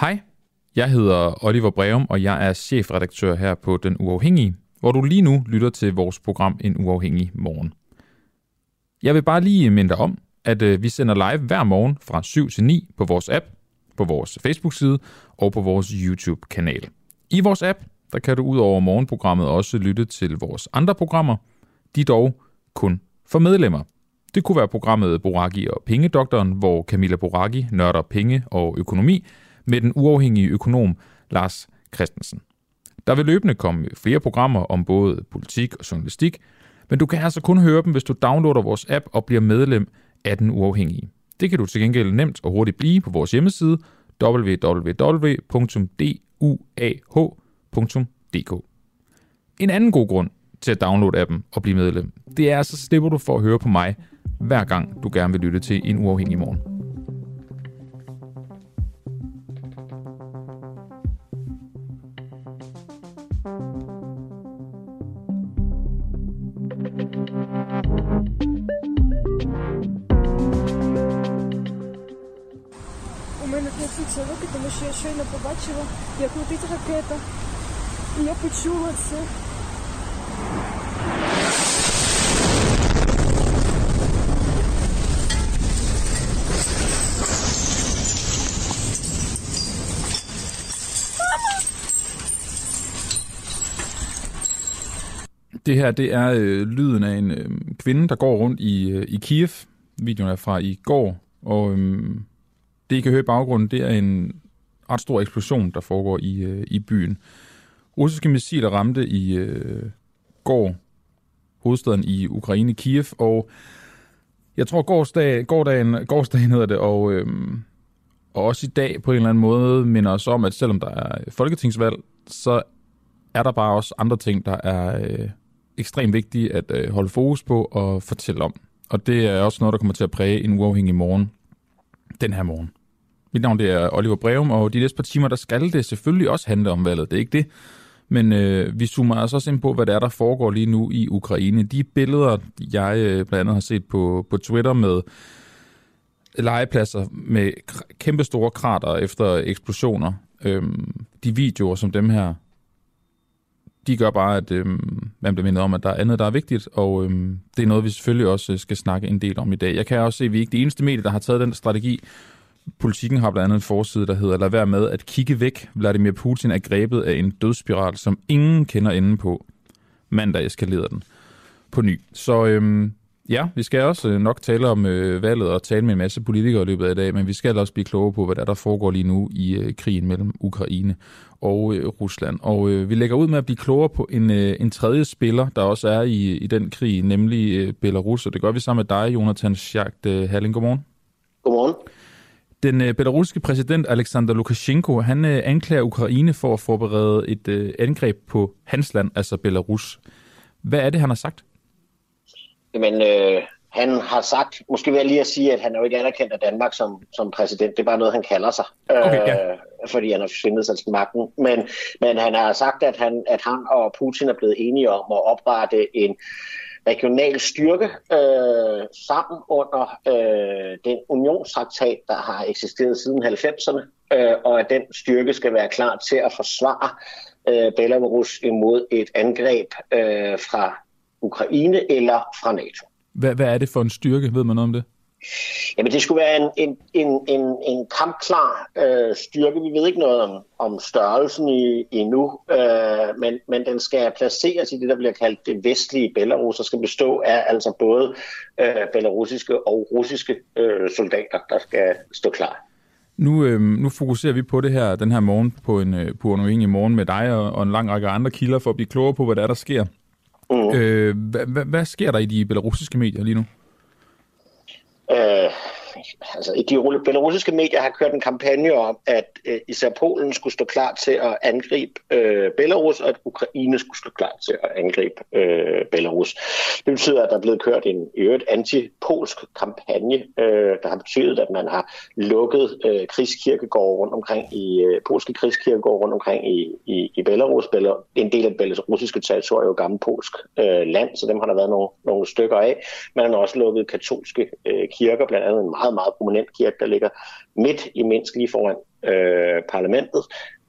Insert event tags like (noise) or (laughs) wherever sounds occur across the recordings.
Hej, jeg hedder Oliver Breum, og jeg er chefredaktør her på Den Uafhængige, hvor du lige nu lytter til vores program En Uafhængig Morgen. Jeg vil bare lige minde dig om, at øh, vi sender live hver morgen fra 7 til 9 på vores app, på vores Facebook-side og på vores YouTube-kanal. I vores app, der kan du ud over morgenprogrammet også lytte til vores andre programmer. De dog kun for medlemmer. Det kunne være programmet Boraki og Pengedoktoren, hvor Camilla Boraki nørder penge og økonomi med den uafhængige økonom Lars Christensen. Der vil løbende komme flere programmer om både politik og journalistik, men du kan altså kun høre dem, hvis du downloader vores app og bliver medlem af den uafhængige. Det kan du til gengæld nemt og hurtigt blive på vores hjemmeside www.duah.dk. En anden god grund til at downloade appen og blive medlem, det er, så slipper du for at høre på mig, hver gang du gerne vil lytte til en uafhængig morgen. мене трясуться руки, тому що я щойно побачила, як летить ракета. І я почула це. Det her, det er øh, lyden af en øh, kvinde, der går rundt i, øh, i Kiev. Videoen er fra i går, og øh, det, I kan høre i baggrunden, det er en ret stor eksplosion, der foregår i, øh, i byen. Russiske missiler ramte i øh, går hovedstaden i Ukraine, Kiev, og jeg tror gårdsdag, gårdagen, gårdsdagen hedder det, og, øh, og også i dag på en eller anden måde minder os om, at selvom der er folketingsvalg, så er der bare også andre ting, der er øh, ekstremt vigtige at øh, holde fokus på og fortælle om. Og det er også noget, der kommer til at præge en uafhængig morgen den her morgen. Mit navn det er Oliver Breum, og de næste par timer, der skal det selvfølgelig også handle om valget. Det er ikke det. Men øh, vi zoomer altså også ind på, hvad der er, der foregår lige nu i Ukraine. De billeder, jeg øh, blandt andet har set på, på Twitter med legepladser med kæmpe store krater efter eksplosioner. øh, de videoer som dem her, de gør bare, at øh, man bliver mindet om, at der er andet, der er vigtigt, og øh, det er noget, vi selvfølgelig også øh, skal snakke en del om i dag. Jeg kan også se, at vi er ikke de eneste medier, der har taget den strategi. Politikken har blandt andet en forside, der hedder, lad være med at kigge væk. Vladimir Putin er grebet af en dødsspiral, som ingen kender enden på. Mandag eskalerede den på ny. Så øhm, ja, vi skal også øh, nok tale om øh, valget og tale med en masse politikere i løbet af i dag, men vi skal også blive klogere på, hvad der, er, der foregår lige nu i øh, krigen mellem Ukraine og øh, Rusland. Og øh, vi lægger ud med at blive klogere på en, øh, en tredje spiller, der også er i, i den krig, nemlig øh, Belarus, og det gør vi sammen med dig, Jonathan Schacht øh, Halling. Godmorgen. Godmorgen. Den øh, belarusiske præsident Alexander Lukashenko, han øh, anklager Ukraine for at forberede et øh, angreb på hans land, altså Belarus. Hvad er det, han har sagt? Jamen, øh, han har sagt, måske vil jeg lige at sige, at han er jo ikke anerkendt af Danmark som, som præsident. Det er bare noget, han kalder sig, Okay, ja. øh, fordi han har forsvindet sig til magten. Men, men han har sagt, at han, at han og Putin er blevet enige om at oprette en regional styrke øh, sammen under øh, den unionstraktat, der har eksisteret siden 90'erne, øh, og at den styrke skal være klar til at forsvare øh, Belarus imod et angreb øh, fra Ukraine eller fra NATO. Hvad, hvad er det for en styrke? Ved man noget om det? Jamen, det skulle være en, en, en, en, en kampklar øh, styrke. Vi ved ikke noget om, om størrelsen i, endnu, øh, men, men den skal placeres i det, der bliver kaldt det vestlige Belarus, og skal bestå af altså både øh, belarusiske og russiske øh, soldater, der skal stå klar. Nu, øh, nu fokuserer vi på det her den her morgen på en, øh, på en uafhængig morgen med dig og, og en lang række andre kilder for at blive klogere på, hvad der er, der sker. Mm. Øh, hvad, hvad, hvad sker der i de belarusiske medier lige nu? Øh, altså, de belarusiske medier har kørt en kampagne om, at øh, især Polen skulle stå klar til at angribe øh, Belarus, og at Ukraine skulle stå klar til at angribe øh, Belarus. Det betyder, at der er blevet kørt en i øvrigt anti-polsk kampagne, øh, der har betydet, at man har lukket øh, krigskirkegårde rundt omkring i øh, polske krigskirkegårde rundt omkring i, i, i Belarus. En del af belarusiske territorium er jo gammel polsk øh, land, så dem har der været nogle, nogle stykker af. Man har også lukket katolske øh, kirker, blandt andet en meget, meget prominent kirke, der ligger midt i Minsk, lige foran øh, parlamentet.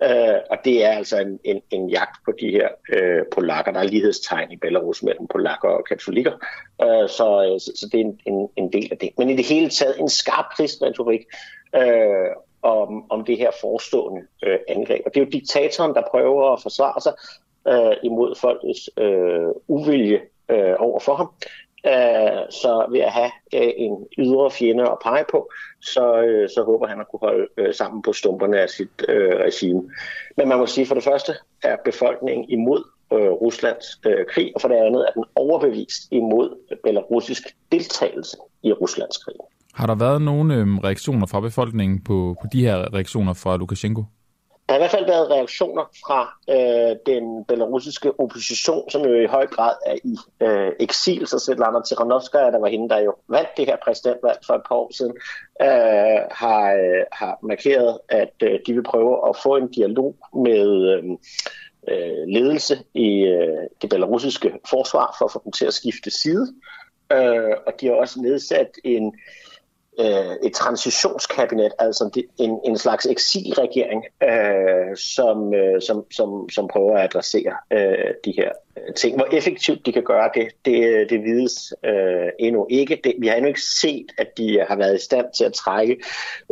Øh, og det er altså en, en, en jagt på de her øh, polakker. Der er lighedstegn i Belarus mellem polakker og katolikker. Øh, så, øh, så, så det er en, en, en del af det. Men i det hele taget en skarp krigsretorik øh, om, om det her forestående øh, angreb. Og det er jo diktatoren, der prøver at forsvare sig øh, imod folkets øh, uvilje øh, over for ham. Øh, så ved at have øh, en ydre fjende at pege på, så, øh, så håber han at kunne holde øh, sammen på stumperne af sit øh, regime. Men man må sige, for det første er befolkningen imod øh, Ruslands øh, krig, og for det andet er den overbevist imod belarusisk deltagelse i Ruslands krig. Har der været nogle øh, reaktioner fra befolkningen på, på de her reaktioner fra Lukashenko? Der har i hvert fald været reaktioner fra øh, den belarusiske opposition, som jo i høj grad er i øh, eksil. Så Svetlana Tiranovskaya, der var hende, der jo vandt det her præsidentvalg for et par år siden, øh, har, øh, har markeret, at øh, de vil prøve at få en dialog med øh, øh ledelse i øh, det belarusiske forsvar for at få dem til at skifte side. Øh, og de har også nedsat en øh, Øh, et transitionskabinet, altså en, en slags eksilregering, øh, som, øh, som, som, som prøver at adressere øh, de her øh, ting. Hvor effektivt de kan gøre det, det, det vides øh, endnu ikke. Det, vi har endnu ikke set, at de har været i stand til at trække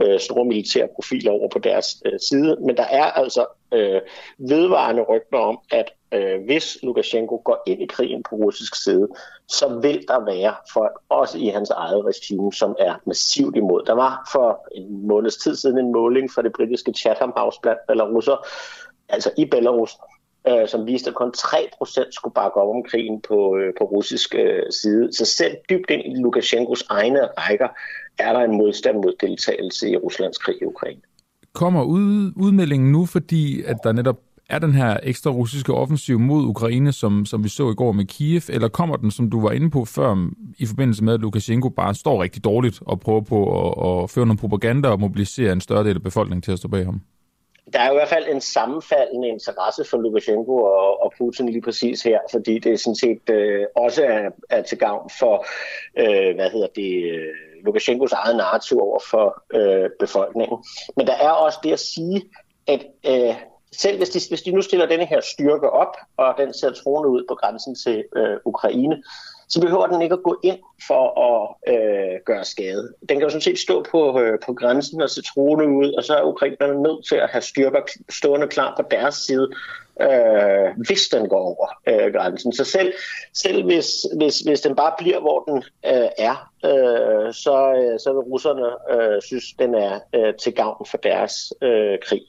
øh, store militære profiler over på deres øh, side, men der er altså øh, vedvarende rygter om, at øh, hvis Lukashenko går ind i krigen på russisk side, så vil der være folk, også i hans eget regime, som er massivt imod. Der var for en måneds tid siden en måling fra det britiske Chatham House blandt belarusser, altså i Belarus, øh, som viste, at kun 3% skulle bakke op om krigen på, øh, på russisk øh, side. Så selv dybt ind i Lukashenkos egne rækker er der en modstand mod deltagelse i Ruslands krig i Ukraine. Kommer ud, udmeldingen nu, fordi at der netop er den her ekstra russiske offensiv mod Ukraine, som, som vi så i går med Kiev, eller kommer den, som du var inde på før, i forbindelse med, at Lukashenko bare står rigtig dårligt og prøver på at, at føre noget propaganda og mobilisere en større del af befolkningen til at stå bag ham? Der er i hvert fald en sammenfaldende interesse for Lukashenko og, og Putin lige præcis her, fordi det sådan set øh, også er, er til gavn for, øh, hvad hedder det, øh, Lukashenkos eget narrativ over for øh, befolkningen. Men der er også det at sige, at øh, selv hvis de, hvis de nu stiller denne her styrke op, og den ser troende ud på grænsen til øh, Ukraine, så behøver den ikke at gå ind for at øh, gøre skade. Den kan jo sådan set stå på, øh, på grænsen og se troende ud, og så er ukrainerne nødt til at have styrker stående klar på deres side, øh, hvis den går over øh, grænsen. Så selv, selv hvis, hvis, hvis den bare bliver, hvor den øh, er, øh, så, øh, så vil russerne øh, synes, den er øh, til gavn for deres øh, krig.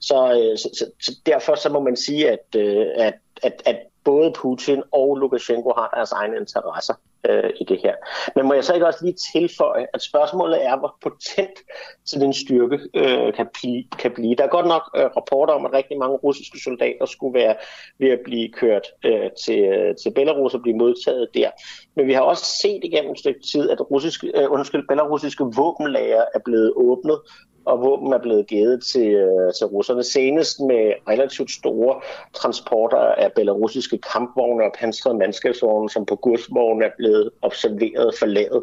Så, øh, så, så, så derfor så må man sige, at, øh, at, at, at både Putin og Lukashenko har deres egne interesser øh, i det her. Men må jeg så ikke også lige tilføje, at spørgsmålet er, hvor potent sådan en styrke øh, kan, blive, kan blive. Der er godt nok øh, rapporter om, at rigtig mange russiske soldater skulle være ved at blive kørt øh, til, øh, til Belarus og blive modtaget der. Men vi har også set igennem et stykke tid, at russiske, øh, undskyld, belarusiske våbenlager er blevet åbnet, og våben er blevet givet til, øh, til russerne. Senest med relativt store transporter af belarusiske kampvogne og pansrede mandskabsvogne, som på godsvogne er blevet observeret forladet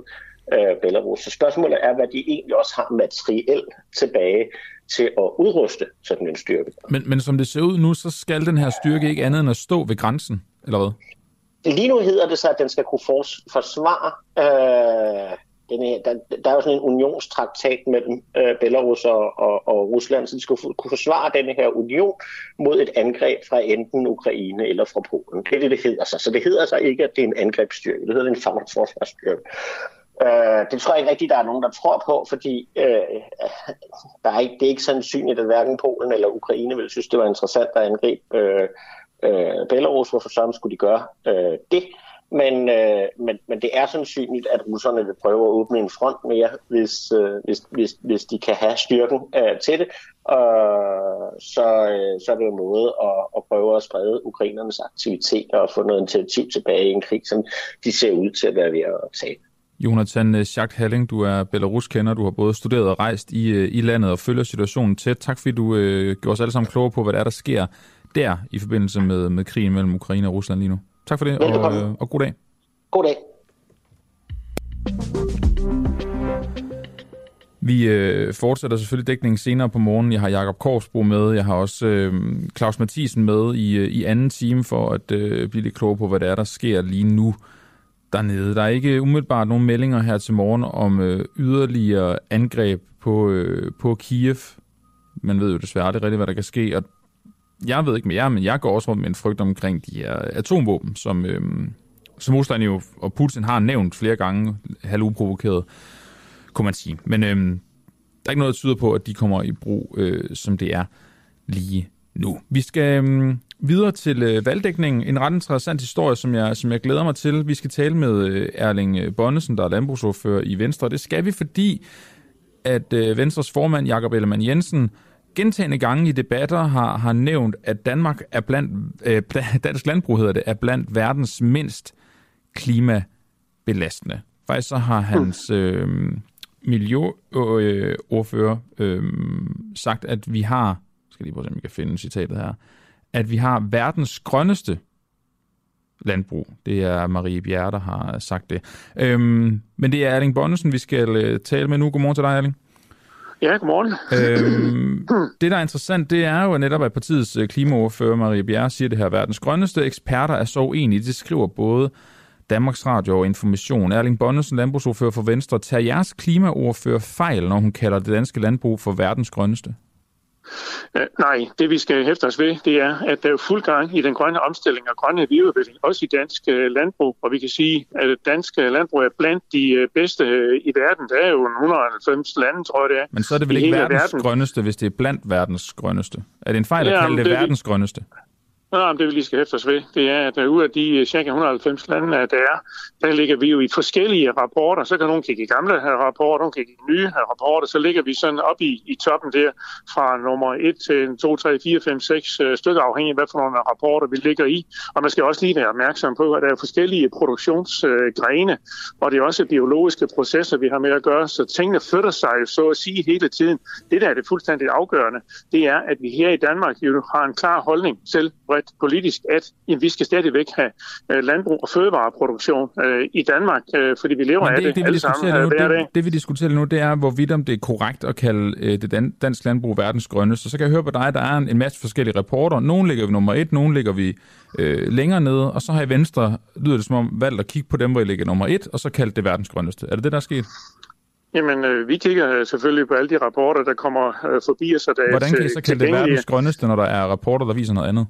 øh, Belarus. Så spørgsmålet er, hvad de egentlig også har materiel tilbage til at udruste sådan en styrke. Men, men som det ser ud nu, så skal den her styrke ikke andet end at stå ved grænsen, eller hvad? Lige nu hedder det så, at den skal kunne forsvare øh, den her, der, der er jo sådan en unionstraktat mellem øh, Belarus og, og, og Rusland, så de skal kunne forsvare denne her union mod et angreb fra enten Ukraine eller fra Polen. Det er det, det hedder sig. Så det hedder sig ikke, at det er en angrebsstyrke. Det hedder en forsvarsstyrke. Øh, det tror jeg ikke rigtigt, der er nogen, der tror på, fordi øh, der er ikke, det er ikke sandsynligt, at hverken Polen eller Ukraine ville synes, det var interessant at angribe øh, øh, Belarus. Hvorfor sammen skulle de gøre øh, det? Men, øh, men, men det er sandsynligt, at russerne vil prøve at åbne en front mere, hvis, øh, hvis, hvis, hvis de kan have styrken øh, til det. Øh, så, øh, så er det jo en måde at, at prøve at sprede ukrainernes aktiviteter og få noget initiativ tilbage i en krig, som de ser ud til at være ved at tage. Jonathan Schacht Halling, du er Belarus-kender. Du har både studeret og rejst i, øh, i landet og følger situationen tæt. Tak fordi du øh, gjorde os alle sammen klogere på, hvad der er, der sker der i forbindelse med, med krigen mellem Ukraine og Rusland lige nu. Tak for det, og, og god dag. God dag. Vi øh, fortsætter selvfølgelig dækningen senere på morgenen. Jeg har Jakob Korsbro med. Jeg har også øh, Claus Mathisen med i, øh, i anden time for at øh, blive lidt klogere på, hvad det er, der sker lige nu dernede. Der er ikke umiddelbart nogen meldinger her til morgen om øh, yderligere angreb på, øh, på Kiev. Man ved jo desværre aldrig rigtigt, hvad der kan ske. Og jeg ved ikke med jer, men jeg går også rundt med en frygt omkring de her atomvåben, som, øh, som Rusland jo og Putin har nævnt flere gange, halvuprovokeret kunne man sige. Men øh, der er ikke noget, der tyder på, at de kommer i brug, øh, som det er lige nu. Vi skal øh, videre til øh, valgdækningen. En ret interessant historie, som jeg, som jeg glæder mig til. Vi skal tale med øh, Erling øh, Bonnesen, der er landbrugsordfører i Venstre. Det skal vi, fordi at øh, Venstres formand, Jakob Ellemann Jensen, gentagende gange i debatter har, har nævnt, at Danmark er blandt, øh, (laughs) dansk landbrug hedder det, er blandt verdens mindst klimabelastende. Faktisk så har hans øh, miljøordfører øh, sagt, at vi har, skal lige prøve at jeg kan finde citatet her, at vi har verdens grønneste landbrug. Det er Marie Bjerre, der har sagt det. Øhm, men det er Erling Bonnesen, vi skal øh, tale med nu. Godmorgen til dig, Erling. Ja, godmorgen. Øhm, det, der er interessant, det er jo netop, at partiets øh, klimaordfører Marie Bjerre siger det her, verdens grønneste eksperter er så uenige. Det skriver både Danmarks Radio og Information. Erling Bonnesen, landbrugsordfører for Venstre. Tager jeres klimaordfører fejl, når hun kalder det danske landbrug for verdens grønneste? Uh, nej, det vi skal hæfte os ved, det er, at der er fuld gang i den grønne omstilling og grønne videreudvikling, også i dansk uh, landbrug. Og vi kan sige, at dansk landbrug er blandt de uh, bedste i verden. Der er jo 190 lande, tror jeg det er. Men så er det vel ikke verdens verden. grønneste, hvis det er blandt verdens grønneste? Er det en fejl at ja, kalde det, det verdens grønneste? Nå, det vi lige skal hæfte os ved, det er, at øh, ud af de øh, ca. 190 lande, der er, der ligger vi jo i forskellige rapporter. Så kan nogen kigge i gamle rapporter, nogen kigge i nye rapporter. Så ligger vi sådan op i, i toppen der fra nummer 1 til 2, 3, 4, 5, 6 stykker, afhængig af, hvad for nogle rapporter vi ligger i. Og man skal også lige være opmærksom på, at der er forskellige produktionsgrene, og det er også biologiske processer, vi har med at gøre. Så tingene flytter sig så at sige hele tiden. Det, der er det fuldstændig afgørende, det er, at vi her i Danmark jo har en klar holdning til, bredt politisk, at jamen, vi skal stadigvæk have øh, landbrug og fødevareproduktion øh, i Danmark, øh, fordi vi lever det, af det, det alle sammen øh, nu, hver dag. Det, det vi diskuterer nu, det er, hvorvidt om det er korrekt at kalde øh, det dan- dansk landbrug verdens grønneste. Så kan jeg høre på dig, der er en, en masse forskellige rapporter. Nogle ligger vi nummer et, nogle ligger vi øh, længere nede, og så har I Venstre, lyder det som om, valgt at kigge på dem, hvor I ligger nummer et, og så kaldt det verdens grønneste. Er det det, der er sket? Jamen, øh, vi kigger selvfølgelig på alle de rapporter, der kommer øh, forbi os. Der Hvordan kan I så kalde det verdens grønneste, når der er rapporter, der viser noget andet?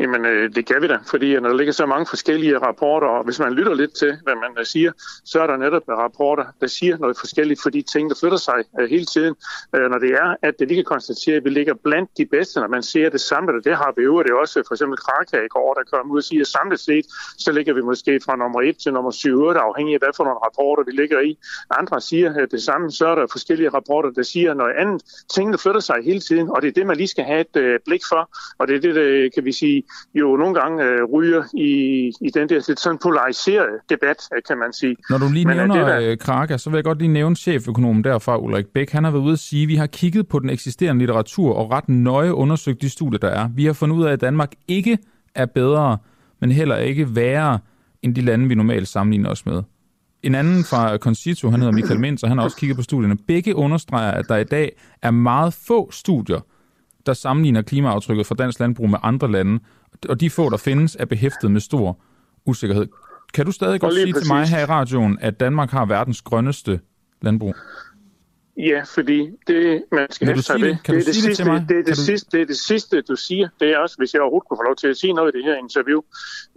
Jamen, øh, det kan vi da, fordi øh, når der ligger så mange forskellige rapporter, og hvis man lytter lidt til, hvad man øh, siger, så er der netop øh, rapporter, der siger noget forskelligt for de ting, der flytter sig øh, hele tiden. Øh, når det er, at det, vi kan konstatere, at vi ligger blandt de bedste, når man ser det samlet, det har vi jo, det også for eksempel Kraka i går, der kom ud og siger, at samlet set, så ligger vi måske fra nummer 1 til nummer 7, 8, afhængig af, hvad for nogle rapporter vi ligger i. Andre siger øh, det samme, så er der forskellige rapporter, der siger noget andet. Tingene flytter sig hele tiden, og det er det, man lige skal have et øh, blik for, og det er det, der, kan vi sige, jo nogle gange øh, ryger i, i den der lidt sådan polariserede debat, øh, kan man sige. Når du lige Men, nævner det der... Øh, Kraka, så vil jeg godt lige nævne cheføkonomen derfra, Ulrik Bæk. Han har været ude at sige, at vi har kigget på den eksisterende litteratur og ret nøje undersøgt de studier, der er. Vi har fundet ud af, at Danmark ikke er bedre, men heller ikke værre end de lande, vi normalt sammenligner os med. En anden fra Concito, han hedder Michael Mintz, og han har også kigget på studierne. Begge understreger, at der i dag er meget få studier, der sammenligner klimaaftrykket fra dansk landbrug med andre lande, og de få, der findes, er behæftet med stor usikkerhed. Kan du stadig godt sige præcis. til mig her i radioen, at Danmark har verdens grønneste landbrug? Ja, fordi det, man skal have sig det, er det, sidste, det, det, er det, sidste, det er det sidste, du siger. Det er også, hvis jeg overhovedet kunne få lov til at sige noget i det her interview,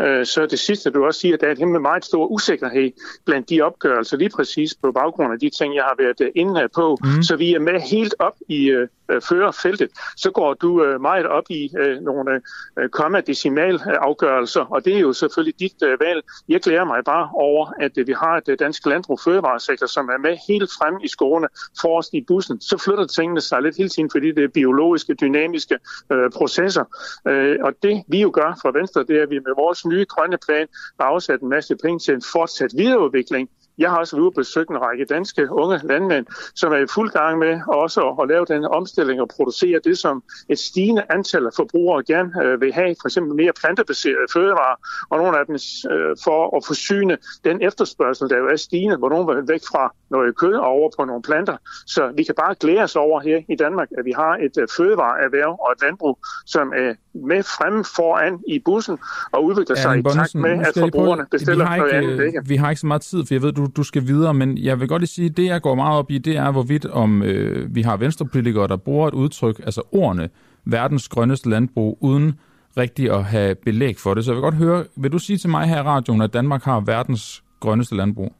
øh, så det sidste, du også siger, at der er en meget stor usikkerhed blandt de opgørelser, lige præcis på baggrund af de ting, jeg har været øh, inde på. Mm. Så vi er med helt op i øh, øh, fører feltet, så går du øh, meget op i øh, nogle øh, komma-decimal-afgørelser, og det er jo selvfølgelig dit øh, valg. Jeg glæder mig bare over, at øh, vi har et øh, dansk landbrug fødevaresektor, som er med helt frem i skårene, forresten i bussen. Så flytter tingene sig lidt hele tiden, fordi det er biologiske, dynamiske øh, processer. Øh, og det vi jo gør fra Venstre, det er, at vi med vores nye grønne plan har afsat en masse penge til en fortsat videreudvikling jeg har også været ude og besøgt en række danske unge landmænd, som er i fuld gang med også at lave den omstilling og producere det, som et stigende antal af forbrugere gerne øh, vil have, for eksempel mere plantebaserede fødevarer, og nogle af dem øh, for at forsyne den efterspørgsel, der jo er stigende, hvor nogen vil væk fra noget kød og over på nogle planter. Så vi kan bare glæde os over her i Danmark, at vi har et øh, fødevareerhverv og et landbrug, som er med fremme foran i bussen og udvikler sig i takt med, at forbrugerne bestiller noget andet. Ikke? Vi har ikke så meget tid, for jeg ved, du, du skal videre, men jeg vil godt lige sige, at det, jeg går meget op i, det er, hvorvidt om øh, vi har venstrepolitikere, der bruger et udtryk, altså ordene, verdens grønneste landbrug, uden rigtig at have belæg for det. Så jeg vil godt høre, vil du sige til mig her i radioen, at Danmark har verdens grønneste landbrug?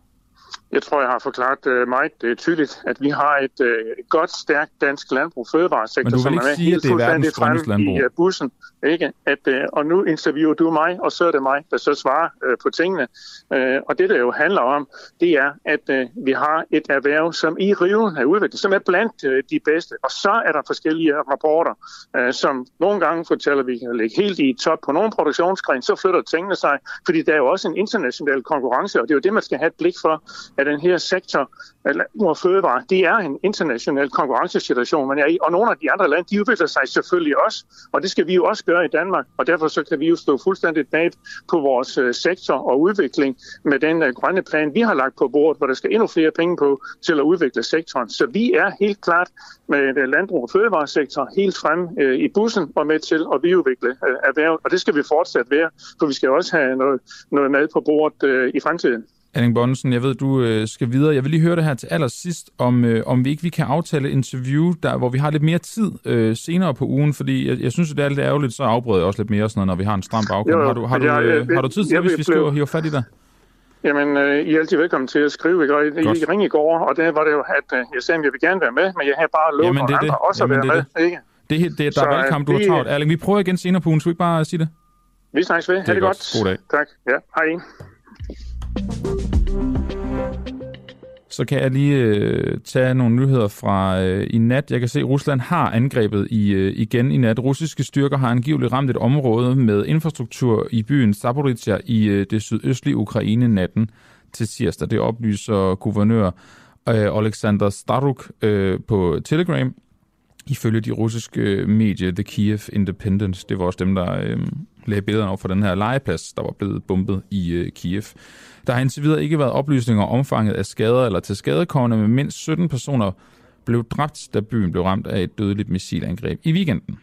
Jeg tror, jeg har forklaret uh, meget uh, tydeligt, at vi har et uh, godt, stærkt dansk landbrug fødevaresektor, som er sige, helt fuldstændig frem i uh, bussen. Ikke? At, uh, og nu interviewer du mig, og så er det mig, der så svarer på tingene. Og det, der jo handler om, det er, at vi har et erhverv, som i riven er udviklet, som er blandt de bedste. Og så er der forskellige rapporter, som nogle gange fortæller, at vi kan ligge helt i top på nogle produktionsgren, så flytter tingene sig, fordi der er jo også en international konkurrence, og det er jo det, man skal have et blik for, at den her sektor, landbrug fødevare, det er en international konkurrencesituation, man er i, og nogle af de andre lande, de udvikler sig selvfølgelig også, og det skal vi jo også gøre i Danmark, og derfor så kan vi jo stå fuldstændig bag på vores øh, sektor og udvikling med den uh, grønne plan, vi har lagt på bordet, hvor der skal endnu flere penge på til at udvikle sektoren. Så vi er helt klart med øh, landbrug og fødevaresektor helt frem i bussen og med til at videreudvikle erhvervet, og det skal vi fortsat være, for vi skal også have noget, noget mad på bordet i fremtiden. Anning Bonnesen, jeg ved, du øh, skal videre. Jeg vil lige høre det her til allersidst, om, øh, om vi ikke vi kan aftale et interview, der, hvor vi har lidt mere tid øh, senere på ugen, fordi jeg, jeg synes, det er lidt ærgerligt, så afbryder jeg også lidt mere, sådan noget, når vi har en stram baggrund. har, du, har, du, øh, har du tid til, jeg, hvis vi skal hive fat i dig? Jamen, øh, I er altid velkommen til at skrive. Ikke? I, I ringe i går, og der var det jo, at øh, jeg sagde, at jeg vil gerne være med, men jeg har bare lovet nogle andre også Jamen, at være det med. Ikke? Det, det, det, der så, er valgkamp, du har travlt. Erling, vi prøver igen senere på ugen. Skal vi ikke bare sige det? Vi snakkes ved. Ha' det, det godt. God dag. Tak. Ja, hej. Så kan jeg lige øh, tage nogle nyheder fra øh, i nat. Jeg kan se, at Rusland har angrebet i, øh, igen i nat. Russiske styrker har angiveligt ramt et område med infrastruktur i byen Zaporizhia i øh, det sydøstlige Ukraine natten til tirsdag. Det oplyser guvernør øh, Alexander Staruk øh, på Telegram. Ifølge de russiske øh, medier The Kiev Independent, det var også dem, der øh, lagde billederne over for den her legeplads, der var blevet bombet i øh, Kiev. Der har indtil videre ikke været oplysninger om omfanget af skader eller til skadekommende, men mindst 17 personer blev dræbt, da byen blev ramt af et dødeligt missilangreb i weekenden.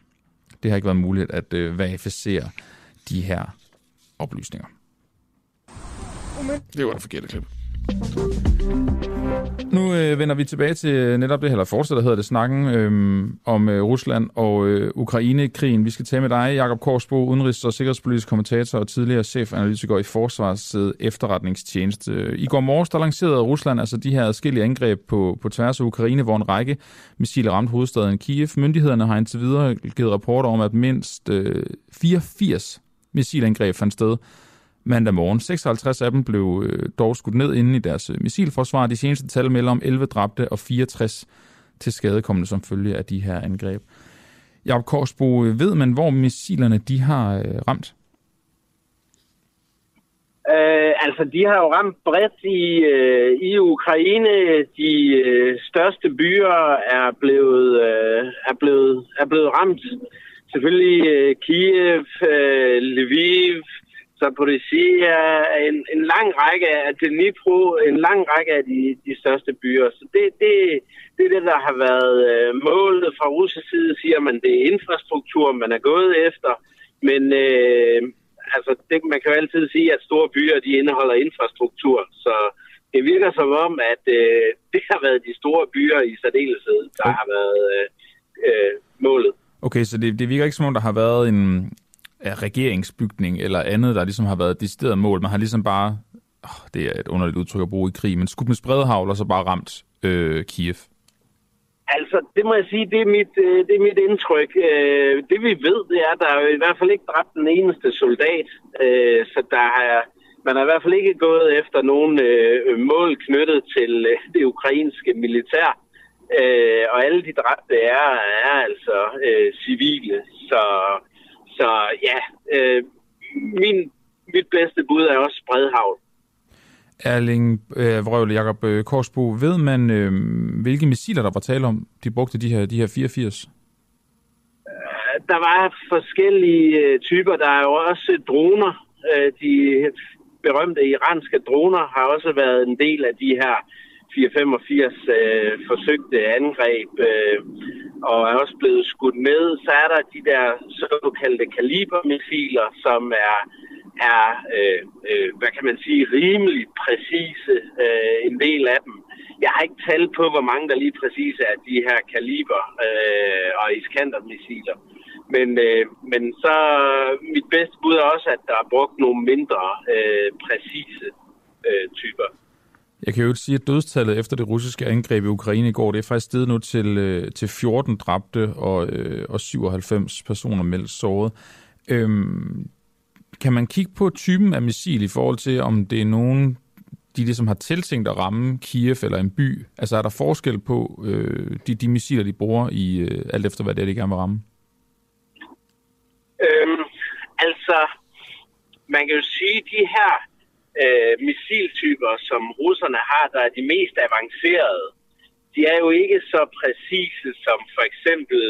Det har ikke været muligt at øh, verificere de her oplysninger. Det var det forkerte klip. Nu øh, vender vi tilbage til øh, netop det, eller fortsætter hedder det, snakken øh, om øh, Rusland og øh, Ukraine-krigen. Vi skal tale med dig, Jakob Korsbo, udenrigs- og sikkerhedspolitisk kommentator og tidligere chefanalytiker i Forsvars øh, efterretningstjeneste. I går morges, der lancerede Rusland altså de her adskillige angreb på, på tværs af Ukraine, hvor en række missiler ramte hovedstaden Kiev. Myndighederne har indtil videre givet rapporter om, at mindst øh, 84 missilangreb fandt sted mandag morgen. 56 af dem blev øh, dog skudt ned inden i deres øh, missilforsvar. De seneste tal melder om 11 dræbte og 64 til skadekommende som følge af de her angreb. Jakob Korsbo, øh, ved man, hvor missilerne de har øh, ramt? Øh, altså, de har jo ramt bredt i, øh, i Ukraine. De øh, største byer er blevet, øh, er, blevet, er blevet ramt. Selvfølgelig øh, Kiev, øh, Lviv, Zaporizhia, en, en lang række af Dnipro, en lang række af de, de største byer. Så det, det, det er det, der har været øh, målet fra russisk side, siger man. Det er infrastruktur, man er gået efter. Men øh, altså, det, man kan jo altid sige, at store byer de indeholder infrastruktur. Så det virker som om, at øh, (laughs) det har været de store byer i særdeleshed, der har været øh, øh, målet. Okay, så det, det virker ikke som om, der har været en, af regeringsbygning eller andet, der ligesom har været et decideret mål. Man har ligesom bare, oh, det er et underligt udtryk at bruge i krig, men skudt med spredhavl og så bare ramt øh, Kiev. Altså, det må jeg sige, det er mit, øh, det er mit indtryk. Øh, det vi ved, det er, at der er i hvert fald ikke dræbt den eneste soldat. Øh, så der er, man har i hvert fald ikke gået efter nogen mål knyttet til det ukrainske militær. Og alle de dræbte er, er altså civile. Så så ja, øh, min, mit bedste bud er også spredhavl. Erling øh, Vrøvle, Jakob øh, Korsbo, ved man, øh, hvilke missiler der var tale om, de brugte de her, de her 84? Der var forskellige øh, typer. Der er jo også droner. Øh, de berømte iranske droner har også været en del af de her 485 øh, forsøgte angreb, øh, og er også blevet skudt ned, Så er der de der såkaldte kalibermissiler, som er er, øh, øh, hvad kan man sige, rimelig præcise, øh, en del af dem. Jeg har ikke talt på, hvor mange der lige præcis er de her kaliber øh, og Iskander-missiler. Men, øh, men så mit bedste bud er også, at der er brugt nogle mindre øh, præcise øh, typer. Jeg kan jo ikke sige, at dødstallet efter det russiske angreb i Ukraine i går, det er faktisk steget nu til, øh, til 14 dræbte og, øh, og 97 personer meldt såret. Øhm, kan man kigge på typen af missil i forhold til, om det er nogen, de ligesom har tiltænkt at ramme Kiev eller en by? Altså er der forskel på øh, de, de missiler, de bruger, i øh, alt efter hvad det er, de gerne vil ramme? Øhm, altså, man kan jo sige, at de her øh, missiltyper, som russerne har, der er de mest avancerede, de er jo ikke så præcise som for eksempel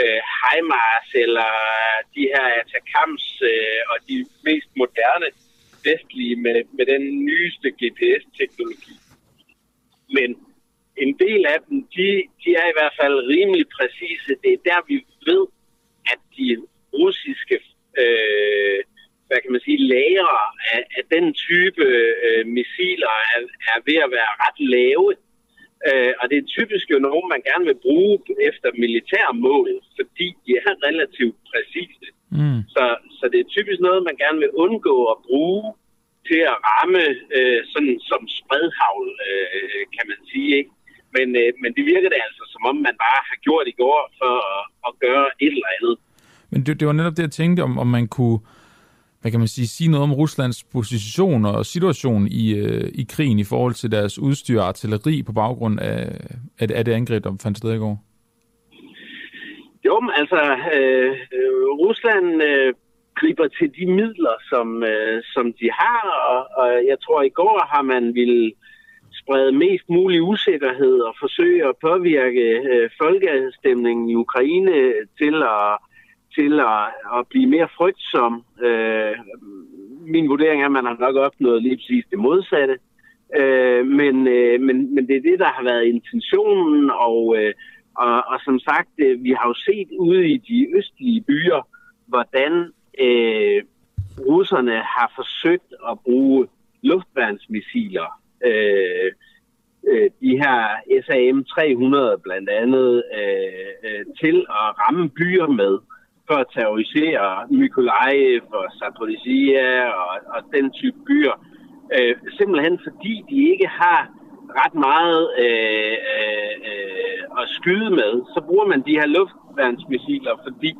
øh, HIMARS eller de her Atacams øh, og de mest moderne vestlige med, med den nyeste GPS-teknologi. Men en del af dem, de, de er i hvert fald rimelig præcise. Det er der, vi ved, at de russiske øh, hvad kan man sige, lager af, af den type øh, missiler er, er ved at være ret lave. Øh, og det er typisk jo nogen, man gerne vil bruge efter militærmål, fordi de er relativt præcise. Mm. Så, så det er typisk noget, man gerne vil undgå at bruge til at ramme øh, sådan som spredhavl, øh, kan man sige. Ikke? Men, øh, men det virker det altså, som om man bare har gjort i går for at, at gøre et eller andet. Men det, det var netop det, jeg tænkte, om, om man kunne hvad kan man sige, sige noget om Ruslands position og situation i, øh, i krigen i forhold til deres udstyr og artilleri på baggrund af, af, af det angreb, der fandt sted i går? Jo, altså, øh, øh, Rusland øh, griber til de midler, som, øh, som de har, og, og jeg tror, i går har man vil sprede mest mulig usikkerhed og forsøge at påvirke øh, folkeafstemningen i Ukraine til at til at, at blive mere frygtsom. Øh, min vurdering er, at man har nok opnået lige præcis det modsatte. Øh, men, øh, men, men det er det, der har været intentionen, og, øh, og, og som sagt, øh, vi har jo set ude i de østlige byer, hvordan øh, russerne har forsøgt at bruge luftværnsmissiler. Øh, øh, de her SAM-300 blandt andet øh, øh, til at ramme byer med for at terrorisere Mykolaiv og Zaporizhia og, og den type byer. Øh, simpelthen fordi de ikke har ret meget øh, øh, øh, at skyde med, så bruger man de her luftværnsmissiler, fordi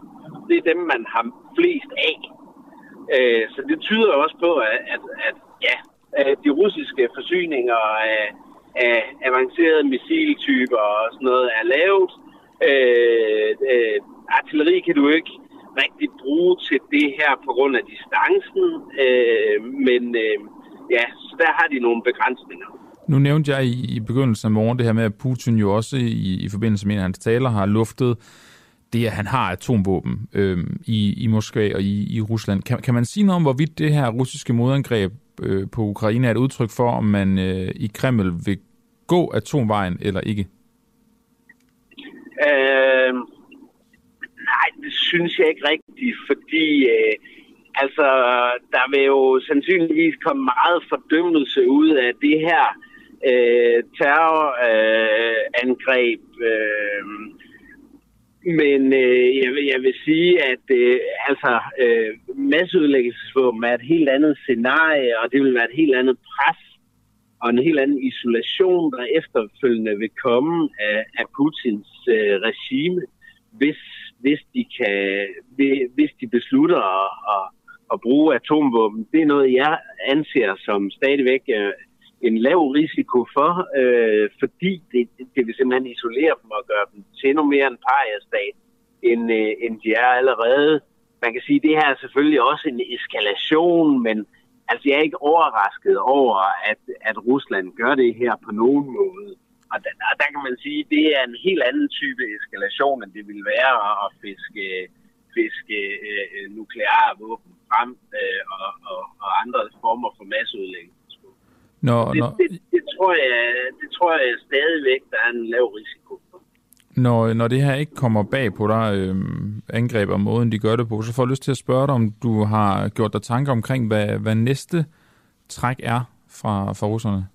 det er dem, man har flest af. Øh, så det tyder også på, at, at, at ja, øh, de russiske forsyninger af, af avancerede missiltyper og sådan noget er lavet. Øh, øh, artilleri kan du ikke rigtig bruge til det her på grund af distancen, øh, men øh, ja, så der har de nogle begrænsninger. Nu nævnte jeg i, i begyndelsen af morgen det her med, at Putin jo også i, i forbindelse med en af hans taler har luftet det, at han har atomvåben øh, i, i Moskva og i, i Rusland. Kan, kan man sige noget om, hvorvidt det her russiske modangreb øh, på Ukraine er et udtryk for, om man øh, i Kreml vil gå atomvejen eller ikke? Øh, Nej, det synes jeg ikke rigtigt, fordi øh, altså, der vil jo sandsynligvis komme meget fordømmelse ud af det her øh, terrorangreb. Øh, øh, men øh, jeg, vil, jeg vil sige, at øh, altså, øh, masseudlæggelsesvåben er et helt andet scenarie, og det vil være et helt andet pres og en helt anden isolation, der efterfølgende vil komme af, af Putins øh, regime, hvis hvis de, kan, hvis de beslutter at, at, at bruge atomvåben. Det er noget, jeg anser som stadigvæk øh, en lav risiko for, øh, fordi det, det vil simpelthen isolere dem og gøre dem til endnu mere en pariastat, end, øh, end de er allerede. Man kan sige, at det her er selvfølgelig også en eskalation, men altså jeg er ikke overrasket over, at, at Rusland gør det her på nogen måde. Og der, der kan man sige, at det er en helt anden type eskalation, end det ville være at fiske, fiske øh, nukleare våben frem øh, og, og, og andre former for masseudlæggelse. Når, det, når... Det, det, tror jeg, det tror jeg stadigvæk, der er en lav risiko for. Når, når det her ikke kommer bag på dig, øh, angreb og måden, de gør det på, så får jeg lyst til at spørge dig, om du har gjort dig tanker omkring, hvad, hvad næste træk er fra, fra russerne?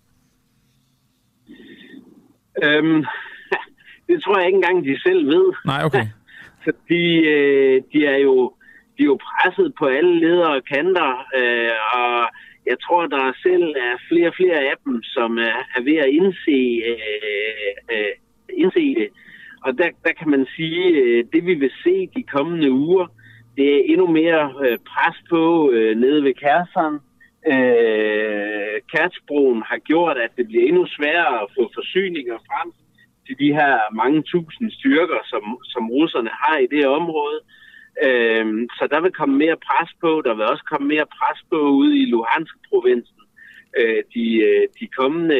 Øhm, (laughs) det tror jeg ikke engang, de selv ved. Nej, okay. (laughs) Fordi øh, de er jo de er jo presset på alle ledere og kanter, øh, og jeg tror, der selv er flere og flere af dem, som er, er ved at indse, øh, øh, indse det. Og der, der kan man sige, øh, det vi vil se de kommende uger, det er endnu mere øh, pres på øh, nede ved Kærseren. Øh, Kærtsbroen har gjort, at det bliver endnu sværere at få forsyninger frem til de her mange tusind styrker, som, som russerne har i det område. Øh, så der vil komme mere pres på. Der vil også komme mere pres på ude i Luhansk-provincen. Øh, de, øh, de kommende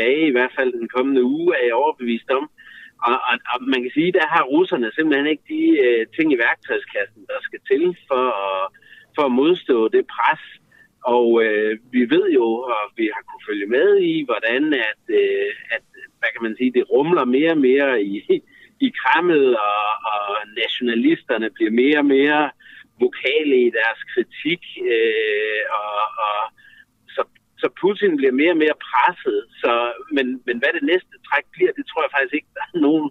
dage, i hvert fald den kommende uge, er jeg overbevist om. Og, og, og man kan sige, der har russerne simpelthen ikke de øh, ting i værktøjskassen, der skal til for at, for at modstå det pres. Og øh, vi ved jo, og vi har kunne følge med i, hvordan at, øh, at hvad kan man sige, det rumler mere og mere i, i Kreml, og, og nationalisterne bliver mere og mere vokale i deres kritik, øh, og, og så, så Putin bliver mere og mere presset. Så, men, men hvad det næste træk bliver, det tror jeg faktisk ikke, der er nogen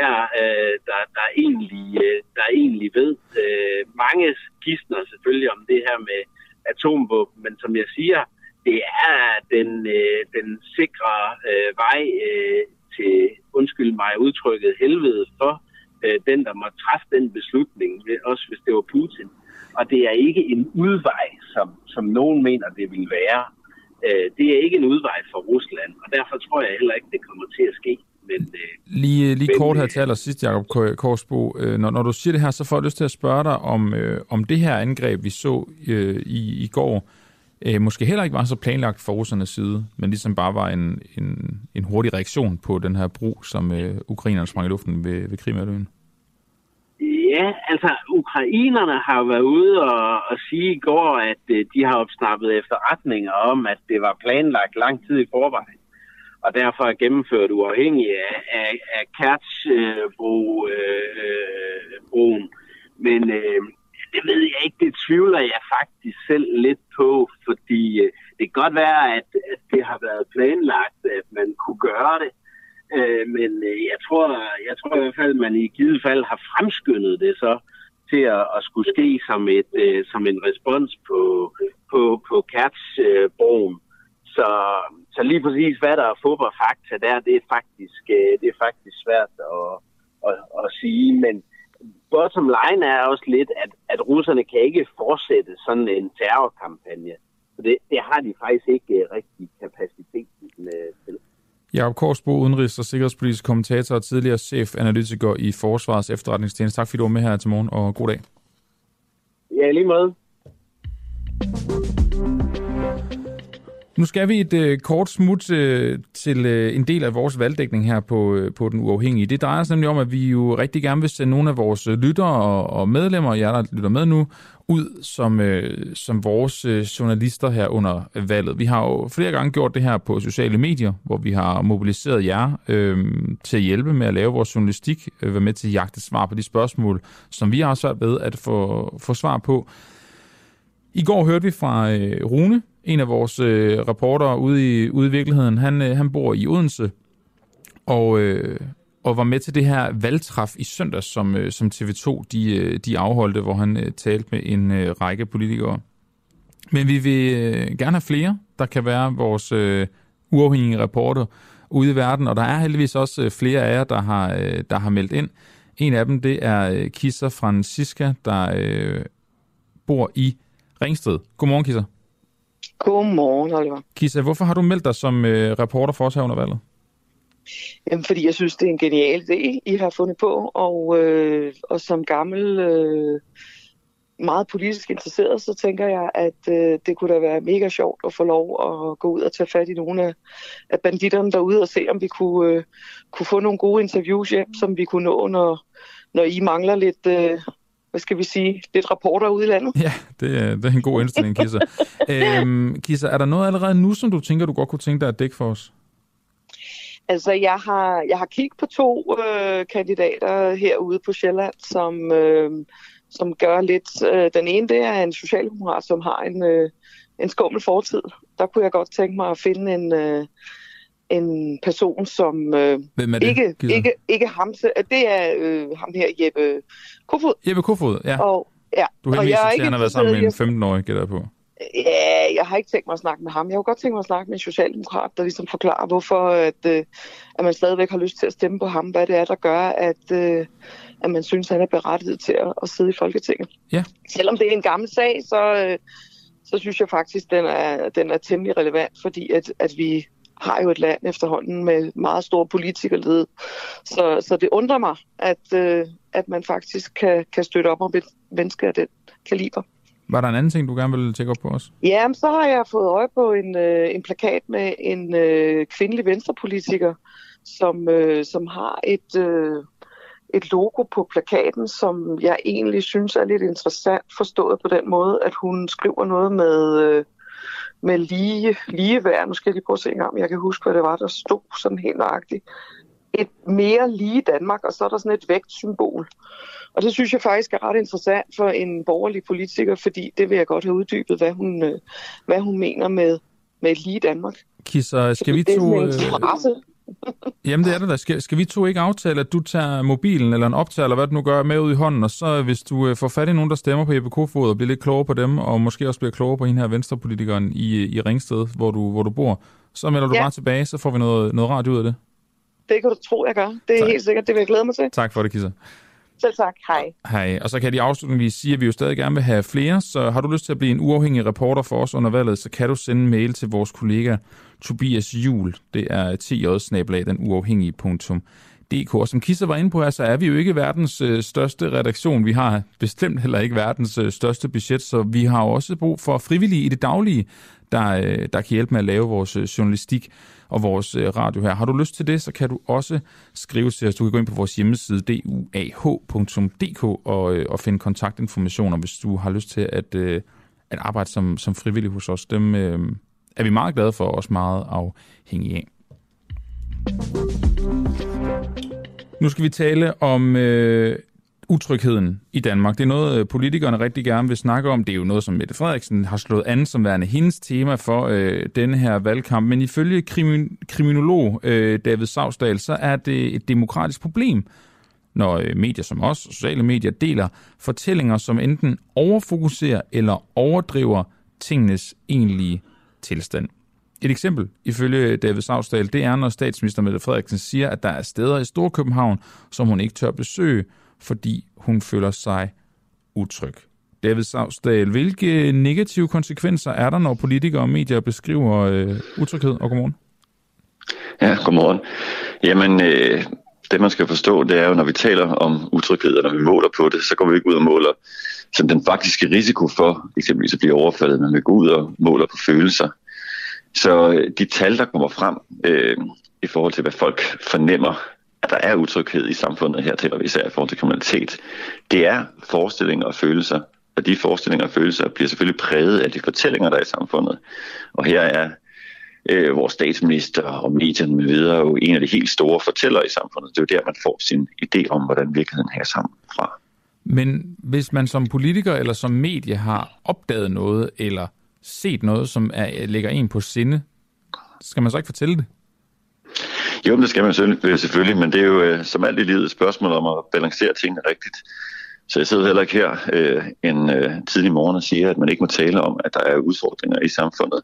her, øh, der, der, egentlig, øh, der egentlig ved. Øh, mange gidsner selvfølgelig om det her med atomvåben, men som jeg siger, det er den, øh, den sikre øh, vej øh, til, undskyld mig udtrykket, helvede for øh, den, der må træffe den beslutning, også hvis det var Putin. Og det er ikke en udvej, som, som nogen mener, det vil være. Øh, det er ikke en udvej for Rusland, og derfor tror jeg heller ikke, det kommer til at ske. Men, øh, lige lige men, kort her til allersidst, Jacob Korsbo. Øh, når, når du siger det her, så får jeg lyst til at spørge dig om, øh, om det her angreb, vi så øh, i, i går, øh, måske heller ikke var så planlagt fra russernes side, men ligesom bare var en, en, en hurtig reaktion på den her brug, som øh, ukrainerne sprang i luften ved, ved Krimhalvøen? Ja, altså ukrainerne har været ude og, og sige i går, at øh, de har opsnappet efterretninger om, at det var planlagt lang tid i forvejen. Og derfor er gennemført uafhængig af, af, af Kertsbroen. Øh, øh, Men øh, det ved jeg ikke. Det tvivler jeg faktisk selv lidt på, fordi øh, det kan godt være, at, at det har været planlagt, at man kunne gøre det. Øh, men øh, jeg, tror, jeg tror i hvert fald, at man i givet fald har fremskyndet det så til at, at skulle ske som, et, øh, som en respons på, på, på Kertsbroen. Øh, så, så lige præcis, hvad der er fodboldfakta der, det er faktisk, øh, det er faktisk svært at, at, at sige. Men, bottom line er også lidt, at, at russerne kan ikke fortsætte sådan en terrorkampagne. Så det, det har de faktisk ikke uh, rigtig kapacitet uh, til. Jakob Korsbo, udenrigs- og sikkerhedspolitisk kommentator og tidligere chef-analytiker i Forsvars efterretningstjeneste. Tak fordi du var med her til morgen, og god dag. Ja, lige måde. Nu skal vi et øh, kort smut øh, til øh, en del af vores valgdækning her på, øh, på Den Uafhængige. Det drejer sig nemlig om, at vi jo rigtig gerne vil sende nogle af vores øh, lyttere og, og medlemmer, jer der lytter med nu, ud som, øh, som vores øh, journalister her under valget. Vi har jo flere gange gjort det her på sociale medier, hvor vi har mobiliseret jer øh, til at hjælpe med at lave vores journalistik, øh, være med til at jagte svar på de spørgsmål, som vi har svært ved at få, få svar på. I går hørte vi fra øh, Rune, en af vores øh, rapporter ude i, ude i virkeligheden, han, øh, han bor i Odense, og, øh, og var med til det her valgtræf i søndags, som, øh, som TV2 de, øh, de afholdte, hvor han øh, talte med en øh, række politikere. Men vi vil øh, gerne have flere, der kan være vores øh, uafhængige rapporter ude i verden, og der er heldigvis også øh, flere af jer, der har, øh, der har meldt ind. En af dem, det er øh, Kisser Francisca, der øh, bor i Ringsted. Godmorgen, Kisser. Godmorgen, Oliver. Kisa, hvorfor har du meldt dig som øh, reporter for os her under valget? Jamen, fordi jeg synes, det er en genial idé, I har fundet på, og, øh, og som gammel øh, meget politisk interesseret, så tænker jeg, at øh, det kunne da være mega sjovt at få lov at gå ud og tage fat i nogle af, af banditterne derude og se, om vi kunne, øh, kunne få nogle gode interviews hjem, som vi kunne nå, når, når I mangler lidt, øh, hvad skal vi sige, lidt rapporter ude i landet. Ja, det er, det er en god indstilling, Kissa. (laughs) øhm, Kissa, er der noget allerede nu, som du tænker, du godt kunne tænke dig at dække for os? Altså, jeg har, jeg har kigget på to øh, kandidater herude på Sjælland, som, øh, som gør lidt... Øh, den ene, det er en socialdemokrat, som har en, øh, en skummel fortid. Der kunne jeg godt tænke mig at finde en, øh, en person, som øh, Hvem er det, ikke, ikke, ikke ham, det er øh, ham her, Jeppe Kofod. Jeppe Kofod, ja. Og, ja. Du henviser til, at han har været sammen med en 15-årig, gætter på. Ja, jeg har ikke tænkt mig at snakke med ham. Jeg har godt tænkt mig at snakke med en socialdemokrat, der ligesom forklarer, hvorfor at, øh, at man stadigvæk har lyst til at stemme på ham. Hvad det er, der gør, at, øh, at man synes, han er berettiget til at, at sidde i Folketinget. Ja. Selvom det er en gammel sag, så, øh, så synes jeg faktisk, den er, den er temmelig relevant, fordi at, at vi har jo et land efterhånden med meget stor politikerled. Så, så det undrer mig, at, øh, at man faktisk kan, kan støtte op om et menneske af den kaliber. Var der en anden ting, du gerne ville tjekke op på os? Ja, så har jeg fået øje på en, øh, en plakat med en øh, kvindelig venstrepolitiker, som, øh, som har et, øh, et logo på plakaten, som jeg egentlig synes er lidt interessant forstået på den måde, at hun skriver noget med, øh, med lige, lige værd. Nu skal jeg lige prøve at se en gang, jeg kan huske, hvad det var, der stod sådan helt nøjagtigt. Et mere lige Danmark, og så er der sådan et vægtsymbol. Og det synes jeg faktisk er ret interessant for en borgerlig politiker, fordi det vil jeg godt have uddybet, hvad hun, øh, hvad hun mener med, med et lige Danmark. Kisser, skal vi to... Jamen det er det da. Skal, skal vi to ikke aftale, at du tager mobilen eller en optager, eller hvad du nu gør, med ud i hånden, og så hvis du øh, får fat i nogen, der stemmer på Jeppe Kofod og bliver lidt klogere på dem, og måske også bliver klogere på hende her venstrepolitikeren i, i Ringsted, hvor du, hvor du bor, så melder du ja. bare tilbage, så får vi noget, noget radio ud af det. Det kan du tro, jeg gør. Det er tak. helt sikkert, det vil jeg glæde mig til. Tak for det, Kisser. Selv tak. Hej. Hej. Og så kan jeg afslutningsvis sige, at vi jo stadig gerne vil have flere, så har du lyst til at blive en uafhængig reporter for os under valget, så kan du sende en mail til vores kollega Tobias Jul. Det er tj den Og som Kisser var inde på her, så er vi jo ikke verdens øh, største redaktion. Vi har bestemt heller ikke verdens øh, største budget, så vi har også brug for frivillige i det daglige, der, øh, der kan hjælpe med at lave vores øh, journalistik og vores øh, radio her. Har du lyst til det, så kan du også skrive til os. Du kan gå ind på vores hjemmeside duah.dk og, og finde kontaktinformationer, hvis du har lyst til at, at arbejde som, som frivillig hos os. Dem er vi meget glade for og også meget afhængige af. Nu skal vi tale om øh, utrygheden i Danmark. Det er noget, øh, politikerne rigtig gerne vil snakke om. Det er jo noget, som Mette Frederiksen har slået an som værende hendes tema for øh, denne her valgkamp. Men ifølge krimin- kriminolog øh, David Savsdal, så er det et demokratisk problem, når øh, medier som os, sociale medier, deler fortællinger, som enten overfokuserer eller overdriver tingenes egentlige tilstand. Et eksempel, ifølge øh, David Savsdal, det er, når statsminister Mette Frederiksen siger, at der er steder i Storkøbenhavn, som hun ikke tør besøge, fordi hun føler sig utryg. David Savsdal, hvilke negative konsekvenser er der, når politikere og medier beskriver øh, utryghed? Og godmorgen. Ja, godmorgen. Jamen, øh, det man skal forstå, det er jo, når vi taler om utryghed, og når vi måler på det, så går vi ikke ud og måler som den faktiske risiko for eksempelvis at blive overfaldet, men vi går ud og måler på følelser. Så øh, de tal, der kommer frem øh, i forhold til, hvad folk fornemmer at der er utryghed i samfundet her til, og især i forhold til kriminalitet, det er forestillinger og følelser. Og de forestillinger og følelser bliver selvfølgelig præget af de fortællinger, der er i samfundet. Og her er øh, vores statsminister og medierne med videre jo en af de helt store fortællere i samfundet. Det er jo der, man får sin idé om, hvordan virkeligheden hænger sammen fra. Men hvis man som politiker eller som medie har opdaget noget, eller set noget, som er, ligger en på sinde, skal man så ikke fortælle det? Jo, det skal man øh, selvfølgelig, men det er jo øh, som alt i livet et spørgsmål om at balancere tingene rigtigt. Så jeg sidder heller ikke her øh, en øh, tidlig morgen og siger, at man ikke må tale om, at der er udfordringer i samfundet.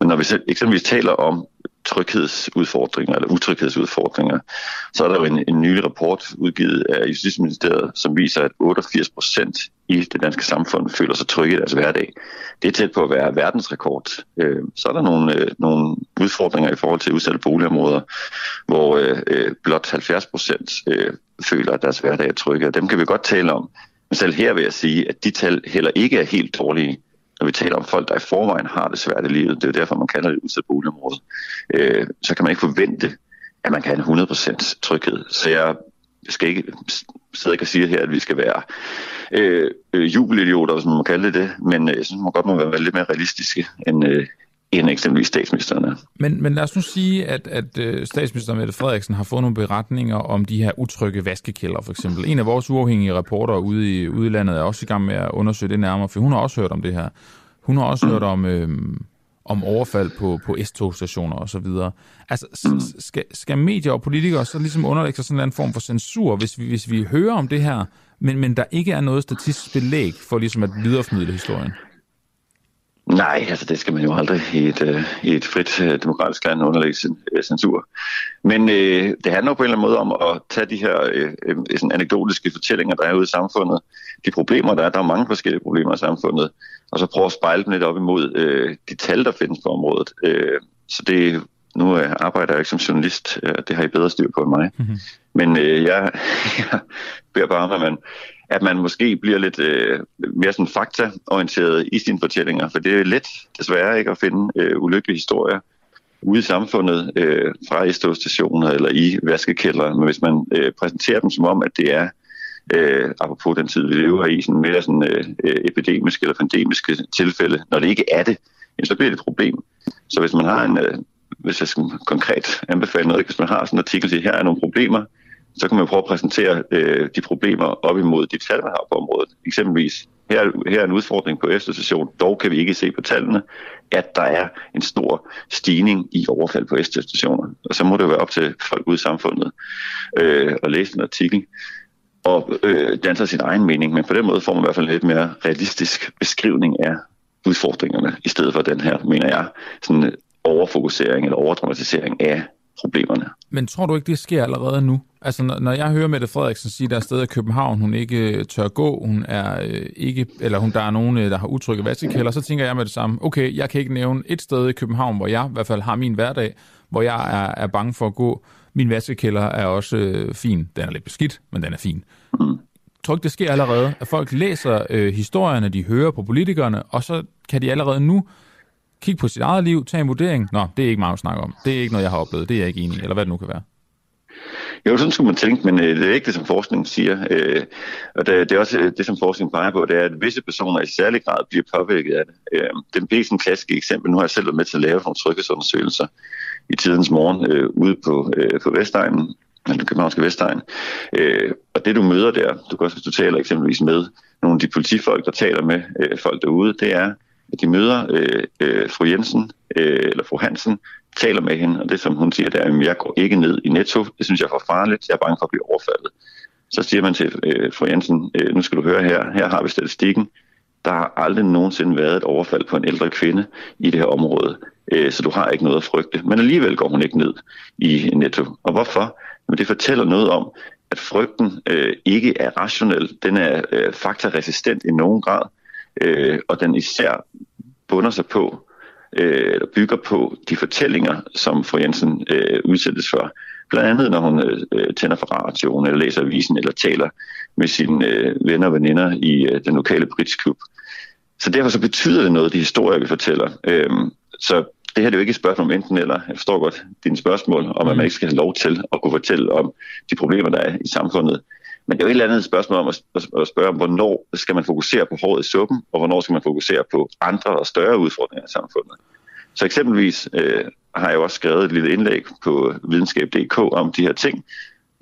Men når vi eksempelvis taler om tryghedsudfordringer eller utryghedsudfordringer, så er der jo en, en nylig rapport udgivet af Justitsministeriet, som viser, at 88 procent i det danske samfund føler sig trygge i deres hverdag. Det er tæt på at være verdensrekord. Øh, så er der nogle, øh, nogle udfordringer i forhold til udsatte boligområder, hvor øh, blot 70 procent øh, føler, at deres hverdag er trygge. Og dem kan vi godt tale om. Men selv her vil jeg sige, at de tal heller ikke er helt dårlige, når vi taler om folk, der i forvejen har det svært i livet. Det er jo derfor, man kalder det udsat boligområde. Øh, så kan man ikke forvente, at man kan have 100% tryghed. Så jeg skal ikke sidde og sige her, at vi skal være øh, øh, jubelidioter, hvis man må kalde det det, men øh, jeg synes, man godt må være lidt mere realistiske end, øh, end eksempelvis statsministeren er. Men, men lad os nu sige, at, at øh, statsminister Mette Frederiksen har fået nogle beretninger om de her utrygge vaskekælder, for eksempel. En af vores uafhængige reporter ude i udlandet er også i gang med at undersøge det nærmere, for hun har også hørt om det her. Hun har også mm. hørt om, øh, om overfald på, på S-togstationer osv. Altså, skal, skal medier og politikere så ligesom underlægge sig sådan en eller anden form for censur, hvis vi, hvis vi hører om det her, men, men der ikke er noget statistisk belæg for ligesom at videreformidle historien? Nej, altså det skal man jo aldrig i et, øh, i et frit øh, demokratisk land underlægge uh, censur. Men øh, det handler på en eller anden måde om at tage de her øh, øh, sådan anekdotiske fortællinger, der er ude i samfundet, de problemer, der er, der er mange forskellige problemer i samfundet, og så prøve at spejle dem lidt op imod uh, de tal, der findes på området. Uh, så det, nu uh, arbejder jeg ikke som journalist, uh, det har I bedre styr på end mig. Mm-hmm. Men uh, jeg, jeg (laughs) beder bare om, at man at man måske bliver lidt øh, mere sådan faktaorienteret i sine fortællinger, for det er let desværre ikke at finde øh, ulykkelige historier ude i samfundet øh, fra S-togstationer eller i vaskekælder, men hvis man øh, præsenterer dem som om, at det er øh, apropos den tid, vi lever i, sådan mere sådan, øh, øh epidemiske eller pandemiske tilfælde, når det ikke er det, så bliver det et problem. Så hvis man har en, øh, hvis jeg skal konkret anbefale noget, hvis man har sådan en artikel, til her er nogle problemer, så kan man prøve at præsentere øh, de problemer op imod de tal, man har på området. Eksempelvis, her, her er en udfordring på efterstation, dog kan vi ikke se på tallene, at der er en stor stigning i overfald på efterstationer. Og så må det jo være op til folk ude i samfundet øh, at læse en artikel og øh, danser sin egen mening, men på den måde får man i hvert fald en lidt mere realistisk beskrivning af udfordringerne, i stedet for den her, mener jeg, sådan øh, overfokusering eller overdramatisering af problemerne. Men tror du ikke, det sker allerede nu? Altså, når jeg hører Mette Frederiksen sige, der er steder i København, hun ikke øh, tør gå, hun er øh, ikke, eller hun, der er nogen, øh, der har utrygge vaskekælder, så tænker jeg med det samme, okay, jeg kan ikke nævne et sted i København, hvor jeg i hvert fald har min hverdag, hvor jeg er, er bange for at gå. Min vaskekælder er også øh, fin. Den er lidt beskidt, men den er fin. Mm. Tror ikke, det sker allerede, at folk læser øh, historierne, de hører på politikerne, og så kan de allerede nu kigge på sit eget liv, tage en vurdering. Nå, det er ikke meget at snakke om. Det er ikke noget, jeg har oplevet. Det er jeg ikke enig i, eller hvad det nu kan være. Jo, sådan skulle man tænke, men øh, det er ikke det, som forskningen siger. Øh, og det, det er også øh, det, som forskningen peger på, det er, at visse personer i særlig grad bliver påvirket af det. Øh, det er sådan eksempel. Nu har jeg selv været med til at lave nogle tryghedsundersøgelser i tidens morgen øh, ude på, øh, på Vestegnen, den københavnske Vestegn. Øh, og det, du møder der, du kan også, hvis du taler eksempelvis med nogle af de politifolk, der taler med øh, folk derude, det er, at de møder øh, øh, fru Jensen øh, eller fru Hansen, taler med hende, og det som hun siger, det er, at jeg går ikke ned i netto, det synes jeg er for farligt, jeg er bange for at blive overfaldet. Så siger man til øh, fru Jensen, øh, nu skal du høre her, her har vi statistikken, der har aldrig nogensinde været et overfald på en ældre kvinde i det her område, øh, så du har ikke noget at frygte. Men alligevel går hun ikke ned i netto. Og hvorfor? Jamen, det fortæller noget om, at frygten øh, ikke er rationel, den er øh, faktaresistent i nogen grad, øh, og den især bunder sig på, øh, eller bygger på de fortællinger, som fru Jensen øh, udsættes for. Blandt andet, når hun øh, tænder for radioen, eller læser avisen, eller taler med sine øh, venner og veninder i øh, den lokale britsklub. Så derfor så betyder det noget, de historier, vi fortæller. Øh, så det her er jo ikke et spørgsmål om enten eller. Jeg forstår godt dine spørgsmål om, at man ikke skal have lov til at kunne fortælle om de problemer, der er i samfundet. Men det er jo et eller andet spørgsmål om at, spørge om, hvornår skal man fokusere på håret i suppen, og hvornår skal man fokusere på andre og større udfordringer i samfundet. Så eksempelvis øh, har jeg jo også skrevet et lille indlæg på videnskab.dk om de her ting.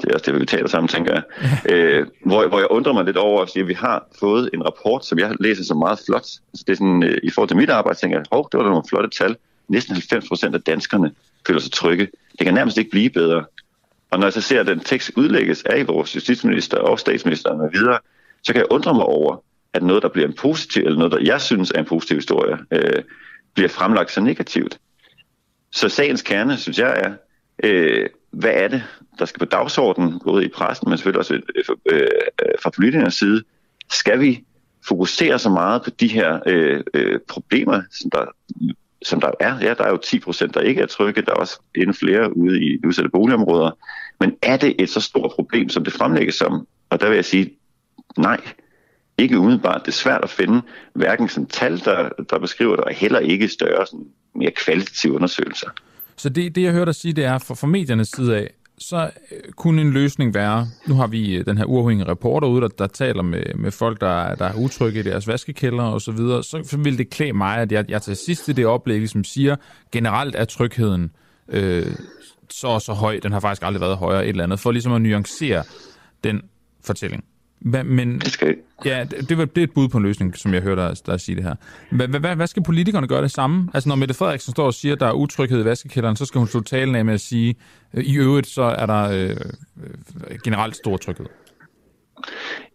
Det er også det, vi taler sammen, tænker jeg. (laughs) Øh, hvor, hvor jeg undrer mig lidt over at vi har fået en rapport, som jeg læser som meget flot. Altså, det er sådan, øh, I forhold til mit arbejde, tænker jeg, hov, det var da nogle flotte tal. Næsten 90 procent af danskerne føler sig trygge. Det kan nærmest ikke blive bedre. Og når jeg så ser, at den tekst udlægges af vores justitsminister og statsminister og videre, så kan jeg undre mig over, at noget, der bliver en positiv, eller noget, der jeg synes er en positiv historie, øh, bliver fremlagt så negativt. Så sagens kerne, synes jeg, er, øh, hvad er det, der skal på dagsordenen, både i pressen, men selvfølgelig også øh, øh, øh, fra politikernes side. Skal vi fokusere så meget på de her øh, øh, problemer, som der, som der er? Ja, der er jo 10 procent, der ikke er trygge. Der er også endnu flere ude i udsatte boligområder. Men er det et så stort problem, som det fremlægges som? Og der vil jeg sige, nej, ikke umiddelbart. Det er svært at finde hverken sådan tal, der, der beskriver det, og heller ikke større, sådan, mere kvalitative undersøgelser. Så det, det jeg hørte dig sige, det er, fra, fra mediernes side af, så øh, kunne en løsning være, nu har vi øh, den her uafhængige reporter ude, der, der taler med, med folk, der, der er utrygge i deres vaskekælder og så videre, så vil det klæde mig, at jeg, jeg til sidst i det oplæg som siger, generelt er trygheden øh, så og så høj, den har faktisk aldrig været højere et eller andet, for ligesom at nuancere den fortælling. Hva, men, det skal Ja, det, det, det er et bud på en løsning, som jeg hørte dig, der sige det her. Hvad, hvad, hvad skal politikerne gøre det samme? Altså, når Mette Frederiksen står og siger, at der er utryghed i vaskekælderen, så skal hun slå talen af med at sige, øh, i øvrigt så er der øh, øh generelt stor tryghed.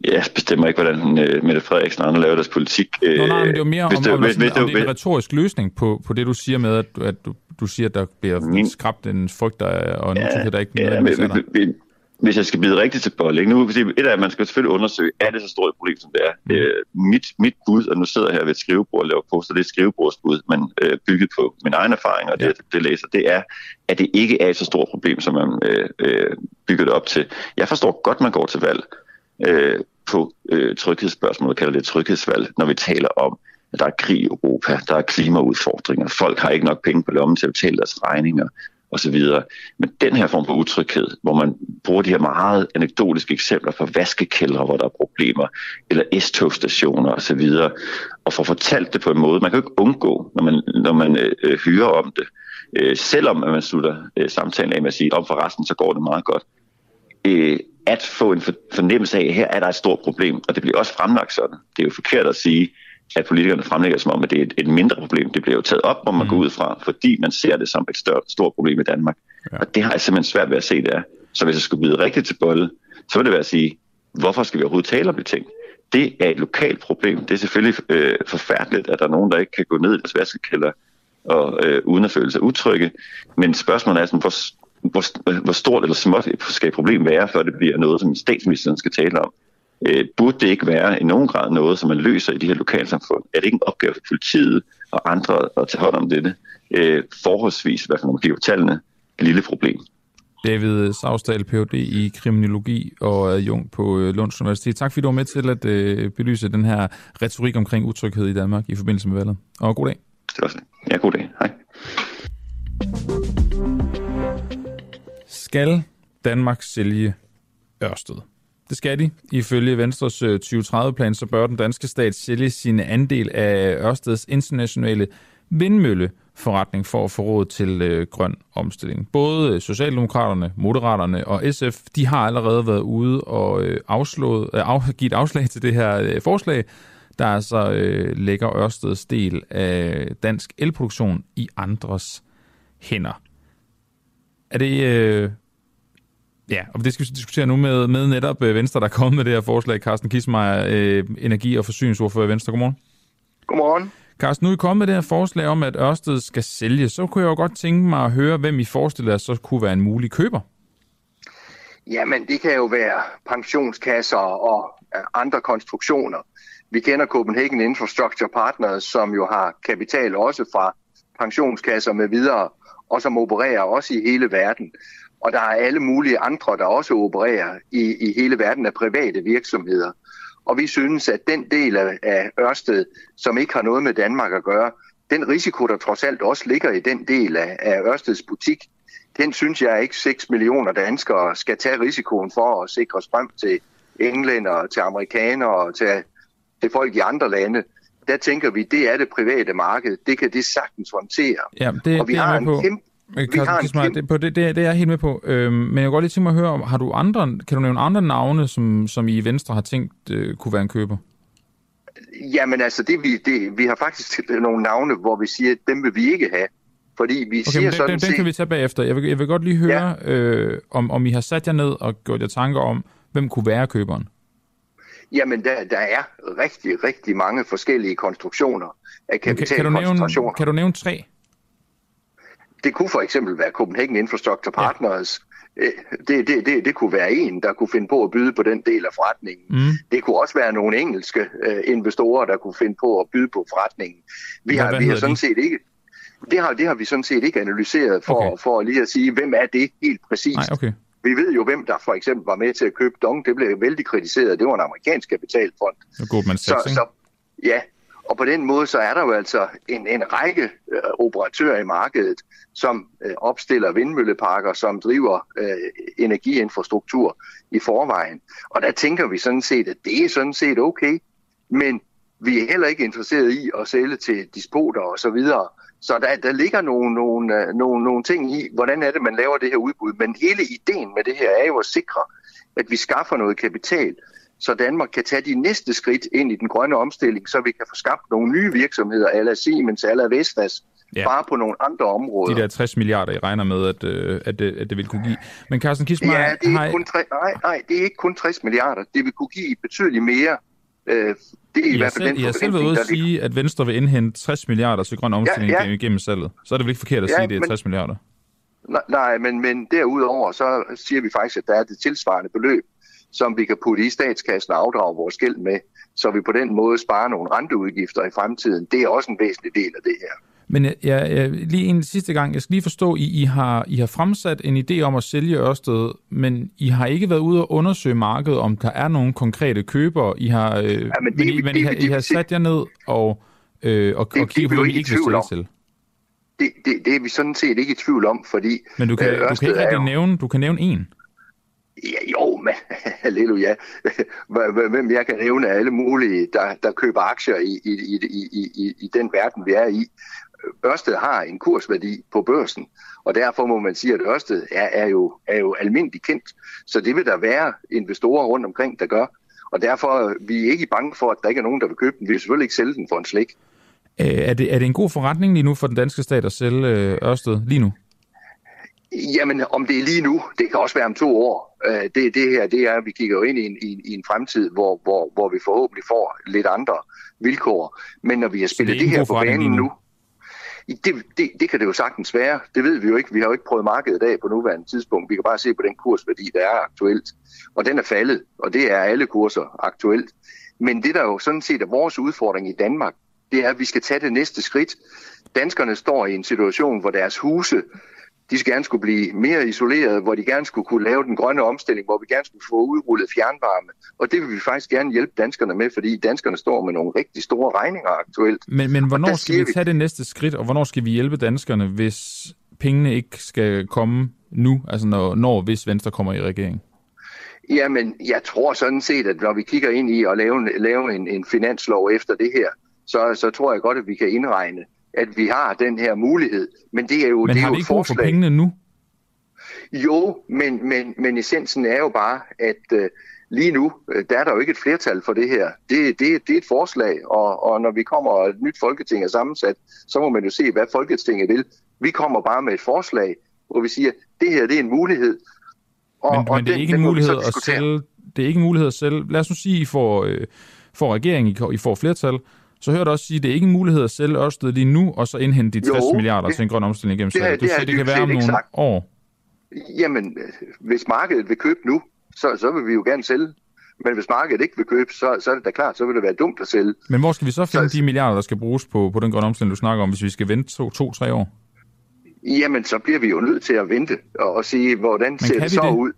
Jeg bestemmer ikke, hvordan øh, Mette Frederiksen og andre laver deres politik. Øh, Nå, nej, men det er jo mere om, det, om, hvis, om, hvis, om det er en retorisk løsning på, på det, du siger med, at, at du, du siger, at der bliver min, skræbt en frygt og en ja, utryghed, der ikke ja, men, men, hvis jeg skal bide rigtigt til bold, ikke? nu et af, at man skal selvfølgelig undersøge, er det så stort et problem, som det er. Mm. Øh, mit, mit bud, og nu sidder jeg her ved et skrivebord og laver poster, det er et skrivebordsbud, men øh, bygget på min egen erfaring, og det, ja. det læser, det er, at det ikke er et så stort problem, som man øh, øh, bygger det op til. Jeg forstår godt, man går til valg øh, på øh, tryghedsspørgsmål, kalder det tryghedsvalg, når vi taler om, at der er krig i Europa, der er klimaudfordringer, folk har ikke nok penge på lommen til at betale deres regninger, osv. Men den her form for utryghed, hvor man bruger de her meget anekdotiske eksempler fra vaskekældre, hvor der er problemer, eller S-togstationer osv., og får fortalt det på en måde, man kan jo ikke undgå, når man, når man øh, øh hører om det, øh, selvom at man slutter øh, samtalen af med at sige, om for resten, så går det meget godt. Øh, at få en fornemmelse af, at her er der et stort problem, og det bliver også fremlagt sådan. Det er jo forkert at sige, at politikerne fremlægger som om, at det er et, et mindre problem. Det bliver jo taget op, hvor man mm. går ud fra, fordi man ser det som et større, stort problem i Danmark. Ja. Og det har jeg simpelthen svært ved at se, det er. Så hvis jeg skulle blive rigtigt til bolle, så vil det være at sige, hvorfor skal vi overhovedet tale om det ting? Det er et lokalt problem. Det er selvfølgelig øh, forfærdeligt, at der er nogen, der ikke kan gå ned i deres vaskekælder og, øh, uden at føle sig utrygge. Men spørgsmålet er, sådan, hvor, hvor, hvor stort eller småt skal et problem være, før det bliver noget, som statsministeren skal tale om øh, burde det ikke være i nogen grad noget, som man løser i de her lokalsamfund? Er det ikke en opgave for politiet og andre at tage hånd om dette? Øh, forholdsvis, i hvert fald når man kigger på tallene, et lille problem. David Savsdal, Ph.D. i kriminologi og adjunkt på øh, Lunds Universitet. Tak fordi du var med til at øh, belyse den her retorik omkring utryghed i Danmark i forbindelse med valget. Og god dag. Det var Ja, god dag. Hej. Skal Danmark sælge Ørsted? Det skal de. Ifølge Venstres øh, 2030-plan, så bør den danske stat sælge sin andel af Ørsteds internationale vindmølleforretning for at få råd til øh, grøn omstilling. Både øh, Socialdemokraterne, Moderaterne og SF, de har allerede været ude og øh, afslået, øh, af, givet afslag til det her øh, forslag, der altså øh, lægger Ørsteds del af dansk elproduktion i andres hænder. Er det, øh, Ja, og det skal vi diskutere nu med, med netop øh, Venstre, der er kommet med det her forslag. Carsten Kismeier, øh, energi- og forsyningsordfører i Venstre. Godmorgen. Godmorgen. Carsten, nu er I kommet med det her forslag om, at Ørsted skal sælge. Så kunne jeg jo godt tænke mig at høre, hvem I forestiller jer så kunne være en mulig køber. Jamen, det kan jo være pensionskasser og øh, andre konstruktioner. Vi kender Copenhagen Infrastructure Partners, som jo har kapital også fra pensionskasser med videre, og som opererer også i hele verden. Og der er alle mulige andre, der også opererer i, i hele verden af private virksomheder. Og vi synes, at den del af, af Ørsted, som ikke har noget med Danmark at gøre, den risiko, der trods alt også ligger i den del af, af Ørsteds butik, den synes jeg ikke 6 millioner danskere skal tage risikoen for at sikre strøm til englænder, til amerikanere og til, til folk i andre lande. Der tænker vi, det er det private marked. Det kan det sagtens håndtere. Ja, det, og vi det har en kæmpe Carsten det, det, det, det er jeg helt med på. Øhm, men jeg kan godt lige tænke mig at høre, har du andre, kan du nævne andre navne, som, som I i Venstre har tænkt øh, kunne være en køber? Jamen altså, det, vi, det, vi har faktisk nogle navne, hvor vi siger, at dem vil vi ikke have. Fordi vi okay, siger den, sådan den, den kan vi tage bagefter. Jeg vil, jeg vil godt lige høre, ja. øh, om, om I har sat jer ned og gjort jer tanker om, hvem kunne være køberen? Jamen, der, der er rigtig, rigtig mange forskellige konstruktioner af kapitalkoncentrationer. Kan, kan, du nævne, kan du nævne tre? Det kunne for eksempel være Copenhagen Infrastructure Partners. Ja. Øh, det, det, det, det kunne være en, der kunne finde på at byde på den del af forretningen. Mm. Det kunne også være nogle engelske uh, investorer, der kunne finde på at byde på forretningen. Vi har, vi har sådan de? set ikke... Det har, det har vi sådan set ikke analyseret for, okay. for lige at sige, hvem er det helt præcist. Nej, okay. Vi ved jo, hvem der for eksempel var med til at købe Dong. Det blev vældig kritiseret. Det var en amerikansk kapitalfond. Goldman Sachs, så, så, Ja, og på den måde så er der jo altså en, en række øh, operatører i markedet, som øh, opstiller vindmølleparker, som driver øh, energiinfrastruktur i forvejen. Og der tænker vi sådan set, at det er sådan set okay, men vi er heller ikke interesseret i at sælge til dispoter og så videre. Så der, der ligger nogle, nogle, øh, nogle, nogle ting i, hvordan er det, man laver det her udbud. Men hele ideen med det her er jo at sikre, at vi skaffer noget kapital, så Danmark kan tage de næste skridt ind i den grønne omstilling, så vi kan få skabt nogle nye virksomheder, ala Siemens, ala Vestas, ja. bare på nogle andre områder. De der 60 milliarder, I regner med, at, øh, at, det, at det vil kunne give. Men Carsten Kismar... Ja, det er, har... kun tre... nej, nej, det er ikke kun 60 milliarder. Det vil kunne give betydeligt mere. Øh, det er i, I hvert fald selv, den I har selv været ude at sige, at Venstre vil indhente 60 milliarder til grøn omstilling ja, ja. igennem salget. Så er det vel ikke forkert at ja, sige, at det er 60 men, milliarder? Nej, men, men derudover så siger vi faktisk, at der er det tilsvarende beløb, som vi kan putte i statskassen og afdrage vores gæld med, så vi på den måde sparer nogle renteudgifter i fremtiden. Det er også en væsentlig del af det her. Men jeg, jeg, lige en sidste gang, jeg skal lige forstå, I, I, har, I har fremsat en idé om at sælge Ørsted, men I har ikke været ude og undersøge markedet, om der er nogle konkrete købere. I har, øh, ja, men det, men I, men det, I, har, det, I har sat jer ned og, øh, og, det, og kigget på, hvad I ikke vil sælge til. Det, det, det er vi sådan set ikke i tvivl om, fordi... Men du kan, øh, du kan ikke jo... nævne, du kan nævne en. Ja, jo, men (laughs) halleluja. Hvem jeg kan nævne af alle mulige, der, der køber aktier i, i, i, i, i den verden, vi er i. Ørsted har en kursværdi på børsen, og derfor må man sige, at Ørsted er, er, jo, er jo almindeligt kendt. Så det vil der være investorer rundt omkring, der gør. Og derfor vi er ikke bange for, at der ikke er nogen, der vil købe den. Vi vil selvfølgelig ikke sælge den for en slik. Er det, er det en god forretning lige nu for den danske stat at sælge øh, Ørsted lige nu? Jamen, om det er lige nu, det kan også være om to år. Øh, det, det her, det er, at vi kigger jo ind i en, i, i en fremtid, hvor, hvor, hvor vi forhåbentlig får lidt andre vilkår. Men når vi har spillet det, det her på banen nu, det, det, det kan det jo sagtens være. Det ved vi jo ikke. Vi har jo ikke prøvet markedet af på nuværende tidspunkt. Vi kan bare se på den kursværdi, der er aktuelt. Og den er faldet, og det er alle kurser aktuelt. Men det, der jo sådan set er vores udfordring i Danmark, det er, at vi skal tage det næste skridt. Danskerne står i en situation, hvor deres huse de skal gerne skulle blive mere isoleret, hvor de gerne skulle kunne lave den grønne omstilling, hvor vi gerne skulle få udrullet fjernvarme. Og det vil vi faktisk gerne hjælpe danskerne med, fordi danskerne står med nogle rigtig store regninger aktuelt. Men, men hvornår skal vi tage det næste skridt, og hvornår skal vi hjælpe danskerne, hvis pengene ikke skal komme nu, altså når, når hvis Venstre kommer i regering? Jamen, jeg tror sådan set, at når vi kigger ind i at lave, lave en, en finanslov efter det her, så, så tror jeg godt, at vi kan indregne at vi har den her mulighed. Men det er jo, men det er har vi ikke brug for pengene nu? Jo, men, men, men essensen er jo bare, at uh, lige nu, øh, der er der jo ikke et flertal for det her. Det, det, det er et forslag, og, og når vi kommer, og et nyt folketing er sammensat, så må man jo se, hvad Folketinget vil. Vi kommer bare med et forslag, hvor vi siger, det her det er en mulighed. Og, men, og men det er den, ikke en mulighed at sælge, det er ikke en mulighed at sælge. Lad os nu sige, I får, øh, får regeringen, I får flertal, så hørte også sige, at det er ikke en mulighed at sælge Ørsted lige nu, og så indhente de 60 jo, milliarder det, til en grøn omstilling det, det, du siger, det kan være om nogle sagt. år. Jamen, hvis markedet vil købe nu, så, så vil vi jo gerne sælge. Men hvis markedet ikke vil købe, så, så er det da klart, så vil det være dumt at sælge. Men hvor skal vi så finde så, de milliarder, der skal bruges på, på den grønne omstilling, du snakker om, hvis vi skal vente to-tre to, år? Jamen, så bliver vi jo nødt til at vente og, og sige, hvordan Men ser det så det? ud.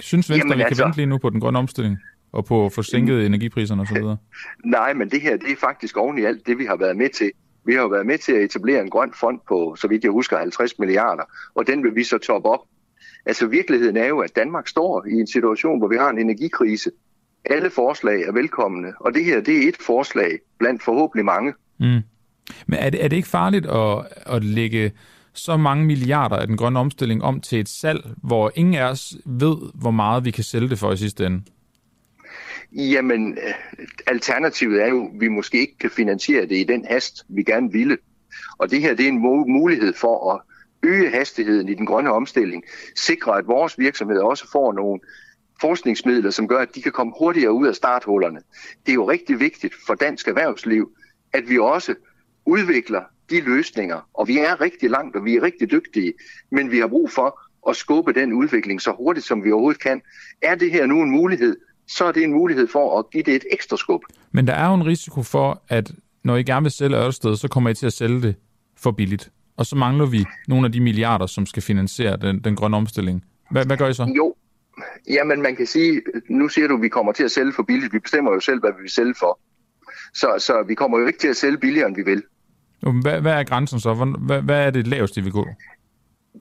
Synes Venstre, Jamen, vi altså, kan vente lige nu på den grønne omstilling? Og på forsænket mm. energipriserne osv.? (laughs) Nej, men det her det er faktisk oven i alt det, vi har været med til. Vi har jo været med til at etablere en grøn fond på, så vidt jeg husker, 50 milliarder, og den vil vi så toppe op. Altså virkeligheden er jo, at Danmark står i en situation, hvor vi har en energikrise. Alle forslag er velkomne, og det her det er et forslag blandt forhåbentlig mange. Mm. Men er det, er det ikke farligt at, at lægge så mange milliarder af den grønne omstilling om til et salg, hvor ingen af os ved, hvor meget vi kan sælge det for i sidste ende? Jamen, øh, alternativet er jo, at vi måske ikke kan finansiere det i den hast, vi gerne ville. Og det her det er en mulighed for at øge hastigheden i den grønne omstilling, sikre, at vores virksomheder også får nogle forskningsmidler, som gør, at de kan komme hurtigere ud af starthullerne. Det er jo rigtig vigtigt for dansk erhvervsliv, at vi også udvikler de løsninger, og vi er rigtig langt, og vi er rigtig dygtige, men vi har brug for at skubbe den udvikling så hurtigt, som vi overhovedet kan. Er det her nu en mulighed, så er det en mulighed for at give det et ekstra skub. Men der er jo en risiko for, at når I gerne vil sælge Ørsted, så kommer I til at sælge det for billigt. Og så mangler vi nogle af de milliarder, som skal finansiere den, den grønne omstilling. Hvad, hvad gør I så? Jo, jamen man kan sige, nu siger du, at vi kommer til at sælge for billigt. Vi bestemmer jo selv, hvad vi vil sælge for. Så, så vi kommer jo ikke til at sælge billigere, end vi vil. Hvad, hvad er grænsen så? Hvad, hvad er det laveste, vi går?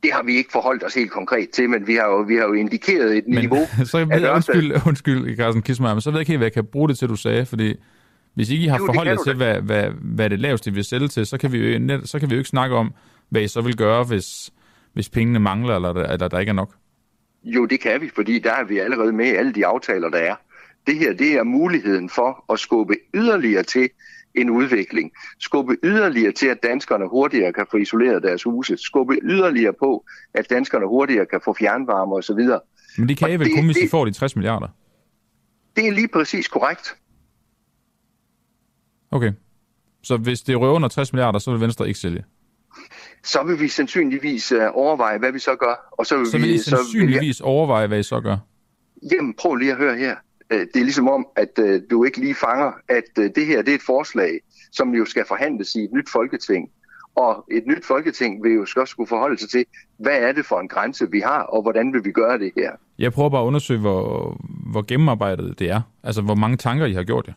Det har vi ikke forholdt os helt konkret til, men vi har jo, vi har jo indikeret et men, niveau. (laughs) så jeg ved, undskyld, undskyld, Carsten Kismar, men så ved jeg ikke helt, hvad jeg kan bruge det til, du sagde, fordi hvis ikke I har jo, forholdt jer til, hvad, hvad, hvad det laveste vi vil sælge til, så kan, vi jo, så kan vi jo ikke snakke om, hvad I så vil gøre, hvis, hvis pengene mangler, eller, eller der ikke er nok. Jo, det kan vi, fordi der er vi allerede med i alle de aftaler, der er. Det her, det er muligheden for at skubbe yderligere til en udvikling. Skubbe yderligere til, at danskerne hurtigere kan få isoleret deres huse. Skubbe yderligere på, at danskerne hurtigere kan få fjernvarme osv. Men det kan I vel kun, hvis I får de 60 milliarder? Det er lige præcis korrekt. Okay. Så hvis det røver under 60 milliarder, så vil Venstre ikke sælge? Så vil vi sandsynligvis uh, overveje, hvad vi så gør. Og så vil, så vil vi, I sandsynligvis så vil jeg... overveje, hvad I så gør? Jamen, prøv lige at høre her. Uh, det er ligesom om, at uh, du ikke lige fanger, at uh, det her det er et forslag, som jo skal forhandles i et nyt folketing. Og et nyt folketing vil jo også skulle forholde sig til, hvad er det for en grænse, vi har, og hvordan vil vi gøre det her? Jeg prøver bare at undersøge, hvor, hvor gennemarbejdet det er. Altså, hvor mange tanker I har gjort jer.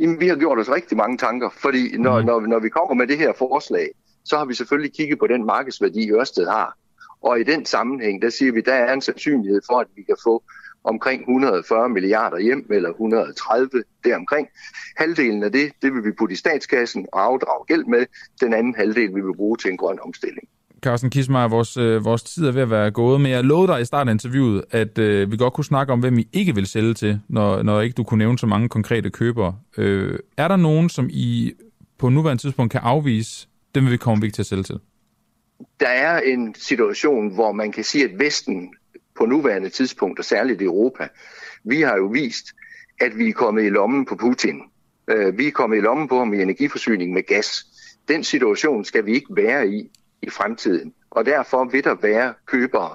Jamen, vi har gjort os rigtig mange tanker, fordi når, mm. når, når vi kommer med det her forslag, så har vi selvfølgelig kigget på den markedsværdi, Ørsted har. Og i den sammenhæng, der siger vi, der er en sandsynlighed for, at vi kan få omkring 140 milliarder hjem, eller 130 deromkring. Halvdelen af det, det vil vi putte i statskassen og afdrage gæld med. Den anden halvdel vil vi bruge til en grøn omstilling. Carsten Kismar, vores, øh, vores tid er ved at være gået, men jeg lovede dig i starten af interviewet, at øh, vi godt kunne snakke om, hvem I ikke vil sælge til, når, når ikke du kunne nævne så mange konkrete købere. Øh, er der nogen, som I på nuværende tidspunkt kan afvise, dem vil vi komme ikke til at sælge til? Der er en situation, hvor man kan sige, at Vesten på nuværende tidspunkt, og særligt i Europa, vi har jo vist, at vi er kommet i lommen på Putin. Øh, vi er kommet i lommen på ham i energiforsyning med gas. Den situation skal vi ikke være i i fremtiden. Og derfor vil der være købere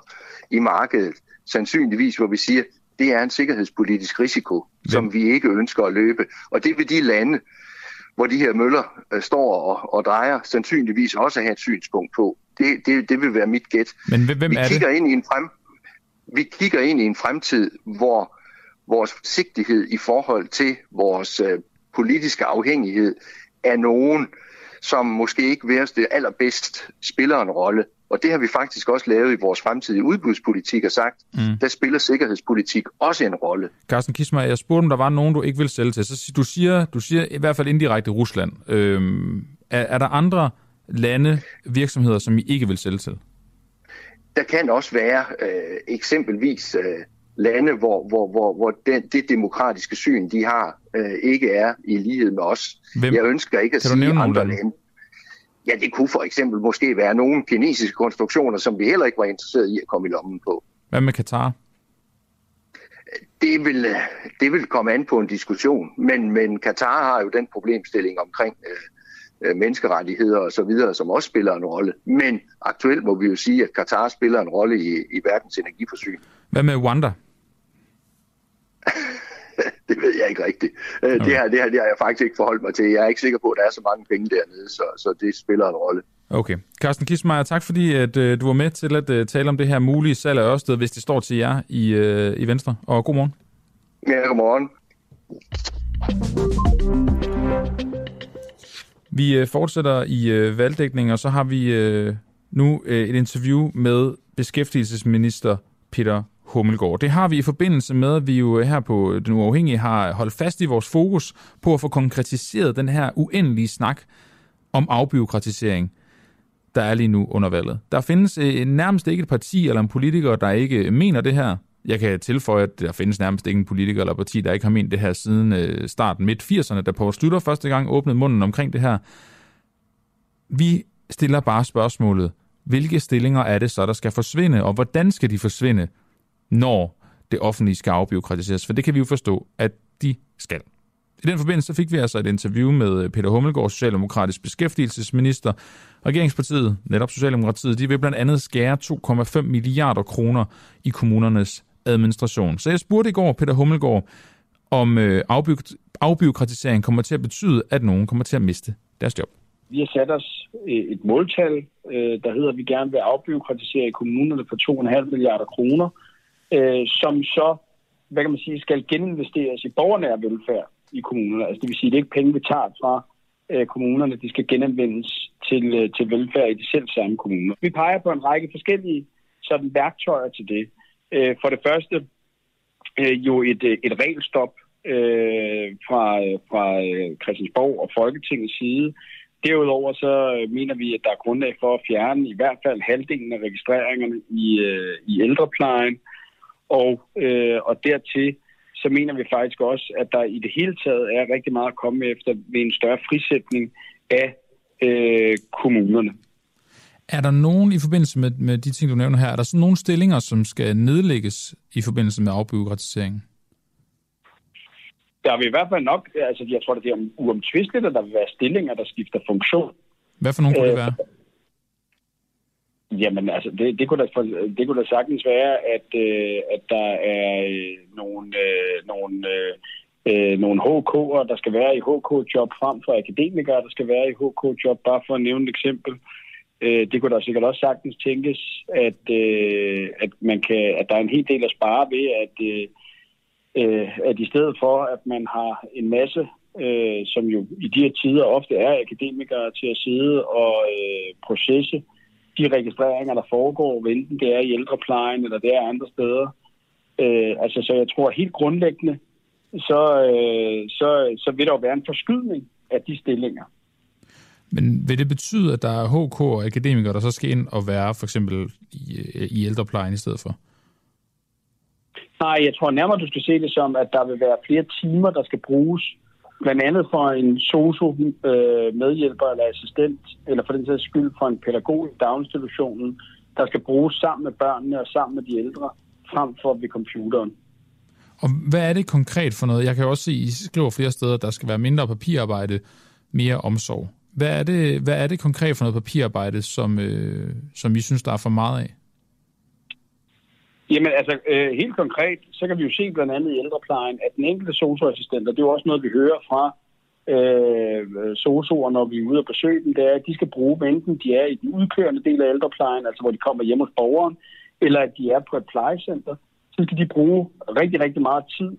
i markedet, sandsynligvis, hvor vi siger, det er en sikkerhedspolitisk risiko, Hvem? som vi ikke ønsker at løbe. Og det vil de lande, hvor de her møller øh, står og, og drejer, sandsynligvis også have et synspunkt på. Det, det, det vil være mit gæt. Men hvem vi er kigger det? Ind i en frem, vi kigger ind i en fremtid, hvor vores forsigtighed i forhold til vores øh, politiske afhængighed af nogen, som måske ikke vil det allerbedst spiller en rolle. Og det har vi faktisk også lavet i vores fremtidige udbudspolitik og sagt, mm. der spiller sikkerhedspolitik også en rolle. Carsten Kismar, jeg spurgte, om der var nogen, du ikke vil sælge til. Så du siger, du siger i hvert fald indirekte Rusland. Øhm, er, er der andre lande, virksomheder, som I ikke vil sælge til? Der kan også være øh, eksempelvis øh, lande, hvor, hvor, hvor, hvor den, det demokratiske syn, de har, øh, ikke er i lighed med os. Hvem? Jeg ønsker ikke at kan sige andre lande. Ja, det kunne for eksempel måske være nogle kinesiske konstruktioner, som vi heller ikke var interesseret i at komme i lommen på. Hvad med Katar? Det vil, det vil komme an på en diskussion, men, men Katar har jo den problemstilling omkring øh, øh, menneskerettigheder og så videre, som også spiller en rolle. Men aktuelt må vi jo sige, at Katar spiller en rolle i, i verdens energiforsyning. Hvad med Rwanda? (laughs) det ved jeg ikke rigtigt. Øh, okay. Det, her, det, her, det har jeg faktisk ikke forholdt mig til. Jeg er ikke sikker på, at der er så mange penge dernede, så, så det spiller en rolle. Okay. Carsten Kismeier, tak fordi at, uh, du var med til at uh, tale om det her mulige salg af Ørsted, hvis det står til jer i, uh, i Venstre. Og god morgen. Ja, god morgen. Vi øh, fortsætter i øh, valgdækning, og så har vi øh, nu et interview med beskæftigelsesminister Peter Hummelgaard. Det har vi i forbindelse med, at vi jo her på Den Uafhængige har holdt fast i vores fokus på at få konkretiseret den her uendelige snak om afbiokratisering, der er lige nu under valget. Der findes nærmest ikke et parti eller en politiker, der ikke mener det her. Jeg kan tilføje, at der findes nærmest ingen politiker eller parti, der ikke har ment det her siden øh, starten midt 80'erne, da Poul Slytter første gang åbnede munden omkring det her. Vi stiller bare spørgsmålet, hvilke stillinger er det så, der skal forsvinde, og hvordan skal de forsvinde, når det offentlige skal afbiokratiseres, for det kan vi jo forstå, at de skal. I den forbindelse fik vi altså et interview med øh, Peter Hummelgaard, Socialdemokratisk beskæftigelsesminister. Regeringspartiet, netop Socialdemokratiet, de vil blandt andet skære 2,5 milliarder kroner i kommunernes administration. Så jeg spurgte i går Peter Hummelgaard, om øh, afbyråkratisering kommer til at betyde, at nogen kommer til at miste deres job. Vi har sat os øh, et måltal, øh, der hedder, at vi gerne vil afbyråkratisere i kommunerne for 2,5 milliarder kroner, øh, som så, hvad kan man sige, skal geninvesteres i borgernær velfærd i kommunerne. Altså det vil sige, at det er ikke penge, vi tager fra kommunerne, de skal genanvendes til, til velfærd i de selv samme kommuner. Vi peger på en række forskellige sådan værktøjer til det. Øh, for det første øh, jo et, øh, et regelstop øh, fra, fra Christiansborg og Folketingets side. Derudover så mener vi, at der er grundlag for at fjerne i hvert fald halvdelen af registreringerne i, øh, i ældreplejen. Og, øh, og dertil så mener vi faktisk også, at der i det hele taget er rigtig meget at komme efter ved en større frisætning af øh, kommunerne. Er der nogen i forbindelse med, med de ting, du nævner her, er der sådan nogle stillinger, som skal nedlægges i forbindelse med afbyråkratiseringen? Der vil i hvert fald nok, altså jeg tror, det er uomtvisteligt, at der vil være stillinger, der skifter funktion. Hvad for nogle kunne det være? Jamen, altså, det, det, kunne da, det kunne da sagtens være, at, øh, at der er øh, nogle, øh, nogle, øh, nogle HK'er, der skal være i HK-job frem for akademikere, der skal være i HK-job, bare for at nævne et eksempel. Øh, Øh, det kunne da sikkert også sagtens tænkes, at, øh, at, man kan, at der er en hel del at spare ved, at, øh, øh, at i stedet for, at man har en masse, øh, som jo i de her tider ofte er akademikere til at sidde og øh, processe de registreringer, der foregår, enten det er i ældreplejen eller det er andre steder. Øh, altså, så jeg tror helt grundlæggende, så, øh, så, så vil der jo være en forskydning af de stillinger. Men vil det betyde, at der er HK og akademikere, der så skal ind og være for eksempel i, i ældreplejen i stedet for? Nej, jeg tror nærmere, du skal se det som, at der vil være flere timer, der skal bruges. Blandt andet for en sosu øh, medhjælper eller assistent, eller for den sags skyld for en pædagog i daginstitutionen, der skal bruges sammen med børnene og sammen med de ældre, frem for ved computeren. Og hvad er det konkret for noget? Jeg kan også se, at I skriver flere steder, at der skal være mindre papirarbejde, mere omsorg. Hvad er det, hvad er det konkret for noget papirarbejde, som, øh, som I synes, der er for meget af? Jamen altså, øh, helt konkret, så kan vi jo se blandt andet i ældreplejen, at den enkelte socioassistent, og det er jo også noget, vi hører fra øh, sosuer, når vi er ude og besøge dem, det er, at de skal bruge, enten de er i den udkørende del af ældreplejen, altså hvor de kommer hjem hos borgeren, eller at de er på et plejecenter, så skal de bruge rigtig, rigtig meget tid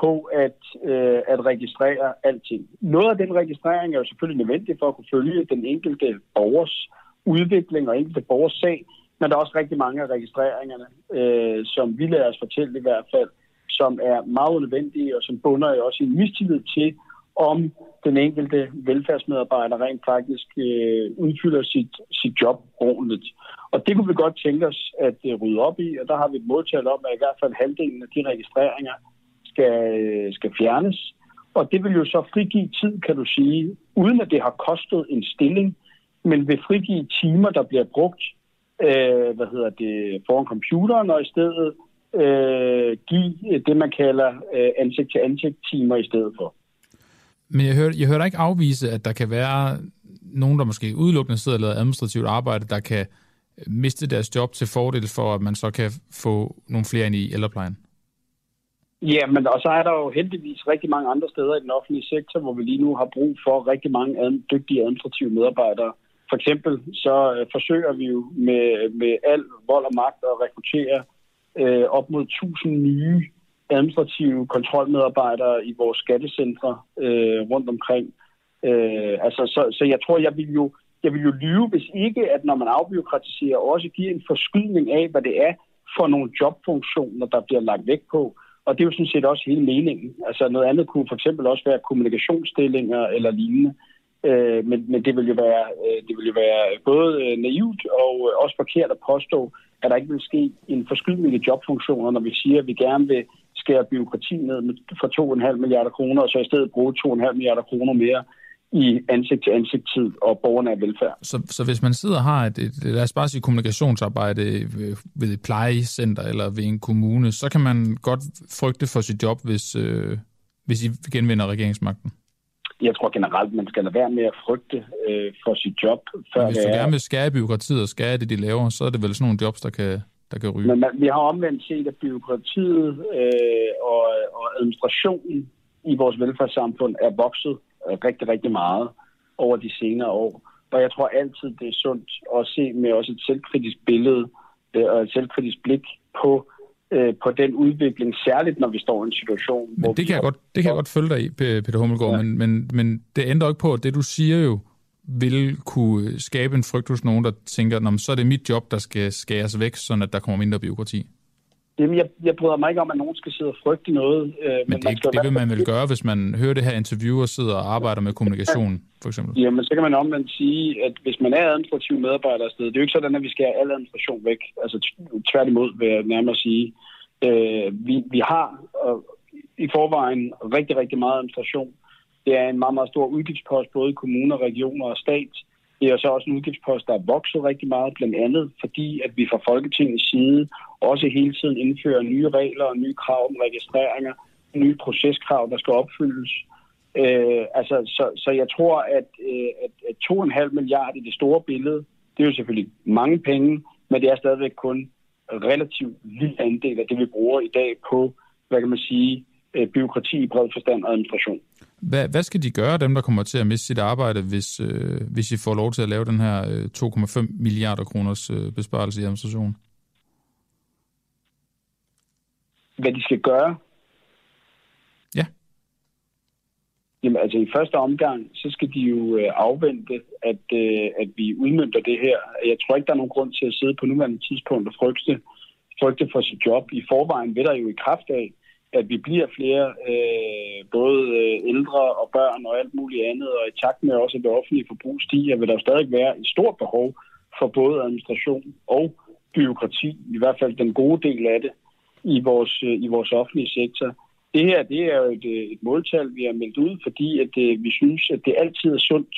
på at, øh, at registrere alting. Noget af den registrering er jo selvfølgelig nødvendig for at kunne følge den enkelte borgers udvikling og enkelte borgers sag, men der er også rigtig mange af registreringerne, øh, som vi lader os fortælle i hvert fald, som er meget nødvendige og som bunder jo også i en mistillid til, om den enkelte velfærdsmedarbejder rent faktisk øh, udfylder sit, sit job ordentligt. Og det kunne vi godt tænke os at øh, rydde op i, og der har vi et måltal om, at i hvert fald halvdelen af de registreringer skal, skal fjernes. Og det vil jo så frigive tid, kan du sige, uden at det har kostet en stilling, men vil frigive timer, der bliver brugt øh, hvad hedder det, foran computeren, og i stedet øh, give øh, det, man kalder øh, ansigt-til-ansigt-timer i stedet for. Men jeg hører, jeg hører ikke afvise, at der kan være nogen, der måske udelukkende sidder og laver administrativt arbejde, der kan miste deres job til fordel for, at man så kan få nogle flere ind i ældreplejen? Ja, men og så er der jo heldigvis rigtig mange andre steder i den offentlige sektor, hvor vi lige nu har brug for rigtig mange ad- dygtige administrative medarbejdere. For eksempel så øh, forsøger vi jo med, med al vold og magt at rekruttere øh, op mod 1000 nye administrative kontrolmedarbejdere i vores skattecentre øh, rundt omkring. Øh, altså, så, så jeg tror, jeg vil jo jeg vil jo lyve, hvis ikke, at når man afbiokratiserer, også giver en forskydning af, hvad det er for nogle jobfunktioner, der bliver lagt væk på. Og det er jo sådan set også hele meningen. Altså noget andet kunne for eksempel også være kommunikationsstillinger eller lignende. Øh, men, men det vil jo være, øh, det vil jo være både øh, naivt og øh, også forkert at påstå, at der ikke vil ske en forskydning i jobfunktioner, når vi siger, at vi gerne vil skære byråkrati ned for 2,5 milliarder kroner, og så i stedet bruge 2,5 milliarder kroner mere i ansigt-til-ansigt-tid og borgerne af velfærd. Så, så hvis man sidder og har et, et, lad os bare sige, kommunikationsarbejde ved et plejecenter eller ved en kommune, så kan man godt frygte for sit job, hvis, øh, hvis I genvinder regeringsmagten? Jeg tror generelt, man skal lade være med at frygte øh, for sit job. Før hvis du er... gerne vil skære byråkratiet og skære det, de laver, så er det vel sådan nogle jobs, der kan, der kan ryge. Men man, vi har omvendt set, at byråkratiet øh, og, og administrationen i vores velfærdssamfund er vokset rigtig, rigtig meget over de senere år. Og jeg tror altid, det er sundt at se med også et selvkritisk billede øh, og et selvkritisk blik på øh, på den udvikling, særligt når vi står i en situation, men hvor det kan, jeg godt, det kan jeg godt følge dig i, Peter Hummelgaard, ja. men, men, men det ændrer ikke på, at det du siger jo, vil kunne skabe en frygt hos nogen, der tænker, så er det mit job, der skal skæres væk, så der kommer mindre byråkrati. Jamen, jeg, jeg bryder mig ikke om, at nogen skal sidde og frygte noget. Øh, men, men det, man det vil man vel gøre, hvis man hører det her interview og sidder og arbejder med kommunikation, for eksempel? Jamen, så kan man omvendt sige, at hvis man er administrativ medarbejder afsted, det er jo ikke sådan, at vi skal have al administration væk. Altså tværtimod vil jeg nærmere sige. Øh, vi, vi har øh, i forvejen rigtig, rigtig meget administration. Det er en meget, meget stor udgiftspost, både i kommuner, regioner og stat. Det er så også en udgiftspost, der er vokset rigtig meget, blandt andet fordi, at vi fra Folketingets side også hele tiden indfører nye regler og nye krav om registreringer, nye proceskrav, der skal opfyldes. Øh, altså, så, så jeg tror, at, øh, at, at 2,5 milliarder i det store billede, det er jo selvfølgelig mange penge, men det er stadigvæk kun relativt lille andel af det, vi bruger i dag på, hvad kan man sige, øh, byråkrati i bred forstand og administration. Hvad, hvad skal de gøre, dem der kommer til at miste sit arbejde, hvis, øh, hvis I får lov til at lave den her øh, 2,5 milliarder kroners øh, besparelse i administrationen? Hvad de skal gøre? Ja. Jamen altså i første omgang, så skal de jo øh, afvente, at, øh, at vi udmyndter det her. Jeg tror ikke, der er nogen grund til at sidde på nuværende tidspunkt og frygte, frygte for sit job. I forvejen vil der jo i kraft af, at vi bliver flere, øh, både øh, ældre og børn og alt muligt andet, og i takt med også, at det offentlige forbrug stiger, vil der jo stadig være et stort behov for både administration og byråkrati, i hvert fald den gode del af det, i vores, øh, i vores offentlige sektor. Det her det er jo et, øh, et måltal, vi har meldt ud, fordi at, det, vi synes, at det altid er sundt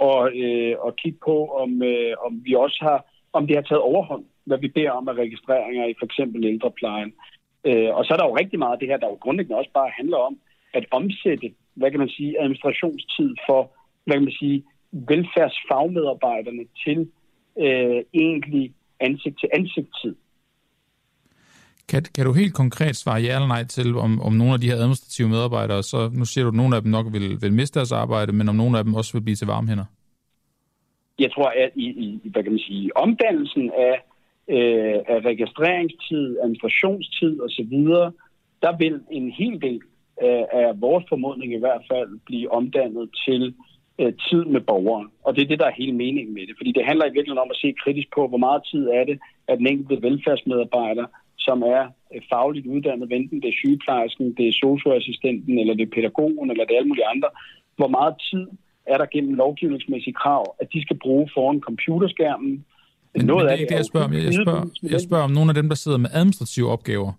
at, øh, at kigge på, om, øh, om vi også har, om det har taget overhånd, hvad vi beder om af registreringer i for eksempel ældreplejen. Øh, og så er der jo rigtig meget af det her, der jo grundlæggende også bare handler om at omsætte, hvad kan man sige, administrationstid for, hvad kan man sige, velfærdsfagmedarbejderne til øh, egentlig ansigt-til-ansigt-tid. Kan, kan du helt konkret svare ja eller nej til, om, om nogle af de her administrative medarbejdere, så nu siger du, at nogle af dem nok vil, vil miste deres arbejde, men om nogle af dem også vil blive til varme hænder? Jeg tror, at i, i hvad kan man sige, omdannelsen af øh, af registreringstid, administrationstid osv., der vil en hel del øh, af vores formodning i hvert fald blive omdannet til øh, tid med borgeren. Og det er det, der er hele meningen med det. Fordi det handler i virkeligheden om at se kritisk på, hvor meget tid er det, at den enkelte velfærdsmedarbejder, som er øh, fagligt uddannet, enten det er sygeplejersken, det er socioassistenten, eller det er pædagogen, eller det er alle mulige andre, hvor meget tid er der gennem lovgivningsmæssige krav, at de skal bruge foran computerskærmen, men, noget men det er ikke det, jeg spørger om. Jeg, jeg, spørger, jeg spørger om nogle af dem, der sidder med administrative opgaver,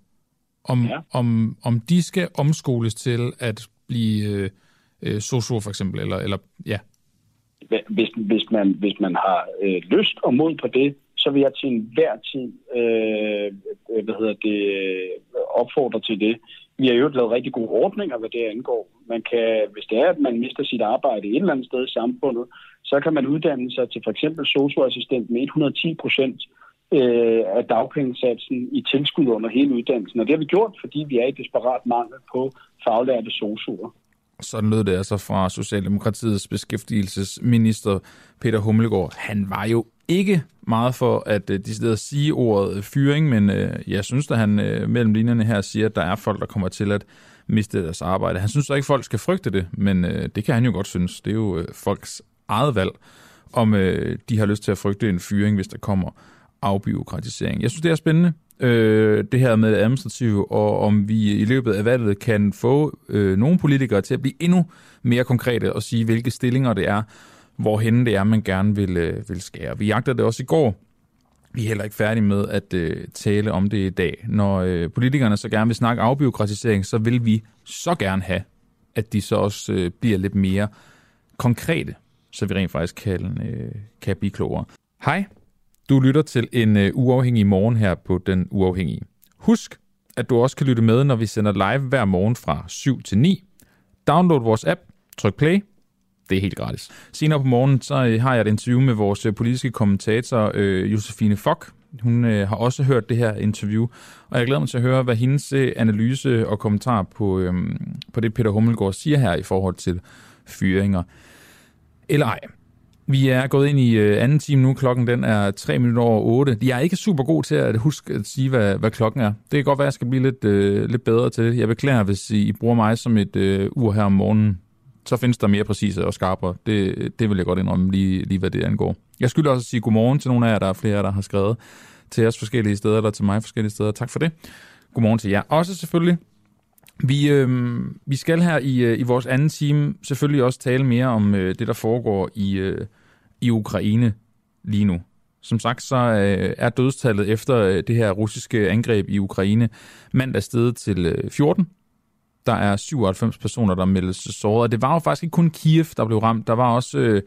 om, ja. om, om de skal omskoles til at blive øh, øh, socio for eksempel, eller, eller ja. Hvis, hvis, man, hvis man har øh, lyst og mod på det, så vil jeg til enhver tid øh, hvad hedder det, opfordre til det. Vi har jo lavet rigtig gode ordninger, hvad det angår. Man kan, hvis det er, at man mister sit arbejde et eller andet sted i samfundet, så kan man uddanne sig til for eksempel socioassistent med 110 procent øh, af dagpengesatsen i tilskud under hele uddannelsen. Og det har vi gjort, fordi vi er i desperat mangel på faglærte sosuer. Sådan lød det altså fra Socialdemokratiets beskæftigelsesminister Peter Hummelgaard. Han var jo ikke meget for at øh, uh, de at sige ordet fyring, men øh, jeg synes, at han øh, mellem linjerne her siger, at der er folk, der kommer til at miste deres arbejde. Han synes så ikke, at folk skal frygte det, men det kan han jo godt synes. Det er jo folks eget valg, om øh, de har lyst til at frygte en fyring, hvis der kommer afbiokratisering. Jeg synes, det er spændende, øh, det her med administrativt, og om vi i løbet af valget kan få øh, nogle politikere til at blive endnu mere konkrete og sige, hvilke stillinger det er, hvorhen det er, man gerne vil, øh, vil skære. Vi jagter det også i går. Vi er heller ikke færdige med at øh, tale om det i dag. Når øh, politikerne så gerne vil snakke afbiokratisering, så vil vi så gerne have, at de så også øh, bliver lidt mere konkrete så vi rent faktisk kan, øh, kan blive klogere. Hej, du lytter til en øh, uafhængig morgen her på Den Uafhængige. Husk, at du også kan lytte med, når vi sender live hver morgen fra 7 til 9. Download vores app, tryk play, det er helt gratis. Senere på morgenen så øh, har jeg et interview med vores øh, politiske kommentator øh, Josefine Fock. Hun øh, har også hørt det her interview, og jeg glæder mig til at høre, hvad hendes øh, analyse og kommentar på, øh, på det, Peter Hummelgaard siger her i forhold til fyringer eller ej. Vi er gået ind i øh, anden time nu. Klokken den er 3 minutter over 8. Jeg er ikke super god til at huske at sige, hvad, hvad klokken er. Det kan godt være, at jeg skal blive lidt, øh, lidt bedre til det. Jeg beklager, hvis I bruger mig som et øh, ur her om morgenen. Så findes der mere præcise og skarpere. Det, det vil jeg godt indrømme, lige, lige hvad det angår. Jeg skylder også at sige godmorgen til nogle af jer. Der er flere, der har skrevet til os forskellige steder, eller til mig forskellige steder. Tak for det. Godmorgen til jer. Også selvfølgelig vi, øh, vi skal her i, øh, i vores anden time selvfølgelig også tale mere om øh, det, der foregår i, øh, i Ukraine lige nu. Som sagt, så øh, er dødstallet efter øh, det her russiske angreb i Ukraine mandag steget til øh, 14. Der er 97 personer, der meldes såret. Og det var jo faktisk ikke kun Kiev, der blev ramt. Der var også øh,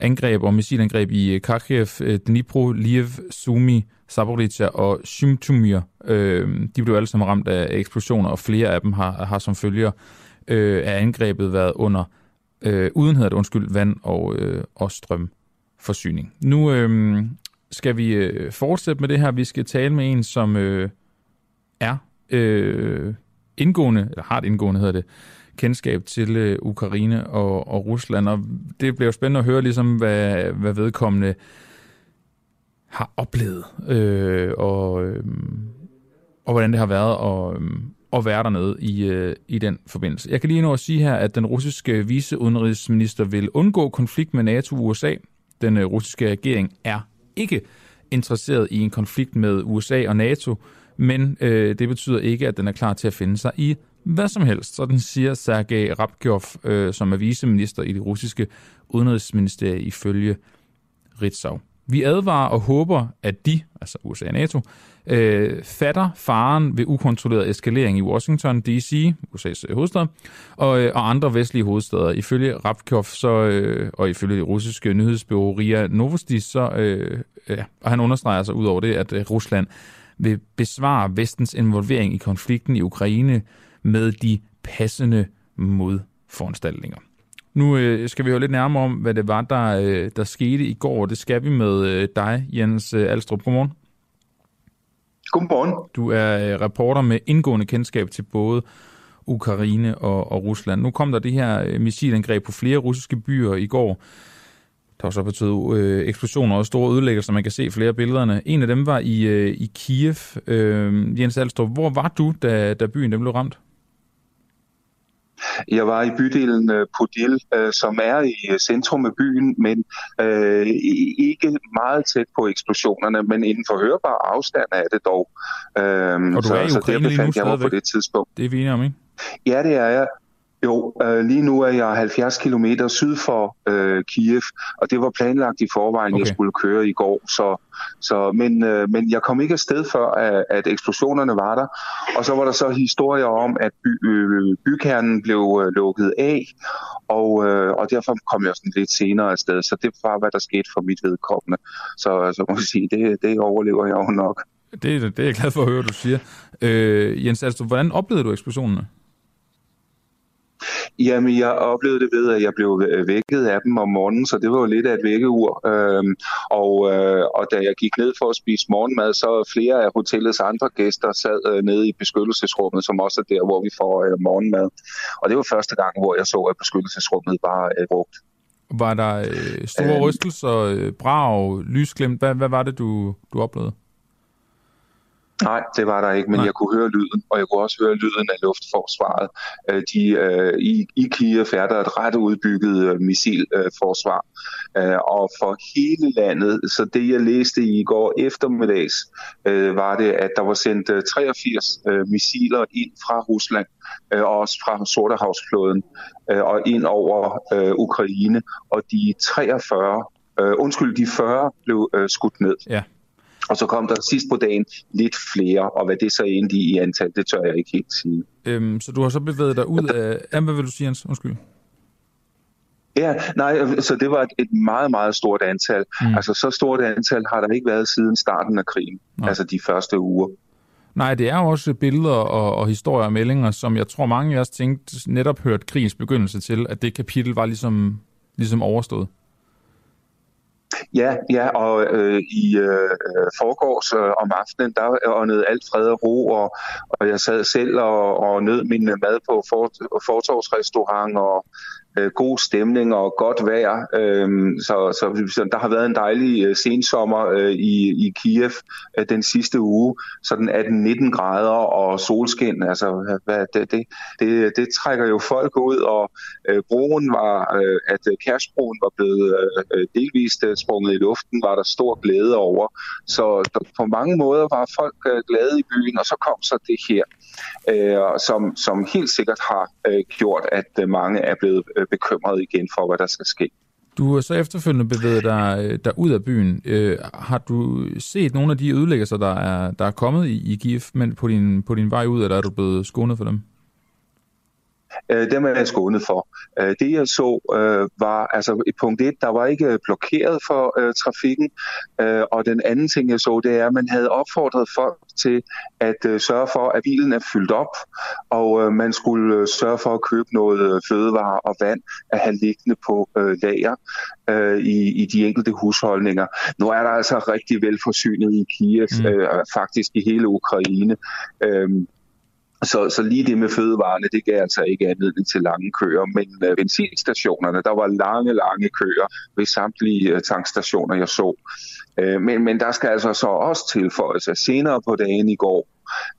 angreb og missilangreb i øh, Kharkiv, øh, Dnipro, Liev, Sumi, Zaporizhia og Shymtumir. Øh, de blev alle sammen ramt af eksplosioner, og flere af dem har, har som følger øh, af angrebet været under øh, uden hedder det, undskyld, vand og, øh, og strømforsyning. Nu øh, skal vi øh, fortsætte med det her. Vi skal tale med en, som øh, er øh, indgående, eller har et indgående hedder det, kendskab til øh, Ukraine og, og Rusland, og det bliver jo spændende at høre, ligesom, hvad, hvad vedkommende har oplevet, øh, og, øh, og hvordan det har været at, øh, at være dernede i, øh, i den forbindelse. Jeg kan lige nu at sige her, at den russiske viceudenrigsminister vil undgå konflikt med NATO og USA. Den øh, russiske regering er ikke interesseret i en konflikt med USA og NATO, men øh, det betyder ikke, at den er klar til at finde sig i hvad som helst. Sådan siger Sergej Rabkov, øh, som er viceminister i det russiske udenrigsministerie ifølge Ritzau. Vi advarer og håber, at de, altså USA og NATO, øh, fatter faren ved ukontrolleret eskalering i Washington D.C., USA's øh, hovedstad, og, øh, og andre vestlige hovedsteder. Ifølge Rabkov så, øh, og ifølge det russiske nyhedsbyrå RIA Novosti, så, øh, ja, og han understreger sig ud over det, at øh, Rusland vil besvare vestens involvering i konflikten i Ukraine med de passende modforanstaltninger. Nu øh, skal vi høre lidt nærmere om, hvad det var, der, øh, der skete i går. Det skal vi med øh, dig, Jens øh, Alstrup. Godmorgen. Godmorgen. Du er øh, reporter med indgående kendskab til både Ukraine og, og Rusland. Nu kom der det her øh, missilangreb på flere russiske byer i går. Der så betydet øh, eksplosioner og store ødelæggelser, man kan se flere af billederne. En af dem var i, øh, i Kiev. Øh, Jens Alstrup, hvor var du, da, da byen den blev ramt? Jeg var i bydelen øh, Podil, øh, som er i øh, centrum af byen, men øh, ikke meget tæt på eksplosionerne, men inden for hørbar afstand er det dog. Øh, og du så, er i så der befandt jeg mig på det tidspunkt. Det er vi enige om, ikke? Ja, det er jeg. Jo, øh, lige nu er jeg 70 km syd for øh, Kiev, og det var planlagt i forvejen, okay. jeg skulle køre i går. Så, så, men, øh, men jeg kom ikke afsted før, at, at eksplosionerne var der. Og så var der så historier om, at by, øh, bykernen blev øh, lukket af, og, øh, og derfor kom jeg sådan lidt senere afsted. Så det var, hvad der skete for mit vedkommende. Så, så må jeg sige, det, det overlever jeg jo nok. Det, det er jeg glad for at høre, du siger. Øh, Jens, altså, hvordan oplevede du eksplosionerne? Jamen, jeg oplevede det ved, at jeg blev vækket af dem om morgenen, så det var jo lidt af et vækkeur. Øhm, og, øh, og da jeg gik ned for at spise morgenmad, så flere af hotellets andre gæster sad øh, nede i beskyttelsesrummet, som også er der, hvor vi får øh, morgenmad. Og det var første gang, hvor jeg så, at beskyttelsesrummet var øh, brugt. Var der øh, store øhm, rystelser, øh, brag, lysglimt? Hvad, hvad var det, du, du oplevede? Nej, det var der ikke, men Nej. jeg kunne høre lyden, og jeg kunne også høre lyden af luftforsvaret. Øh, de, øh, i, I Kiev er der et ret udbygget øh, missilforsvar, og for hele landet, så det jeg læste i går eftermiddags, var det, at der var sendt øh, 83 øh, missiler ind fra Rusland, og også fra Sortehavsflåden, og ind over Ukraine, og de 43, øh, undskyld, de 40 blev skudt ned. Ja. Og så kom der sidst på dagen lidt flere, og hvad det så endte i i antal, det tør jeg ikke helt sige. Øhm, så du har så bevæget dig ud af... Ja, hvad vil du sige, Jens? Undskyld. Ja, nej, så det var et, et meget, meget stort antal. Mm. Altså, så stort antal har der ikke været siden starten af krigen, nej. altså de første uger. Nej, det er jo også billeder og, og historier og meldinger, som jeg tror mange af os tænkte netop hørt krigens begyndelse til, at det kapitel var ligesom, ligesom overstået. Ja, ja, og øh, i øh, forgårs øh, om aftenen, der åndede alt fred og ro, og, og jeg sad selv og, og nød min mad på for, fortorvsrestaurant, og øh, god stemning og godt vejr. Øh, så, så, så der har været en dejlig øh, sensommer øh, i, i Kiev øh, den sidste uge. Sådan 18-19 grader og solskin. Altså, hvad, det, det, det, det trækker jo folk ud, og øh, broen var, øh, at øh, Kærsbroen var blevet øh, delvist øh, sprunget i luften, var der stor glæde over. Så der, på mange måder var folk øh, glade i byen, og så kom så det her, øh, som, som helt sikkert har øh, gjort, at øh, mange er blevet øh, bekymret igen for, hvad der skal ske. Du har så efterfølgende bevæget dig, øh, der ud af byen. Øh, har du set nogle af de ødelæggelser, der er, der er kommet i, i GIF men på, din, på din vej ud, eller er du blevet skånet for dem? Øh, dem er jeg skånet for. Øh, det jeg så øh, var, altså i punkt 1, der var ikke blokeret for øh, trafikken, øh, og den anden ting jeg så, det er, at man havde opfordret folk til at øh, sørge for, at bilen er fyldt op, og øh, man skulle øh, sørge for at købe noget øh, fødevare og vand at have liggende på øh, lager øh, i, i de enkelte husholdninger. Nu er der altså rigtig velforsynet i Kiev, mm. øh, faktisk i hele Ukraine. Øh, så, så lige det med fødevarene, det gav altså ikke anledning til lange køer, men øh, benzinstationerne, der var lange, lange køer ved samtlige øh, tankstationer, jeg så. Øh, men, men der skal altså så også tilføjes, at senere på dagen i går,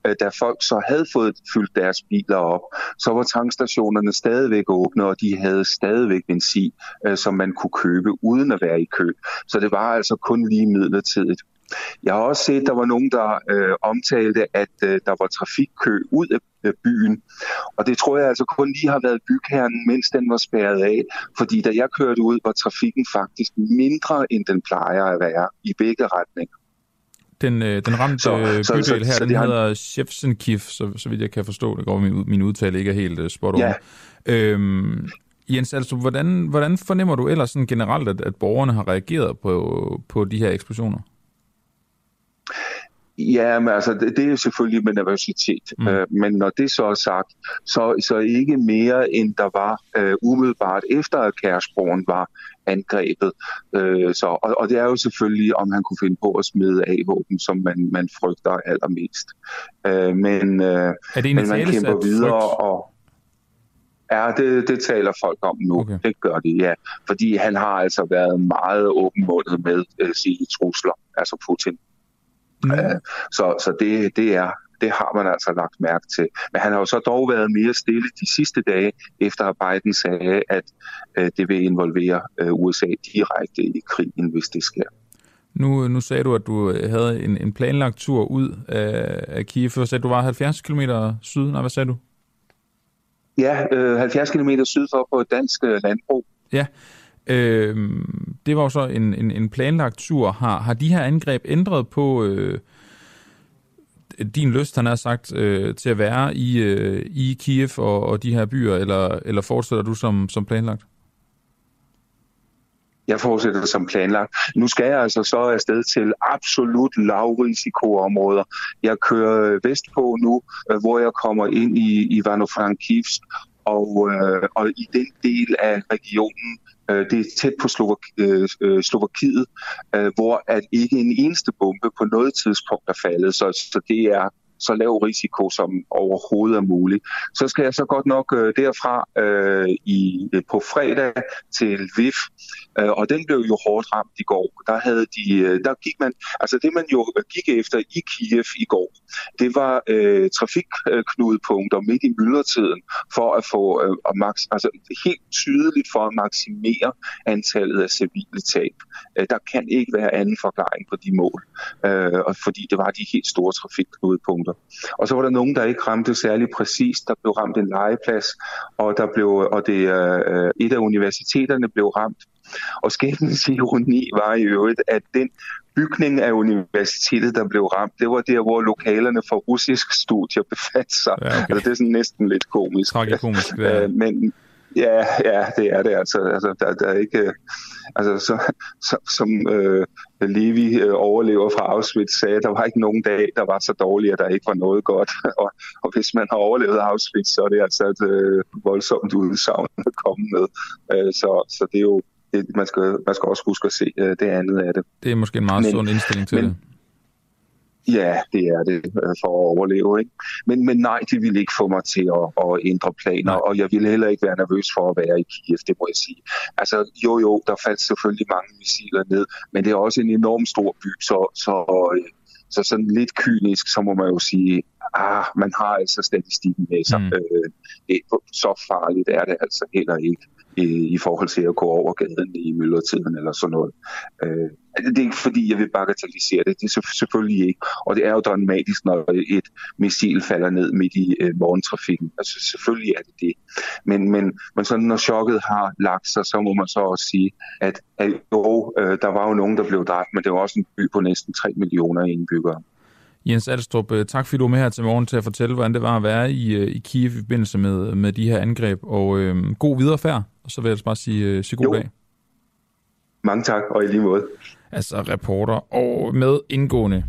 uh, da folk så havde fået fyldt deres biler op, så var tankstationerne stadigvæk åbne, og de havde stadigvæk benzin, øh, som man kunne købe uden at være i kø. Så det var altså kun lige midlertidigt. Jeg har også set, at der var nogen, der øh, omtalte, at øh, der var trafikkø ud af byen. Og det tror jeg altså kun lige har været bygherren, mens den var spærret af. Fordi da jeg kørte ud, var trafikken faktisk mindre, end den plejer at være i begge retninger. Den, øh, den ramte så, bydel så, så, her, så, den hedder har... Shevchenkif, så, så vidt jeg kan forstå. Det går min, min udtale ikke er helt uh, spot on. Ja. Øhm, Jens, altså, hvordan, hvordan fornemmer du ellers sådan generelt, at, at borgerne har reageret på, på de her eksplosioner? Ja, men altså, det, det er selvfølgelig med nervøsitet. Mm. Øh, men når det så er sagt, så, så ikke mere, end der var øh, umiddelbart efter, at Kærsbroen var angrebet. Øh, så, og, og det er jo selvfølgelig, om han kunne finde på at smide af våben, som man, man frygter allermest. Øh, men, øh, er det men man kæmper videre, frygt? og Ja, det, det taler folk om nu. Okay. Det gør de, ja. Fordi han har altså været meget åbenmundet med øh, sine trusler, altså Putin. Mm. Øh, så så det, det, er, det har man altså lagt mærke til. Men han har jo så dog været mere stille de sidste dage, efter at Biden sagde, at øh, det vil involvere øh, USA direkte i krigen, hvis det sker. Nu, nu sagde du, at du havde en, en planlagt tur ud af, af Kiev. Du sagde, at du var 70 km syd. Nej, hvad sagde du? Ja, øh, 70 km syd for på et dansk landbrug. Ja, Øh, det var jo så en, en, en planlagt tur. Har, har de her angreb ændret på øh, din lyst, han har sagt, øh, til at være i, øh, i Kiev og, og de her byer, eller, eller fortsætter du som, som planlagt? Jeg fortsætter som planlagt. Nu skal jeg altså så afsted til absolut lavrisikoområder. Jeg kører vestpå nu, øh, hvor jeg kommer ind i Ivano-Frankivsk, og, øh, og i den del af regionen, Øh, det er tæt på Slovak, øh, øh, Slovakiet, øh, hvor at ikke en eneste bombe på noget tidspunkt er faldet. Så, så det er så lav risiko som overhovedet er muligt. Så skal jeg så godt nok øh, derfra øh, i, øh, på fredag til VIF, øh, og den blev jo hårdt ramt i går. Der havde de, øh, der gik man, altså det man jo gik efter i Kiev i går, det var øh, trafikknudepunkter midt i myldretiden for at få øh, max, altså helt tydeligt for at maksimere antallet af civile tab. Øh, der kan ikke være anden forklaring på de mål, øh, fordi det var de helt store trafikknudepunkter punkter. Og så var der nogen, der ikke ramte særlig præcist. Der blev ramt en legeplads, og, der blev, og det, øh, et af universiteterne blev ramt. Og skæbnens ironi var i øvrigt, at den bygning af universitetet, der blev ramt, det var der, hvor lokalerne for russisk studier befandt sig. Ja, okay. altså, det er sådan næsten lidt komisk. Tragikomisk. Ja. Øh, men, Ja, ja, det er det altså. altså der, der er ikke, altså så, så, som øh, Levi øh, overlever fra Auschwitz sagde, der var ikke nogen dag, der var så dårlig, at der ikke var noget godt. (laughs) og, og hvis man har overlevet Auschwitz, så er det altså et øh, voldsomt udsagn at komme med. Øh, så, så det er jo, det, man, skal, man skal også huske at se øh, det andet af det. Det er måske en meget men, sund indstilling til men, det. Ja, det er det øh, for at overleve. Ikke? Men, men nej, det ville ikke få mig til at, at ændre planer, og jeg ville heller ikke være nervøs for at være i Kiev, det må jeg sige. Altså jo jo, der faldt selvfølgelig mange missiler ned, men det er også en enorm stor by, så, så, øh, så sådan lidt kynisk, så må man jo sige, ah, man har altså statistikken med sig. Mm. Øh, det, så farligt er det altså heller ikke i, i forhold til at gå over gaden i myldretiden eller sådan noget. Øh, det er ikke fordi, jeg vil bagatellisere det. Det er selvfølgelig ikke. Og det er jo dramatisk, når et missil falder ned midt i øh, morgentrafikken. Altså selvfølgelig er det det. Men, men, men sådan, når chokket har lagt sig, så må man så også sige, at, at jo, øh, der var jo nogen, der blev dræbt, men det var også en by på næsten 3 millioner indbyggere. Jens Alstrup, øh, tak fordi du er med her til morgen til at fortælle, hvordan det var at være i, øh, i Kiev i forbindelse med, med de her angreb. Og øh, god viderefærd, og så vil jeg bare sige, øh, sige god jo. dag. Mange tak, og i lige måde. Altså reporter og med indgående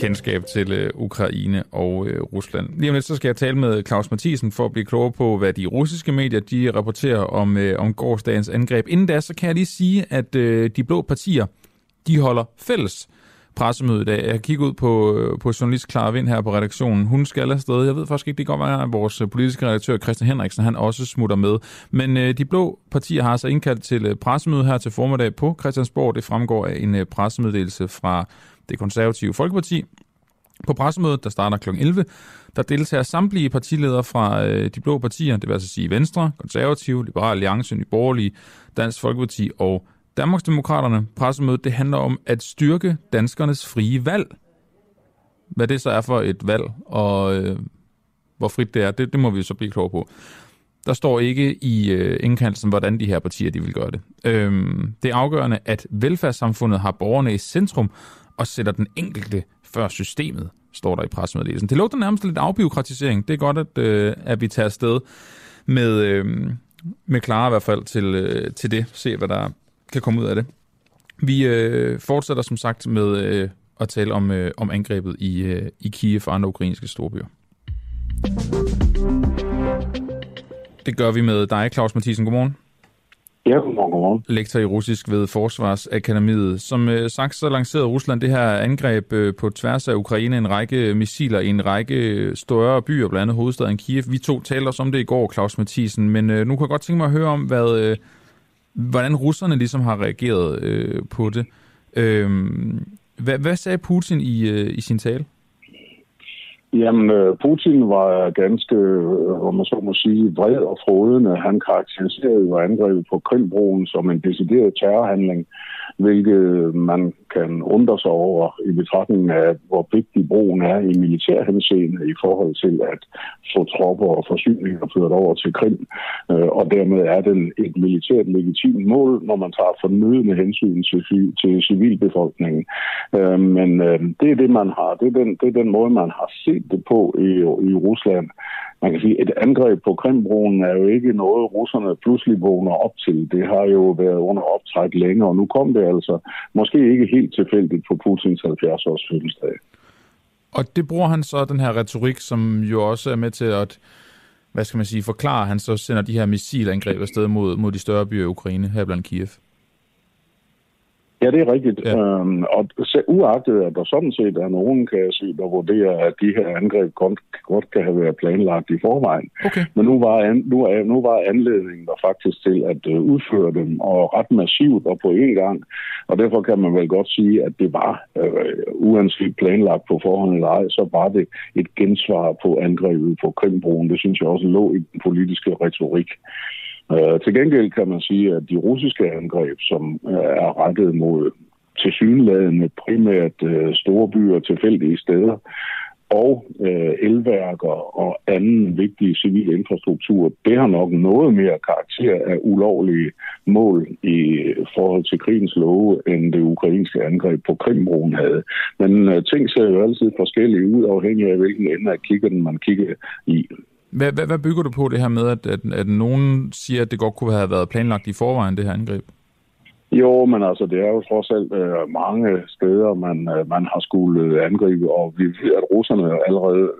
kendskab til øh, Ukraine og øh, Rusland. Lige om lidt så skal jeg tale med Claus Mathisen for at blive klogere på, hvad de russiske medier de rapporterer om, øh, om gårdsdagens angreb. Inden da, så kan jeg lige sige, at øh, de blå partier, de holder fælles pressemøde i dag. Jeg kigger ud på, øh, på journalist Clara Vind her på redaktionen. Hun skal afsted. Jeg ved faktisk ikke, det kan godt være, at vores øh, politiske redaktør Christian Henriksen, han også smutter med. Men øh, de blå partier har altså indkaldt til øh, pressemøde her til formiddag på Christiansborg. Det fremgår af en øh, pressemeddelelse fra det konservative Folkeparti. På pressemødet, der starter kl. 11, der deltager samtlige partiledere fra øh, de blå partier, det vil altså sige Venstre, Konservative, Liberal Alliance, Nye Borgerlige, Dansk Folkeparti og Danmarksdemokraterne pressemødet, det handler om at styrke danskernes frie valg. Hvad det så er for et valg, og øh, hvor frit det er, det, det må vi så blive klogere på. Der står ikke i øh, indkaldelsen, hvordan de her partier de vil gøre det. Øhm, det er afgørende, at velfærdssamfundet har borgerne i centrum og sætter den enkelte før systemet, står der i pressemeddelelsen. Det lugter nærmest lidt afbiokratisering. Det er godt, at, øh, at vi tager afsted med, øh, med klare i hvert fald til, øh, til det. Se, hvad der, kan komme ud af det. Vi øh, fortsætter som sagt med øh, at tale om, øh, om angrebet i, øh, i Kiev og andre ukrainske storbyer. Det gør vi med dig, Claus Mathisen. Godmorgen. Ja, godmorgen, godmorgen. Lektor i russisk ved Forsvarsakademiet. Som øh, sagt, så lancerede Rusland det her angreb øh, på tværs af Ukraine, en række missiler i en række større byer, blandt andet hovedstaden Kiev. Vi to talte også om det i går, Claus Mathisen, men øh, nu kan jeg godt tænke mig at høre om, hvad, øh, hvordan russerne ligesom har reageret øh, på det. Øh, hvad, hvad sagde Putin i, øh, i sin tale? Jamen, øh, Putin var ganske, øh, om man så må sige, vred og frodende. Han karakteriserede jo angrebet på Krimbroen som en decideret terrorhandling, hvilket øh, man kan undre sig over i betragtning af, hvor vigtig broen er i militærhenseende i forhold til at få tropper og forsyninger ført over til Krim. Øh, og dermed er den et militært legitimt mål, når man tager fornødende hensyn til, til civilbefolkningen. Øh, men øh, det er det, man har. Det er den, det er den måde, man har set det på i, i Rusland man kan sige, et angreb på Krimbroen er jo ikke noget, russerne pludselig vågner op til. Det har jo været under optræk længe, og nu kom det altså måske ikke helt tilfældigt på Putins 70-års fødselsdag. Og det bruger han så, den her retorik, som jo også er med til at hvad skal man sige, forklare, at han så sender de her missilangreb afsted mod, mod de større byer i Ukraine, her blandt Kiev. Ja, det er rigtigt. Ja. Øhm, og uagtet, at der sådan set er nogen, kan jeg sige, der vurderer, at de her angreb godt, godt kan have været planlagt i forvejen. Okay. Men nu var, an, nu, nu var anledningen der faktisk til at uh, udføre dem, og ret massivt og på én gang. Og derfor kan man vel godt sige, at det var, uh, uanset planlagt på forhånd eller ej, så var det et gensvar på angrebet på Krimbroen. Det synes jeg også lå i den politiske retorik. Øh, til gengæld kan man sige, at de russiske angreb, som øh, er rettet mod tilsyneladende primært øh, store byer, tilfældige steder, og øh, elværker og anden vigtig civil infrastruktur, det har nok noget mere karakter af ulovlige mål i forhold til krigens love, end det ukrainske angreb på Krimbroen havde. Men øh, ting ser jo altid forskellige ud, afhængig af hvilken ende af kigger man kigger i. Hvad, hvad, hvad bygger du på det her med, at, at, at nogen siger, at det godt kunne have været planlagt i forvejen, det her angreb? Jo, men altså, det er jo trods alt øh, mange steder, man, øh, man har skulle øh, angribe, og vi ved, at russerne allerede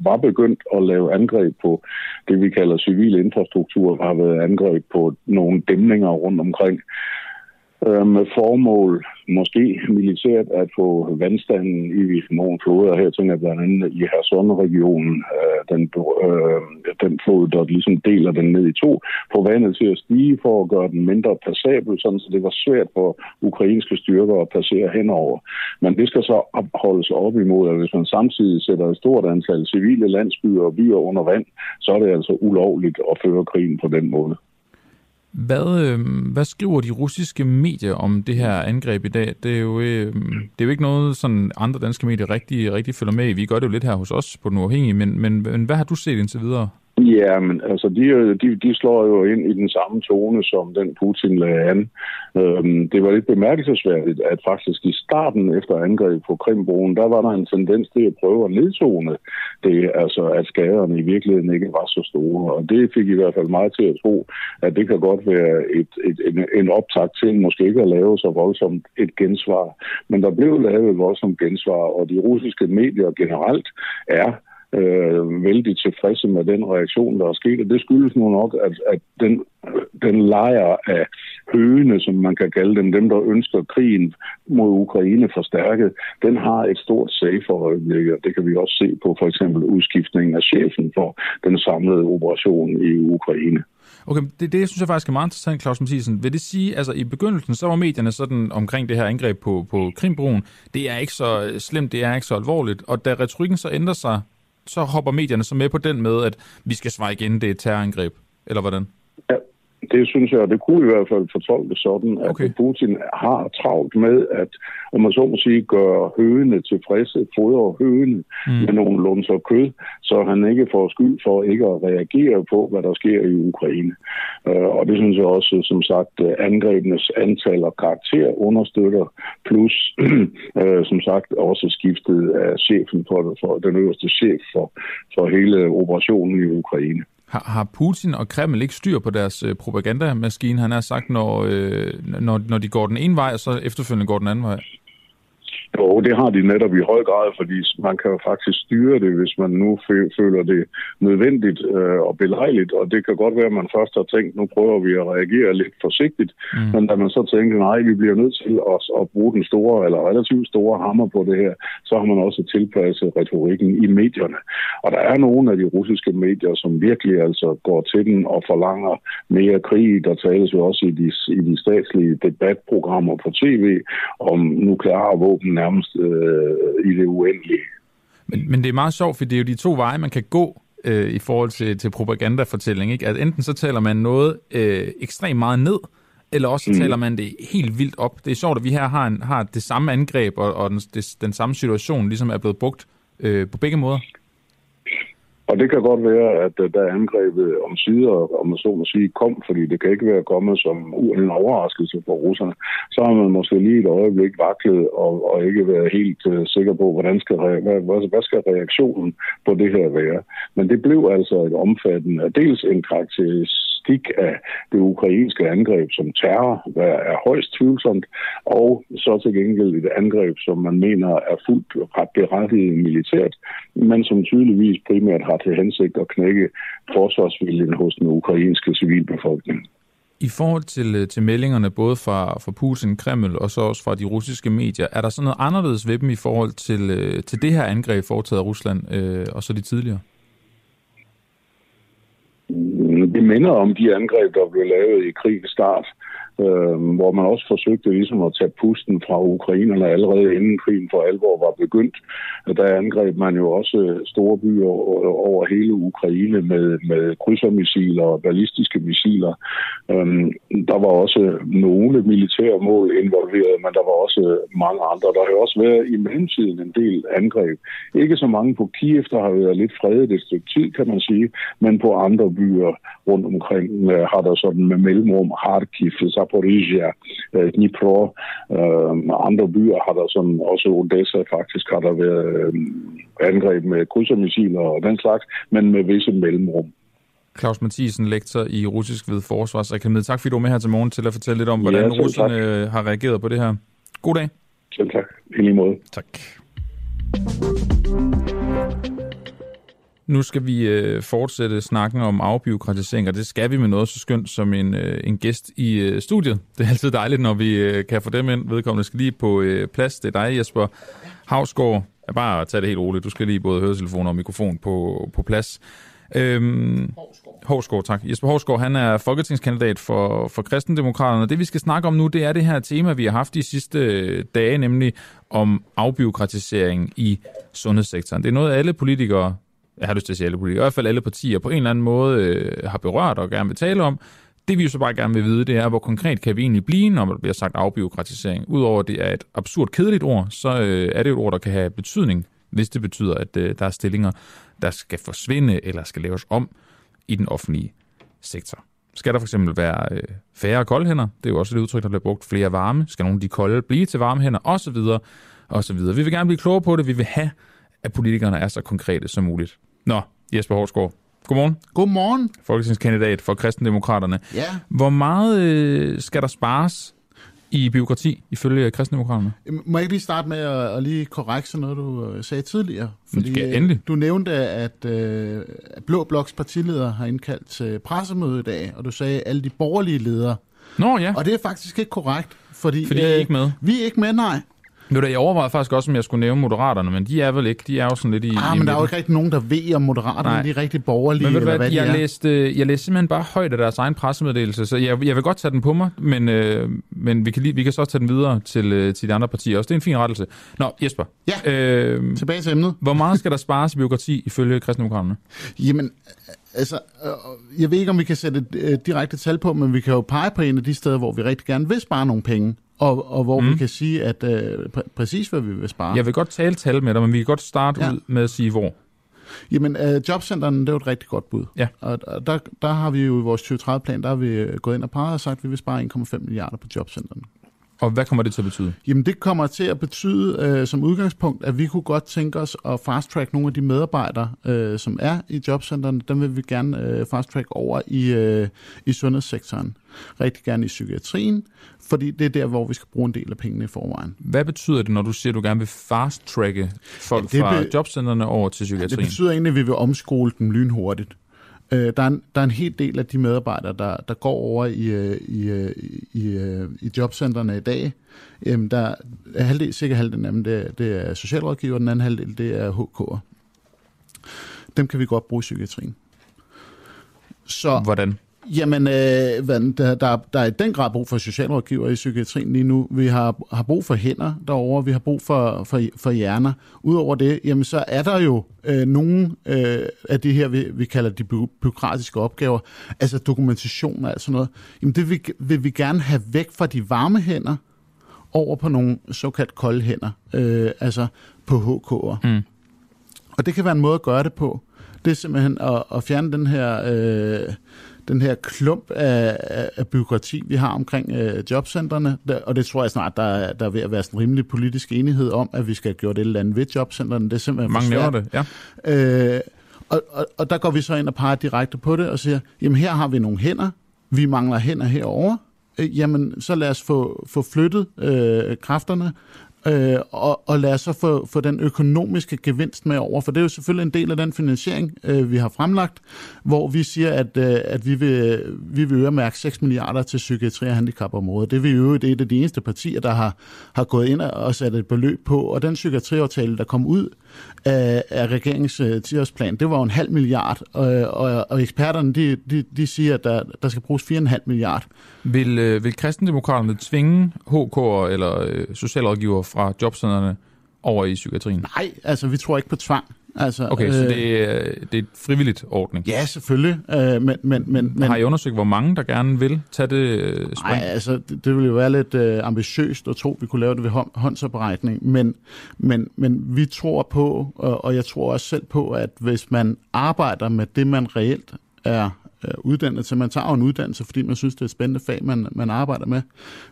var begyndt at lave angreb på det, vi kalder civil infrastruktur, har været angreb på nogle dæmninger rundt omkring øh, med formål, måske militært, at få vandstanden i nogle floder. Her tænker jeg blandt andet i Hersonde-regionen, øh, den, øh, den flod, der ligesom deler den ned i to, få vandet til at stige for at gøre den mindre passabel, sådan så det var svært for ukrainske styrker at passere henover. Men det skal så holdes op imod, at hvis man samtidig sætter et stort antal civile landsbyer og byer under vand, så er det altså ulovligt at føre krigen på den måde. Hvad, øh, hvad skriver de russiske medier om det her angreb i dag? Det er jo, øh, det er jo ikke noget, sådan andre danske medier rigtig, rigtig følger med i. Vi gør det jo lidt her hos os på den uafhængige, men, men, men hvad har du set indtil videre? Ja, men altså, de, øh, de, de slår jo ind i den samme tone, som den Putin lagde an. Øhm, det var lidt bemærkelsesværdigt, at faktisk i starten efter angrebet på Krimbroen, der var der en tendens til at prøve at nedtone det, altså at skaderne i virkeligheden ikke var så store. Og det fik i hvert fald mig til at tro, at det kan godt være et, et, en, en optakt til måske ikke at lave så voldsomt et gensvar. Men der blev lavet et voldsomt gensvar, og de russiske medier generelt er øh, vældig tilfredse med den reaktion, der er sket. Og det skyldes nu nok, at, at den, den lejr af høgene, som man kan kalde dem, dem der ønsker krigen mod Ukraine forstærket, den har et stort sag for øjeblikket. Det kan vi også se på for eksempel udskiftningen af chefen for den samlede operation i Ukraine. Okay, det, det synes jeg faktisk er meget interessant, Claus Mathisen. Vil det sige, altså i begyndelsen, så var medierne sådan omkring det her angreb på, på Krimbroen, det er ikke så slemt, det er ikke så alvorligt, og da retorikken så ændrer sig så hopper medierne så med på den med, at vi skal svare igen, det er et terrorangreb, eller hvordan? Ja, det synes jeg, det kunne i hvert fald fortolke sådan, at okay. Putin har travlt med at, om man så må sige, gøre høgene tilfredse, fodre høgene mm. med nogle lunser kød, så han ikke får skyld for ikke at reagere på, hvad der sker i Ukraine. Uh, og det synes jeg også, som sagt, angrebenes antal og karakter understøtter, plus uh, (clears throat) som sagt også skiftet af chefen for, for den øverste chef for, for hele operationen i Ukraine. Har, har Putin og Kreml ikke styr på deres øh, propagandamaskine, han har sagt, når, øh, når, når de går den ene vej, og så efterfølgende går den anden vej? Jo, det har de netop i høj grad, fordi man kan jo faktisk styre det, hvis man nu føler det nødvendigt øh, og belejligt. Og det kan godt være, at man først har tænkt, nu prøver vi at reagere lidt forsigtigt. Mm. Men da man så tænker, nej, vi bliver nødt til at, at bruge den store eller relativt store hammer på det her, så har man også tilpasset retorikken i medierne. Og der er nogle af de russiske medier, som virkelig altså går til den og forlanger mere krig. Der tales jo også i de, i de statslige debatprogrammer på tv om nukleare våben nærmest øh, i det uendelige. Men, men det er meget sjovt, for det er jo de to veje, man kan gå øh, i forhold til, til propagandafortælling. Ikke? At enten så taler man noget øh, ekstremt meget ned, eller også mm. taler man det helt vildt op. Det er sjovt, at vi her har, en, har det samme angreb, og, og den, det, den samme situation ligesom er blevet brugt øh, på begge måder. Og det kan godt være, at øh, der angrebet om sider, om man så må sige, kom, fordi det kan ikke være kommet som en overraskelse for russerne. Så har man måske lige et øjeblik vaklet og, og ikke været helt uh, sikker på, hvordan skal, hvad, hvad, skal reaktionen på det her være. Men det blev altså et omfattende, dels en karakteristik karakteristik af det ukrainske angreb som terror, hvad er højst tvivlsomt, og så til gengæld et angreb, som man mener er fuldt ret berettiget militært, men som tydeligvis primært har til hensigt at knække forsvarsviljen hos den ukrainske civilbefolkning. I forhold til, øh, til meldingerne både fra, fra Putin, Kreml og så også fra de russiske medier, er der sådan noget anderledes ved dem i forhold til, øh, til det her angreb foretaget af Rusland øh, og så de tidligere? det minder om de angreb, der blev lavet i krigens start øh, øh, hvor man også forsøgte ligesom at tage pusten fra ukrainerne allerede inden krigen for alvor var begyndt. Der angreb man jo også øh, store byer over hele Ukraine med, med krydsermissiler og ballistiske missiler. Øh, der var også nogle militære mål involveret, men der var også mange andre. Der har jo også været i mellemtiden en del angreb. Ikke så mange på Kiev, der har været lidt fredet et stykke tid, kan man sige, men på andre byer rundt omkring øh, har der sådan med mellemrum Kharkiv, Zaporizhia, øh, Dnipro, øh, andre byer har der sådan, også Odessa faktisk har der været øh, angreb med krydsermissiler og den slags, men med visse mellemrum. Claus Mathisen, lektor i russisk ved Forsvarsakademiet. Tak fordi du er med her til morgen til at fortælle lidt om, hvordan ja, russerne tak. har reageret på det her. God dag. Selv tak. I lige måde. Tak. Nu skal vi øh, fortsætte snakken om afbiokratisering, og det skal vi med noget så skønt som en, øh, en gæst i øh, studiet. (laughs) Det er altid dejligt, når vi øh, kan få dem ind. Vedkommende skal lige på øh, plads. Det er dig, Jesper Havsgaard. Jeg bare tage det helt roligt. Du skal lige både høretelefon og mikrofon på, på plads. Øhm, Hårsgaard, tak. Jesper Hårsgaard, han er folketingskandidat for, for kristendemokraterne. Det vi skal snakke om nu, det er det her tema, vi har haft de sidste dage, nemlig om afbiokratisering i sundhedssektoren. Det er noget, alle politikere, jeg har lyst til at sige alle politikere, i hvert fald alle partier, på en eller anden måde øh, har berørt og gerne vil tale om. Det vi jo så bare gerne vil vide, det er, hvor konkret kan vi egentlig blive, når der bliver sagt afbiokratisering. Udover at det er et absurd kedeligt ord, så øh, er det et ord, der kan have betydning, hvis det betyder, at øh, der er stillinger, der skal forsvinde eller skal laves om i den offentlige sektor. Skal der for eksempel være øh, færre koldhænder? Det er jo også et udtryk, der bliver brugt. Flere varme? Skal nogle af de kolde blive til varme hænder? Og så videre, og så videre. Vi vil gerne blive klogere på det. Vi vil have, at politikerne er så konkrete som muligt. Nå, Jesper Horsgaard. Godmorgen. Godmorgen. Folketingskandidat for Kristendemokraterne. Ja. Hvor meget øh, skal der spares i byråkrati, ifølge kristendemokraterne? Må jeg ikke lige starte med at, at lige korrekt sådan noget, du øh, sagde tidligere? Fordi skal endelig. du nævnte, at øh, Blå Bloks partileder har indkaldt til pressemøde i dag, og du sagde, at alle de borgerlige ledere. Nå ja. Og det er faktisk ikke korrekt. Fordi, fordi øh, I er ikke med? Vi er ikke med, nej. Nu da, jeg overvejede faktisk også, om jeg skulle nævne moderaterne, men de er vel ikke. De er jo sådan lidt i... Ah, i men der er jo ikke rigtig nogen, der ved, om moderaterne Nej. de er rigtig borgerlige, men ved eller hvad, hvad jeg de er. Læste, jeg læste simpelthen bare højt af deres egen pressemeddelelse, så jeg, jeg vil godt tage den på mig, men, øh, men vi, kan lige, vi kan så tage den videre til, øh, til de andre partier også. Det er en fin rettelse. Nå, Jesper. Ja, øh, tilbage til emnet. Hvor meget skal der spares i byråkrati ifølge kristendemokraterne? Jamen, altså, øh, jeg ved ikke, om vi kan sætte et øh, direkte tal på, men vi kan jo pege på en af de steder, hvor vi rigtig gerne vil spare nogle penge og, og hvor mm. vi kan sige, at øh, pr- præcis hvad vi vil spare. Jeg vil godt tale tal med dig, men vi kan godt starte ja. ud med at sige, hvor. Jamen, øh, jobcenterne, det er jo et rigtig godt bud. Ja. Og, og der, der har vi jo i vores 2030-plan, der har vi gået ind og peget og sagt, at vi vil spare 1,5 milliarder på jobcentrene. Og hvad kommer det til at betyde? Jamen det kommer til at betyde øh, som udgangspunkt, at vi kunne godt tænke os at fast-track nogle af de medarbejdere, øh, som er i jobcentrene. Dem vil vi gerne øh, fast-track over i, øh, i sundhedssektoren. Rigtig gerne i psykiatrien, fordi det er der, hvor vi skal bruge en del af pengene i forvejen. Hvad betyder det, når du siger, at du gerne vil fast-tracke folk ja, fra be- jobcentrene over til psykiatrien? Ja, det betyder egentlig, at vi vil omskole dem lynhurtigt. Øh, der, er en, der er en hel del af de medarbejdere, der, der går over i, øh, i, øh, i, i, i jobcentrene i dag. Jamen, der er halvdel, cirka halvdelen af dem, det, er, det er socialrådgiver, den anden halvdel, det er HK'er. Dem kan vi godt bruge i psykiatrien. Så, Hvordan? Jamen, øh, der, der, der er i den grad brug for socialrådgiver i psykiatrien lige nu. Vi har, har brug for hænder derovre, vi har brug for, for, for hjerner. Udover det, jamen, så er der jo øh, nogle øh, af de her, vi, vi kalder de byråkratiske opgaver, altså dokumentation og alt sådan noget. Jamen, det vil, vil vi gerne have væk fra de varme hænder over på nogle såkaldt kolde hænder, øh, altså på HK'er. Mm. Og det kan være en måde at gøre det på. Det er simpelthen at, at fjerne den her... Øh, den her klump af, af, af byråkrati, vi har omkring øh, jobcentrene, der, og det tror jeg snart, der, der er ved at være sådan en rimelig politisk enighed om, at vi skal gøre det eller andet ved jobcentrene. Det er simpelthen Mange nævner det, ja. Øh, og, og, og der går vi så ind og peger direkte på det og siger, jamen her har vi nogle hænder, vi mangler hænder herover. Øh, jamen så lad os få, få flyttet øh, kræfterne øh, og, og lad os så få, få den økonomiske gevinst med over, for det er jo selvfølgelig en del af den finansiering, øh, vi har fremlagt, hvor vi siger, at, øh, at vi, vil, vi vil øremærke 6 milliarder til psykiatri og handicapområdet. Det vil jo det er et af de eneste partier, der har, har gået ind og sat et beløb på, og den psykiatriaftale, der kom ud af, af regeringens øh, 10-årsplan, det var jo en halv milliard, og, og, og eksperterne, de, de, de siger, at der, der skal bruges 4,5 milliard. Vil, øh, vil kristendemokraterne tvinge HK'er eller øh, socialrådgiver fra jobcentrene over i psykiatrien? Nej, altså vi tror ikke på tvang. Altså, okay, øh, så det er, det er et frivilligt ordning? Ja, selvfølgelig. Øh, men, men, men, men, Har I undersøgt, hvor mange der gerne vil tage det øh, spring? Nej, altså det, det ville jo være lidt øh, ambitiøst at tro, at vi kunne lave det ved håndsoprækning. Men, men, men vi tror på, og, og jeg tror også selv på, at hvis man arbejder med det, man reelt er uddannet til. Man tager jo en uddannelse, fordi man synes, det er et spændende fag, man, man arbejder med.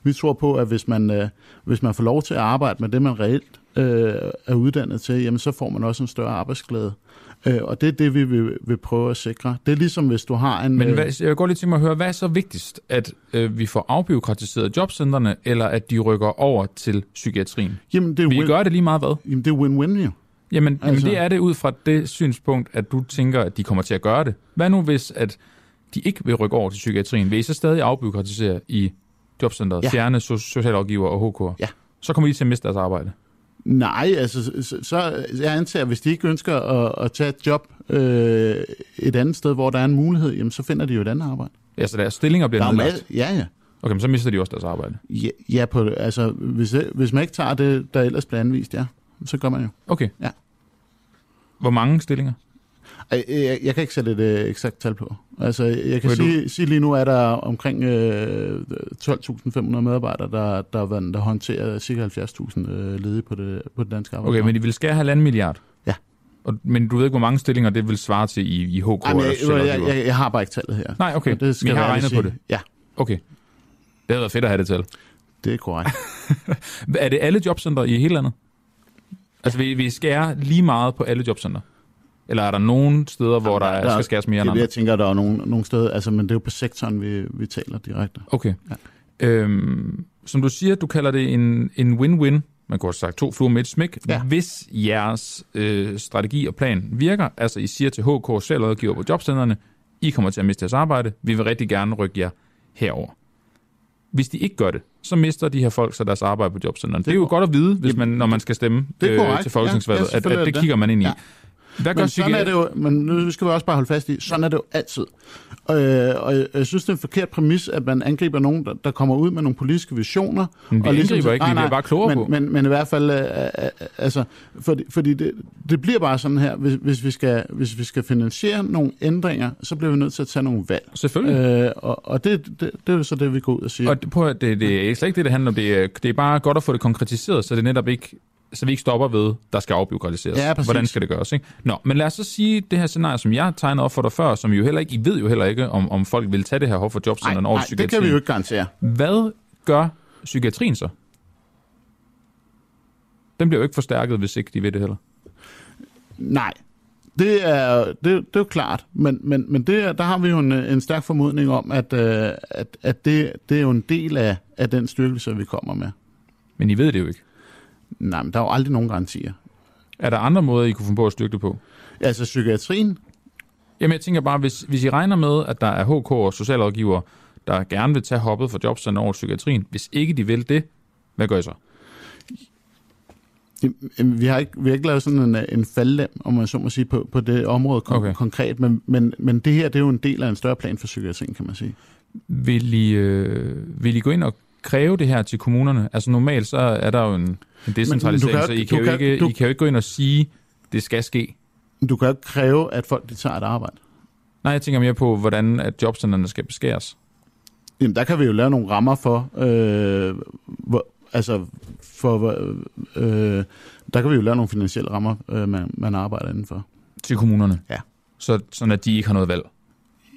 Vi tror på, at hvis man, øh, hvis man får lov til at arbejde med det, man reelt øh, er uddannet til, jamen så får man også en større arbejdsglæde. Øh, og det er det, vi vil, vil prøve at sikre. Det er ligesom, hvis du har en... Men hvad, jeg går lige til mig at høre, hvad er så vigtigst? At øh, vi får afbiokratiseret jobcentrene, eller at de rykker over til psykiatrien? Jamen, det er vi win- gør det lige meget hvad? Jamen, det er win-win jo. Jamen, altså. jamen, det er det ud fra det synspunkt, at du tænker, at de kommer til at gøre det. Hvad nu hvis, at de ikke vil rykke over til psykiatrien? Vil I så stadig afbyråkratisere i jobcenteret, ja. fjerne socialrådgiver og HK? Ja. Så kommer de til at miste deres arbejde? Nej, altså, så, så jeg antager, at hvis de ikke ønsker at, at tage et job øh, et andet sted, hvor der er en mulighed, jamen, så finder de jo et andet arbejde. Ja, så deres stillinger bliver nedlagt? Ja, ja. Okay, men så mister de også deres arbejde? Ja, ja på, altså, hvis, hvis man ikke tager det, der ellers bliver anvist, ja, så gør man jo. Okay. Ja. Hvor mange stillinger? Jeg, jeg, jeg kan ikke sætte et uh, eksakt tal på. Altså, jeg kan sige, sige lige nu, er der omkring uh, 12.500 medarbejdere, der, der, der, der håndterer ca. 70.000 uh, ledige på det, på det danske arbejde. Okay, men de vil skære halvanden milliard? Ja. Og, men du ved ikke, hvor mange stillinger det vil svare til i, i HK? Jamen, jeg, jeg, jeg, jeg har bare ikke tallet her. Nej, okay. Det skal men jeg har regnet på det? Ja. Okay. Det havde været fedt at have det tal. Det er korrekt. (laughs) er det alle jobcenter i hele landet? Altså, vi, vi skærer lige meget på alle jobcenter? Eller er der nogle steder, hvor der, der skal skæres mere end andre? Jeg tænker, der er nogle, nogle steder, altså, men det er jo på sektoren, vi, vi taler direkte. Okay. Ja. Øhm, som du siger, du kalder det en, en win-win. Man kunne også sagt to fluer med et smæk. Ja. Hvis jeres øh, strategi og plan virker, altså I siger til HK selvrådgiver på jobcentrene, I kommer til at miste jeres arbejde, vi vil rigtig gerne rykke jer herover. Hvis de ikke gør det, så mister de her folk så deres arbejde på jobcenterne. Det, det er jo godt at vide, hvis man, når man skal stemme det øh, til folketingsvalget, ja, ja, at, at det kigger man ind i. Ja. Hvad gør men sådan er det jo, men nu skal vi også bare holde fast i, sådan er det jo altid. Øh, og jeg, jeg synes, det er en forkert præmis, at man angriber nogen, der, der kommer ud med nogle politiske visioner. Men vi og ligesom, angriber ikke, vi bliver bare klogere men, på. Men, men i hvert fald, øh, øh, altså, fordi, fordi det, det bliver bare sådan her, hvis, hvis, vi skal, hvis vi skal finansiere nogle ændringer, så bliver vi nødt til at tage nogle valg. Selvfølgelig. Øh, og og det, det, det er jo så det, vi går ud og siger. Og det, på, det, det er slet ikke det, det handler om. Det er, det er bare godt at få det konkretiseret, så det netop ikke så vi ikke stopper ved, der skal afbiokratiseres. Ja, Hvordan skal det gøres? Ikke? Nå, men lad os så sige det her scenarie, som jeg tegnede op for dig før, som jo heller ikke, I ved jo heller ikke, om, om folk vil tage det her hår for jobcenterne over psykiatrien. det kan vi jo ikke garantere. Hvad gør psykiatrien så? Den bliver jo ikke forstærket, hvis ikke de ved det heller. Nej, det er, det, det er jo klart, men, men, men det, der har vi jo en, en stærk formodning om, at, øh, at, at det, det er jo en del af, af den styrkelse, vi kommer med. Men I ved det jo ikke. Nej, men der er jo aldrig nogen garantier. Er der andre måder, I kunne få på at styrke det på? Altså psykiatrien? Jamen jeg tænker bare, hvis, hvis I regner med, at der er HK og socialrådgiver, der gerne vil tage hoppet for jobcenter over psykiatrien, hvis ikke de vil det, hvad gør I så? Vi har ikke, vi har ikke lavet sådan en, en faldlem, om man så må sige, på, på det område kon- okay. konkret, men, men, men det her det er jo en del af en større plan for psykiatrien, kan man sige. Vil I, øh, vil I gå ind og kræve det her til kommunerne? Altså normalt så er der jo en, en decentralisering, kan, så I kan, jo kan, ikke, du, I kan jo ikke gå ind og sige, det skal ske. Du kan jo ikke kræve, at folk de tager et arbejde. Nej, jeg tænker mere på, hvordan at jobcentrene skal beskæres. Jamen, der kan vi jo lave nogle rammer for, øh, hvor, altså, for, øh, der kan vi jo lave nogle finansielle rammer, øh, man, man arbejder indenfor. Til kommunerne? Ja. Så, sådan at de ikke har noget valg?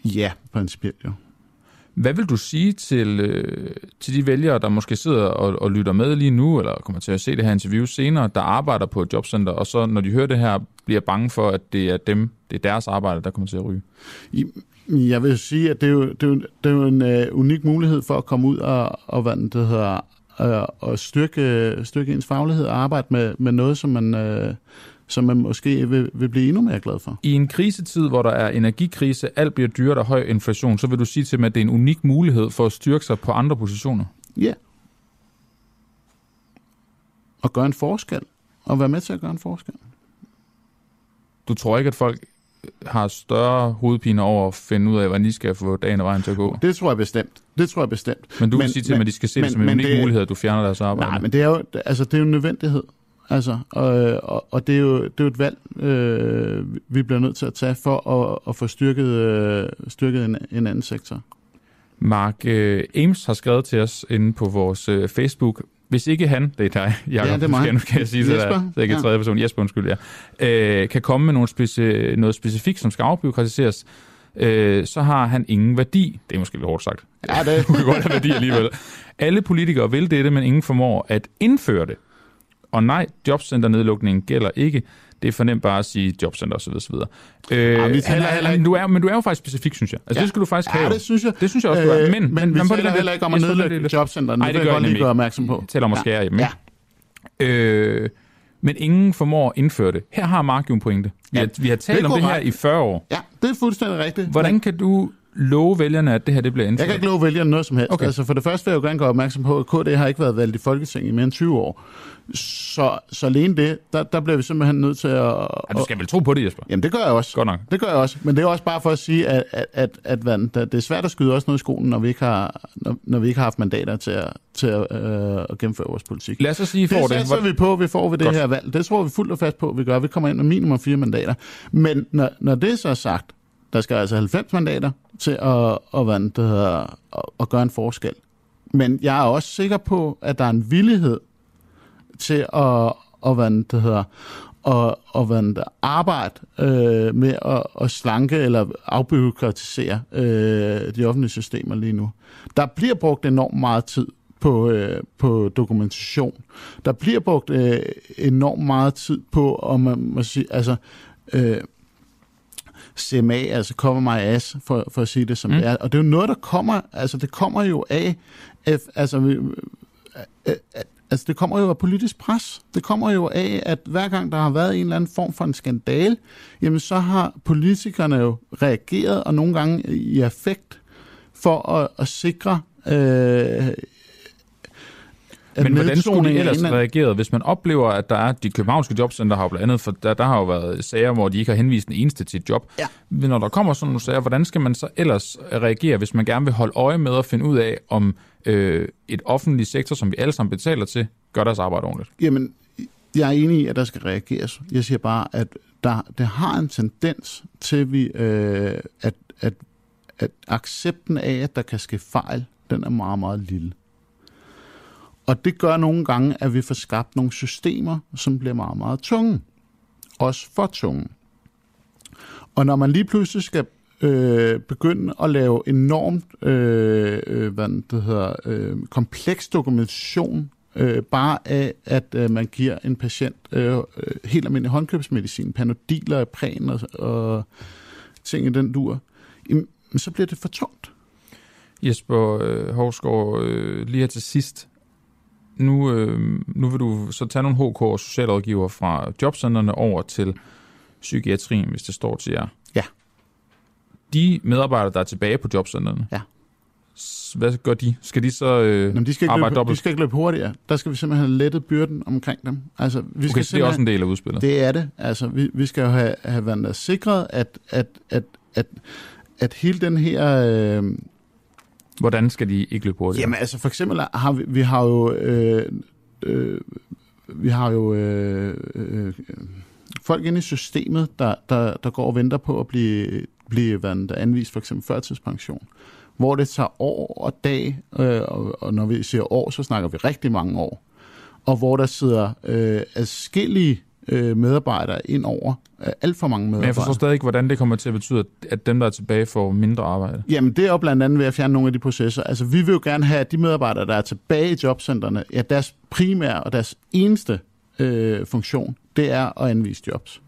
Ja, principielt jo. Hvad vil du sige til, øh, til de vælgere, der måske sidder og, og lytter med lige nu, eller kommer til at se det her interview senere, der arbejder på et jobcenter, og så når de hører det her, bliver bange for, at det er dem, det er deres arbejde, der kommer til at ryge? Jeg vil sige, at det er jo, det er jo, det er jo en øh, unik mulighed for at komme ud og, og hvad det hedder, øh, og styrke, styrke ens faglighed og arbejde med, med noget, som man... øh, som man måske vil, vil blive endnu mere glad for. I en krisetid, hvor der er energikrise, alt bliver dyrt og høj inflation, så vil du sige til mig, at det er en unik mulighed for at styrke sig på andre positioner? Ja. Yeah. Og gøre en forskel. Og være med til at gøre en forskel. Du tror ikke, at folk har større hovedpine over at finde ud af, hvordan de skal få dagen og vejen til at gå? Det tror jeg bestemt. Det tror jeg bestemt. Men du vil sige til men, at de skal se men, det som en unik det, mulighed, at du fjerner deres arbejde? Nej, men det er jo, altså, det er jo en nødvendighed. Altså, og, og, og det, er jo, det er jo et valg, øh, vi bliver nødt til at tage for at, at få styrket, øh, styrket en, en anden sektor. Mark øh, Ames har skrevet til os inde på vores øh, Facebook. Hvis ikke han, det er dig, (laughs) Jacob, ja, det er mig. Nu kan jeg sige Jesper. det, er ikke ja. tredje person, Jesper, undskyld, ja, øh, kan komme med nogle speci- noget specifikt, som skal afbyråkratiseres, øh, så har han ingen værdi. Det er måske lidt hårdt sagt. Ja, det (laughs) du kan godt have værdi alligevel. Alle politikere vil dette, men ingen formår at indføre det. Og nej, jobcenternedlukningen gælder ikke. Det er fornemt bare at sige jobcenter osv. osv. Øh, ja, vi heller ikke... du er, men du er jo faktisk specifik, synes jeg. Altså, ja. det skal du faktisk have. Ja, det synes jeg. Det synes jeg også, du er. Men, men, men vi taler heller, heller ikke om at nedlægge jobcenterne. Nej, det, det gør jeg lige gøre opmærksom på. Taler om at skære dem. Ja. Øh, men ingen formår at indføre det. Her har Mark jo en pointe. Vi, ja, har, vi har talt det om det her i 40 år. Ja, det er fuldstændig rigtigt. Hvordan kan du love vælgerne, at det her det bliver indført? Jeg kan ikke love vælgerne noget som helst. Okay. Altså for det første vil jeg jo gerne gøre opmærksom på, at KD har ikke været valgt i Folketinget i mere end 20 år. Så, så alene det, der, der bliver vi simpelthen nødt til at... Ja, du skal vel tro på det, Jesper? Jamen det gør jeg også. Godt nok. Det gør jeg også. Men det er også bare for at sige, at, at, at, at, at det er svært at skyde også noget i skolen, når vi ikke har, når, når vi ikke har haft mandater til at, til at, øh, at gennemføre vores politik. Lad os så sige, for det. Det satser vi på, vi får ved det Godt. her valg. Det tror vi fuldt og fast på, vi gør. Vi kommer ind med minimum fire mandater. Men når, når det så er sagt, der skal altså 90 mandater til at, at, hvad det hedder, at, at gøre en forskel. Men jeg er også sikker på, at der er en villighed til at, at hvad det hedder, og, og hvad det, arbejde øh, med at, at slanke eller afbyråkratisere øh, de offentlige systemer lige nu. Der bliver brugt enormt meget tid på, øh, på dokumentation. Der bliver brugt øh, enormt meget tid på, om man må sige, altså, øh, CMA, altså cover my ass, for, for at sige det som mm. det er. Og det er jo noget, der kommer, altså det kommer jo af, af altså, øh, øh, altså det kommer jo af politisk pres. Det kommer jo af, at hver gang der har været en eller anden form for en skandal, jamen så har politikerne jo reageret, og nogle gange i effekt, for at, at sikre øh, men hvordan skulle de ellers reagere, hvis man oplever, at der er de københavnske jobcenter har jo blandt andet, for der, der har jo været sager, hvor de ikke har henvist den eneste til et job. Ja. Men når der kommer sådan nogle sager, hvordan skal man så ellers reagere, hvis man gerne vil holde øje med at finde ud af, om øh, et offentligt sektor, som vi alle sammen betaler til, gør deres arbejde ordentligt? Jamen, jeg er enig i, at der skal reageres. Jeg siger bare, at der, det har en tendens til, vi, øh, at, at, at accepten af, at der kan ske fejl, den er meget, meget lille. Og det gør nogle gange, at vi får skabt nogle systemer, som bliver meget, meget tunge. Også for tunge. Og når man lige pludselig skal øh, begynde at lave enormt øh, øh hvad det hedder, øh, kompleks dokumentation, øh, bare af, at øh, man giver en patient øh, øh helt almindelig håndkøbsmedicin, panodiler, præn og, og ting i den dur, jamen, så bliver det for tungt. Jesper øh, Hovsgaard, øh, lige her til sidst, nu, øh, nu vil du så tage nogle HK og socialrådgiver fra jobcenterne over til psykiatrien, hvis det står til jer. Ja. De medarbejdere, der er tilbage på jobcenterne, ja. hvad gør de? Skal de så øh, Jamen, de skal ikke arbejde løbe, dobbelt? De skal ikke løbe hurtigere. Der skal vi simpelthen have lettet byrden omkring dem. Altså, vi okay, skal det er også en del af udspillet? Det er det. Altså, vi, vi skal jo have, have været sikret, at, at, at, at, at hele den her... Øh, Hvordan skal de ikke løbe hurtigere? Jamen altså for eksempel har vi, vi har jo øh, øh, vi har jo øh, øh, øh folk inde i systemet, der, der, der går og venter på at blive, blive hvad anvist for eksempel førtidspension, hvor det tager år og dag, øh, og, og når vi siger år, så snakker vi rigtig mange år, og hvor der sidder øh, adskillige øh, medarbejdere ind over. Øh, alt for mange medarbejdere. Men jeg forstår stadig ikke, hvordan det kommer til at betyde, at dem, der er tilbage, får mindre arbejde. Jamen, det er jo blandt andet ved at fjerne nogle af de processer. Altså, vi vil jo gerne have, at de medarbejdere, der er tilbage i jobcentrene, ja, deres primære og deres eneste øh, funktion, det er at anvise jobs.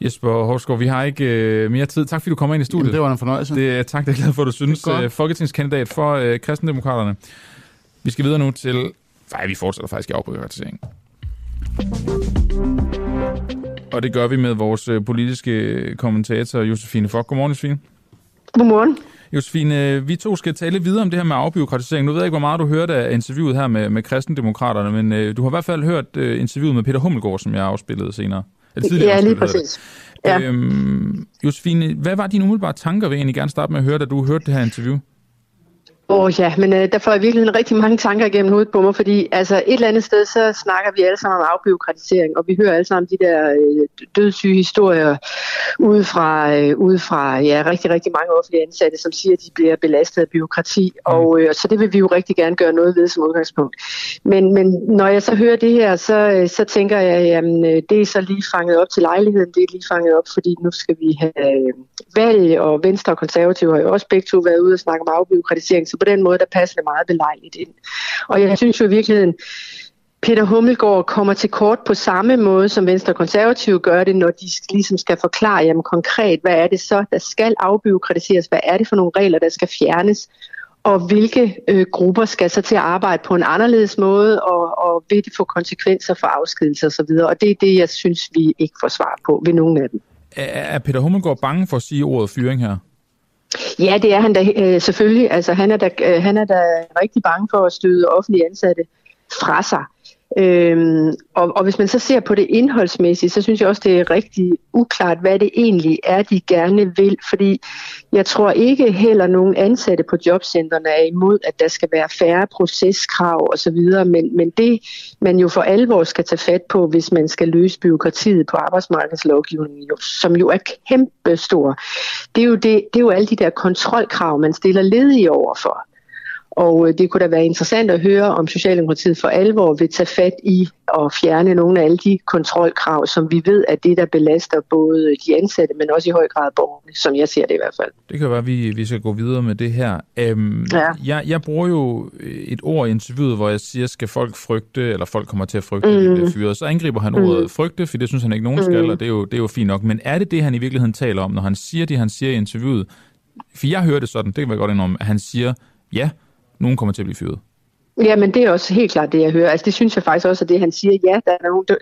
Jesper Horsgaard, vi har ikke øh, mere tid. Tak fordi du kommer ind i studiet. Jamen, det var en fornøjelse. Det, tak, det er glad for, at du synes. Øh, Folketingskandidat for øh, kristendemokraterne. Vi skal videre nu til... Nej, vi fortsætter faktisk i afbryderiseringen. Og det gør vi med vores øh, politiske kommentator, Josefine Fock. Godmorgen, Josefine. Godmorgen. Josefine, vi to skal tale videre om det her med afbiokratisering. Nu ved jeg ikke, hvor meget du hørte af interviewet her med, med kristendemokraterne, men øh, du har i hvert fald hørt øh, interviewet med Peter Hummelgaard, som jeg afspillede senere. Eller ja, lige præcis. Ja. Øhm, Josefine, hvad var dine umiddelbare tanker, vil jeg egentlig gerne starte med at høre, da du hørte det her interview? Åh oh, ja, men øh, der får jeg virkelig rigtig mange tanker igennem hovedet på mig, fordi altså et eller andet sted, så snakker vi alle sammen om afbiokratisering, og vi hører alle sammen de der øh, dødssyge historier ude fra, øh, ude fra ja, rigtig, rigtig mange offentlige ansatte, som siger, at de bliver belastet af byråkrati, mm. og øh, så det vil vi jo rigtig gerne gøre noget ved som udgangspunkt. Men, men når jeg så hører det her, så, øh, så tænker jeg, jamen øh, det er så lige fanget op til lejligheden, det er lige fanget op, fordi nu skal vi have øh, valg, og Venstre og Konservative har jo også begge to været ude og snakke om afbiokratisering, så på den måde, der passer det meget belejligt ind. Og jeg synes jo i virkeligheden, Peter Hummelgaard kommer til kort på samme måde, som Venstre og Konservative gør det, når de ligesom skal forklare jamen, konkret, hvad er det så, der skal afbyråkratiseres, hvad er det for nogle regler, der skal fjernes, og hvilke øh, grupper skal så til at arbejde på en anderledes måde, og, og vil det få konsekvenser for afskedelse osv. Og det er det, jeg synes, vi ikke får svar på ved nogen af dem. Er Peter Hummelgaard bange for at sige ordet fyring her? Ja, det er han da øh, selvfølgelig. Altså, han, er da, øh, han er da rigtig bange for at støde offentlige ansatte fra sig. Øhm, og, og hvis man så ser på det indholdsmæssigt, så synes jeg også, det er rigtig uklart, hvad det egentlig er, de gerne vil. Fordi jeg tror ikke heller nogen ansatte på jobcentrene er imod, at der skal være færre proceskrav osv. Men, men det, man jo for alvor skal tage fat på, hvis man skal løse byråkratiet på arbejdsmarkedslovgivningen, som jo er kæmpestor, det er jo, det, det er jo alle de der kontrolkrav, man stiller ledige over for. Og øh, det kunne da være interessant at høre, om Socialdemokratiet for alvor vil tage fat i at fjerne nogle af alle de kontrolkrav, som vi ved er det, der belaster både de ansatte, men også i høj grad borgerne, som jeg ser det i hvert fald. Det kan være, at vi, vi skal gå videre med det her. Øhm, ja. jeg, jeg bruger jo et ord i interviewet, hvor jeg siger, skal folk frygte, eller folk kommer til at frygte, mm. at de bliver fyret. Så angriber han ordet mm. frygte, for det synes han ikke nogen skal, mm. og det er, jo, det er jo fint nok. Men er det det, han i virkeligheden taler om, når han siger det, han siger i interviewet? For jeg hører det sådan, det kan være godt indrømme, at han siger, ja, nogen kommer til at blive fyret. Ja, men det er også helt klart det, jeg hører. Altså, det synes jeg faktisk også, at det, han siger, ja, der er nogen, der,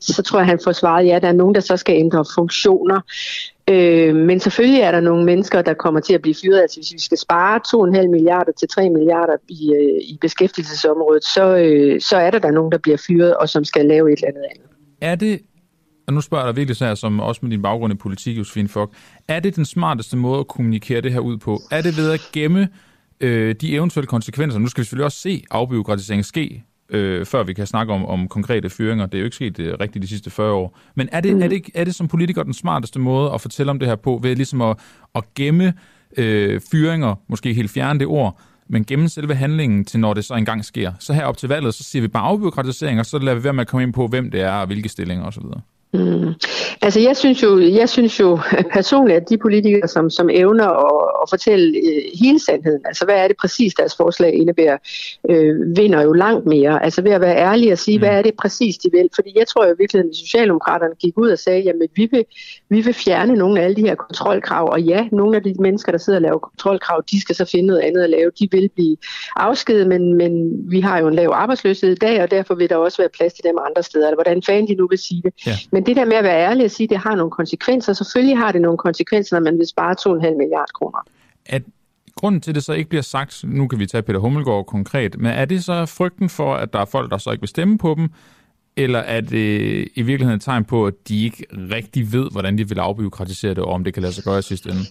så tror jeg, han får svaret, ja, der er nogen, der så skal ændre funktioner. Øh, men selvfølgelig er der nogle mennesker, der kommer til at blive fyret. Altså, hvis vi skal spare 2,5 milliarder til 3 milliarder i, øh, i beskæftigelsesområdet, så, øh, så er der der nogen, der bliver fyret, og som skal lave et eller andet andet. Er det, og nu spørger jeg dig virkelig så her, som også med din baggrund i politik, Josefine Fock, er det den smarteste måde at kommunikere det her ud på? Er det ved at gemme øh, de eventuelle konsekvenser, nu skal vi selvfølgelig også se afbiokratisering ske, øh, før vi kan snakke om, om konkrete fyringer. Det er jo ikke sket øh, rigtigt de sidste 40 år. Men er det, mm. er, det, er det som politiker den smarteste måde at fortælle om det her på, ved ligesom at, at gemme øh, fyringer, måske helt fjerne det ord, men gemme selve handlingen til, når det så engang sker. Så her op til valget, så siger vi bare afbyråkratisering, og så lader vi være med at komme ind på, hvem det er, og hvilke stillinger osv. Mm. Altså jeg synes jo, jeg synes jo personligt, at de politikere, som, som evner at, at fortælle øh, hele sandheden, altså hvad er det præcis, deres forslag indebærer, øh, vinder jo langt mere. Altså ved at være ærlig og sige, mm. hvad er det præcis, de vil. Fordi jeg tror jo virkelig, at Socialdemokraterne gik ud og sagde, jamen vi vil, vi vil fjerne nogle af alle de her kontrolkrav, og ja, nogle af de mennesker, der sidder og laver kontrolkrav, de skal så finde noget andet at lave. De vil blive afskedet, men, men vi har jo en lav arbejdsløshed i dag, og derfor vil der også være plads til dem andre steder, eller hvordan fanden de nu vil sige det. Ja. Men det der med at være ærlig og sige, at det har nogle konsekvenser, selvfølgelig har det nogle konsekvenser, når man vil spare 2,5 milliarder kroner. At grunden til, at det så ikke bliver sagt, nu kan vi tage Peter Hummelgaard konkret, men er det så frygten for, at der er folk, der så ikke vil stemme på dem, eller er det i virkeligheden et tegn på, at de ikke rigtig ved, hvordan de vil afbyråkratisere det, og om det kan lade sig gøre i sidste ende?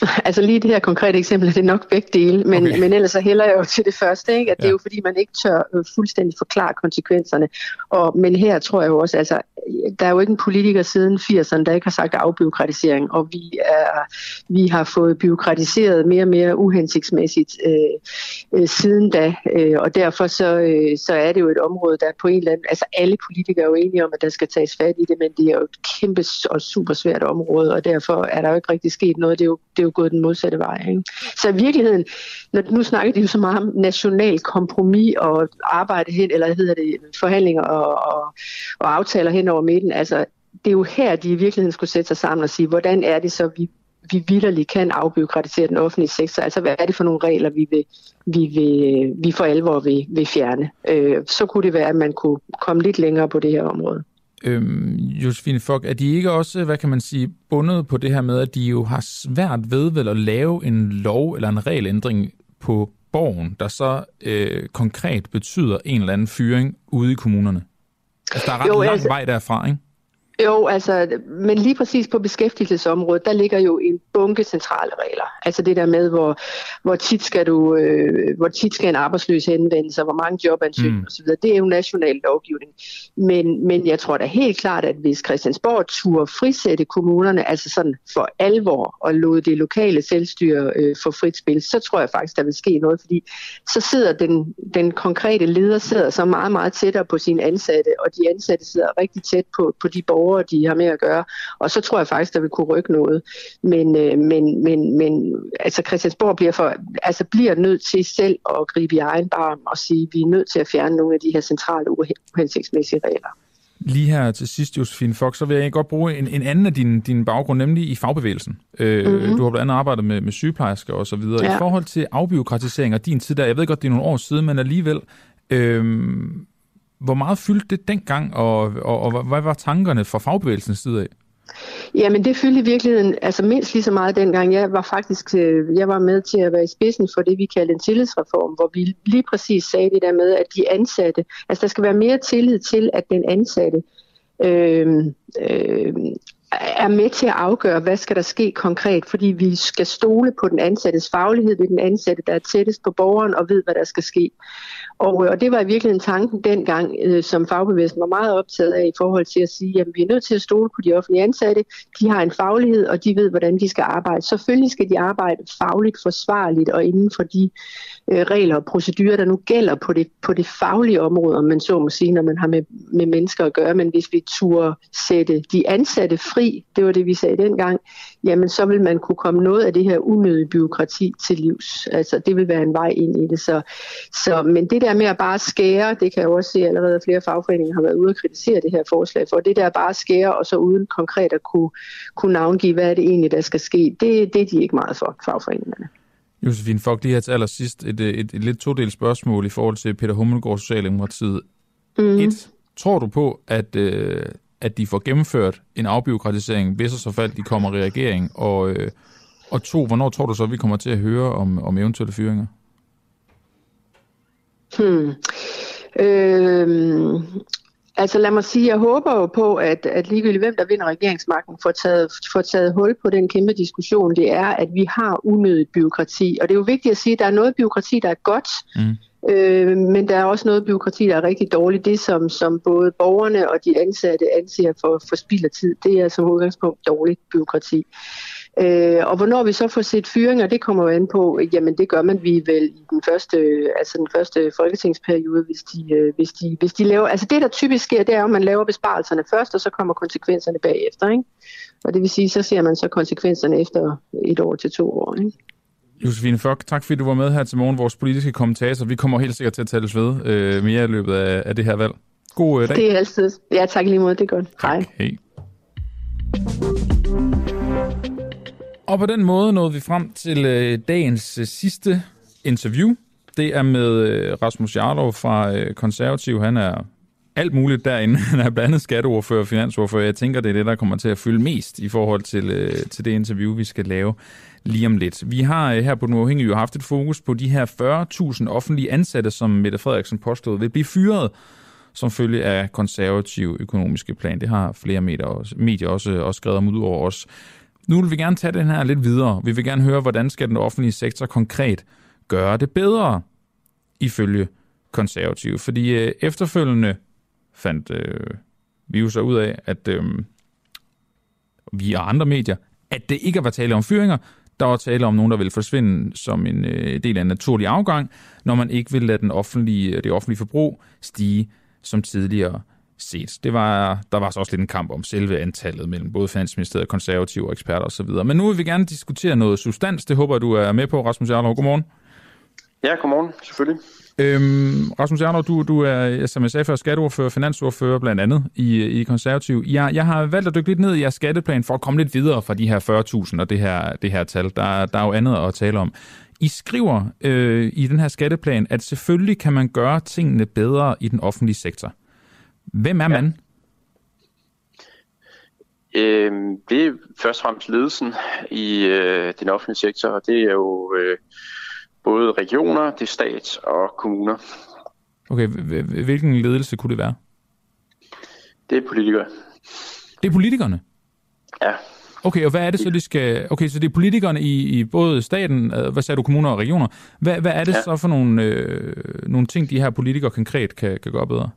(laughs) Altså lige det her konkrete eksempel er det nok begge dele, men, okay. men ellers så hælder jeg jo til det første, ikke? at ja. det er jo fordi, man ikke tør øh, fuldstændig forklare konsekvenserne. Og, men her tror jeg jo også, altså der er jo ikke en politiker siden 80'erne, der ikke har sagt afbiokratisering, og vi, er, vi har fået byråkratiseret mere og mere uhensigtsmæssigt øh, øh, siden da, øh, og derfor så, øh, så er det jo et område, der på en eller anden, altså alle politikere er jo enige om, at der skal tages fat i det, men det er jo et kæmpe og super svært område, og derfor er der jo ikke rigtig sket noget, det er jo, det er jo gået den modsatte vej. Ikke? Så i virkeligheden, når, nu snakker de jo så meget om national kompromis og arbejde hen, eller hedder det, forhandlinger og, og, og aftaler hen over midten. Altså, det er jo her, de i virkeligheden skulle sætte sig sammen og sige, hvordan er det så, vi, vi vidderligt kan afbyråkratisere den offentlige sektor? Altså, hvad er det for nogle regler, vi, vil, vi, vil, vi for alvor vil, vil fjerne? Øh, så kunne det være, at man kunne komme lidt længere på det her område. Øhm, Josefine Fock, er de ikke også, hvad kan man sige, bundet på det her med, at de jo har svært ved vel at lave en lov eller en regelændring på borgen, der så øh, konkret betyder en eller anden fyring ude i kommunerne? Altså, der er ret jo, lang altså, vej derfra, ikke? Jo, altså, men lige præcis på beskæftigelsesområdet, der ligger jo en bunke centrale regler. Altså det der med, hvor, hvor, tit, skal du, øh, hvor tit skal en arbejdsløs henvende sig, hvor mange jobansøgninger mm. osv., det er jo national lovgivning. Men, men jeg tror da helt klart, at hvis Christiansborg turde frisætte kommunerne, altså sådan for alvor, og lod det lokale selvstyre øh, få frit spil, så tror jeg faktisk, der vil ske noget, fordi så sidder den, den konkrete leder sidder så meget, meget tættere på sine ansatte, og de ansatte sidder rigtig tæt på, på de borgere, borgere, de har med at gøre. Og så tror jeg faktisk, der vil kunne rykke noget. Men, øh, men, men, men altså Christiansborg bliver, for, altså bliver nødt til selv at gribe i egen barm og sige, at vi er nødt til at fjerne nogle af de her centrale uhensigtsmæssige regler. Lige her til sidst, Josefine Fox, så vil jeg godt bruge en, en anden af din, din baggrund, nemlig i fagbevægelsen. Øh, mm-hmm. Du har blandt andet arbejdet med, med sygeplejersker og så videre. Ja. I forhold til afbiokratisering og din tid der, jeg ved godt, det er nogle år siden, men alligevel, øh, hvor meget fyldte det dengang, og, og, og hvad var tankerne fra fagbevægelsens side af? Jamen det fyldte i virkeligheden altså mindst lige så meget dengang. Jeg var faktisk øh, jeg var med til at være i spidsen for det, vi kaldte en tillidsreform, hvor vi lige præcis sagde det der med, at de ansatte, altså der skal være mere tillid til, at den ansatte øh, øh, er med til at afgøre, hvad skal der ske konkret, fordi vi skal stole på den ansattes faglighed, det er den ansatte, der er tættest på borgeren og ved, hvad der skal ske. Og, øh, og det var i virkeligheden tanken dengang, øh, som fagbevægelsen var meget optaget af i forhold til at sige, at vi er nødt til at stole på de offentlige ansatte. De har en faglighed, og de ved, hvordan de skal arbejde. Selvfølgelig skal de arbejde fagligt forsvarligt og inden for de øh, regler og procedurer, der nu gælder på det, på det faglige område, om man så må sige, når man har med, med mennesker at gøre. Men hvis vi turde sætte de ansatte fri, det var det, vi sagde dengang, jamen så vil man kunne komme noget af det her unødige byråkrati til livs. Altså det vil være en vej ind i det. Så, så, men det der med at bare skære, det kan jeg også se allerede, at flere fagforeninger har været ude og kritisere det her forslag for. Det der bare skære, og så uden konkret at kunne, kunne navngive, hvad er det egentlig, der skal ske, det, det er de ikke meget for, fagforeningerne. Josefine Fogg, det her til allersidst et, et, et, et lidt todelt spørgsmål i forhold til Peter Hummelgaard Socialdemokratiet. Mm. Et, tror du på, at, øh, at de får gennemført en afbiokratisering, hvis og så fald de kommer i regering? Og, øh, og to, hvornår tror du så, at vi kommer til at høre om, om eventuelle fyringer? Hmm. Øh, Altså lad mig sige, jeg håber jo på, at, at ligegyldigt hvem der vinder regeringsmagten, får taget, får taget hul på den kæmpe diskussion, det er, at vi har unødigt byråkrati. Og det er jo vigtigt at sige, at der er noget byråkrati, der er godt, mm øh, men der er også noget byråkrati, der er rigtig dårligt. Det, som, som både borgerne og de ansatte anser for, for spild af tid, det er som udgangspunkt dårligt byråkrati. Øh, og hvornår vi så får set fyringer, det kommer jo an på, jamen det gør man vi vel i den første, altså den første folketingsperiode, hvis de, øh, hvis, de, hvis de laver, altså det der typisk sker, det er jo, at man laver besparelserne først, og så kommer konsekvenserne bagefter, ikke? Og det vil sige, så ser man så konsekvenserne efter et år til to år, ikke? Josefine Fock, tak fordi du var med her til morgen, vores politiske kommentator. Vi kommer helt sikkert til at tales ved øh, mere i løbet af, af det her valg. God øh, dag. Det er altid. Ja, tak lige måde. Det er godt. Tak. Hej. Hej. Og på den måde nåede vi frem til øh, dagens øh, sidste interview. Det er med øh, Rasmus Jarlov fra øh, Konservativ. Han er alt muligt derinde. (laughs) Han er blandt andet skatteordfører og finansordfører. Jeg tænker, det er det, der kommer til at fylde mest i forhold til, øh, til det interview, vi skal lave lige om lidt. Vi har øh, her på Den Uafhængige jo haft et fokus på de her 40.000 offentlige ansatte, som Mette Frederiksen påstod vil blive fyret som følge af konservativ økonomiske plan. Det har flere medier også, medier også, også skrevet om ud over os. Nu vil vi gerne tage den her lidt videre. Vi vil gerne høre, hvordan skal den offentlige sektor konkret gøre det bedre, ifølge konservative. Fordi øh, efterfølgende fandt øh, vi jo så ud af, at øh, vi og andre medier, at det ikke var tale om fyringer, der var tale om nogen, der ville forsvinde som en øh, del af en naturlig afgang, når man ikke vil lade den offentlige, øh, det offentlige forbrug stige som tidligere set. Det var, der var så også lidt en kamp om selve antallet mellem både Finansministeriet, konservative og eksperter osv. Men nu vil vi gerne diskutere noget substans. Det håber du er med på, Rasmus Jarlov. Godmorgen. Ja, godmorgen, selvfølgelig. Øhm, Rasmus Jarlov, du, du er, som jeg sagde før, skatteordfører, finansordfører blandt andet i, i konservativ. Jeg, jeg har valgt at dykke lidt ned i jeres skatteplan for at komme lidt videre fra de her 40.000 og det her, det her tal. Der, der er jo andet at tale om. I skriver øh, i den her skatteplan, at selvfølgelig kan man gøre tingene bedre i den offentlige sektor. Hvem er ja. man? Øh, det er først og fremmest ledelsen i øh, den offentlige sektor, og det er jo øh, både regioner, det er stat og kommuner. Okay, hvilken ledelse kunne det være? Det er politikere. Det er politikerne? Ja. Okay, og hvad er det så, de skal... Okay, så det er politikerne i, i både staten, hvad sagde du, kommuner og regioner. Hvad, hvad er det ja. så for nogle, øh, nogle ting, de her politikere konkret kan, kan gøre bedre?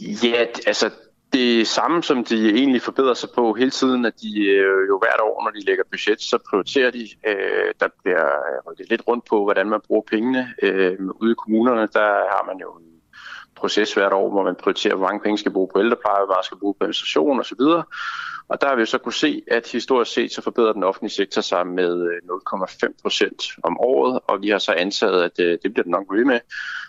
Ja, altså det samme, som de egentlig forbedrer sig på hele tiden, at de øh, jo hvert år, når de lægger budget, så prioriterer de. Øh, der bliver rykket lidt rundt på, hvordan man bruger pengene. Øh, ude i kommunerne, der har man jo en proces hvert år, hvor man prioriterer, hvor mange penge skal bruge på ældrepleje, hvor meget skal bruge på administration osv. Og der har vi jo så kunne se, at historisk set så forbedrer den offentlige sektor sig med øh, 0,5 procent om året, og vi har så antaget, at øh, det bliver den nok ved med,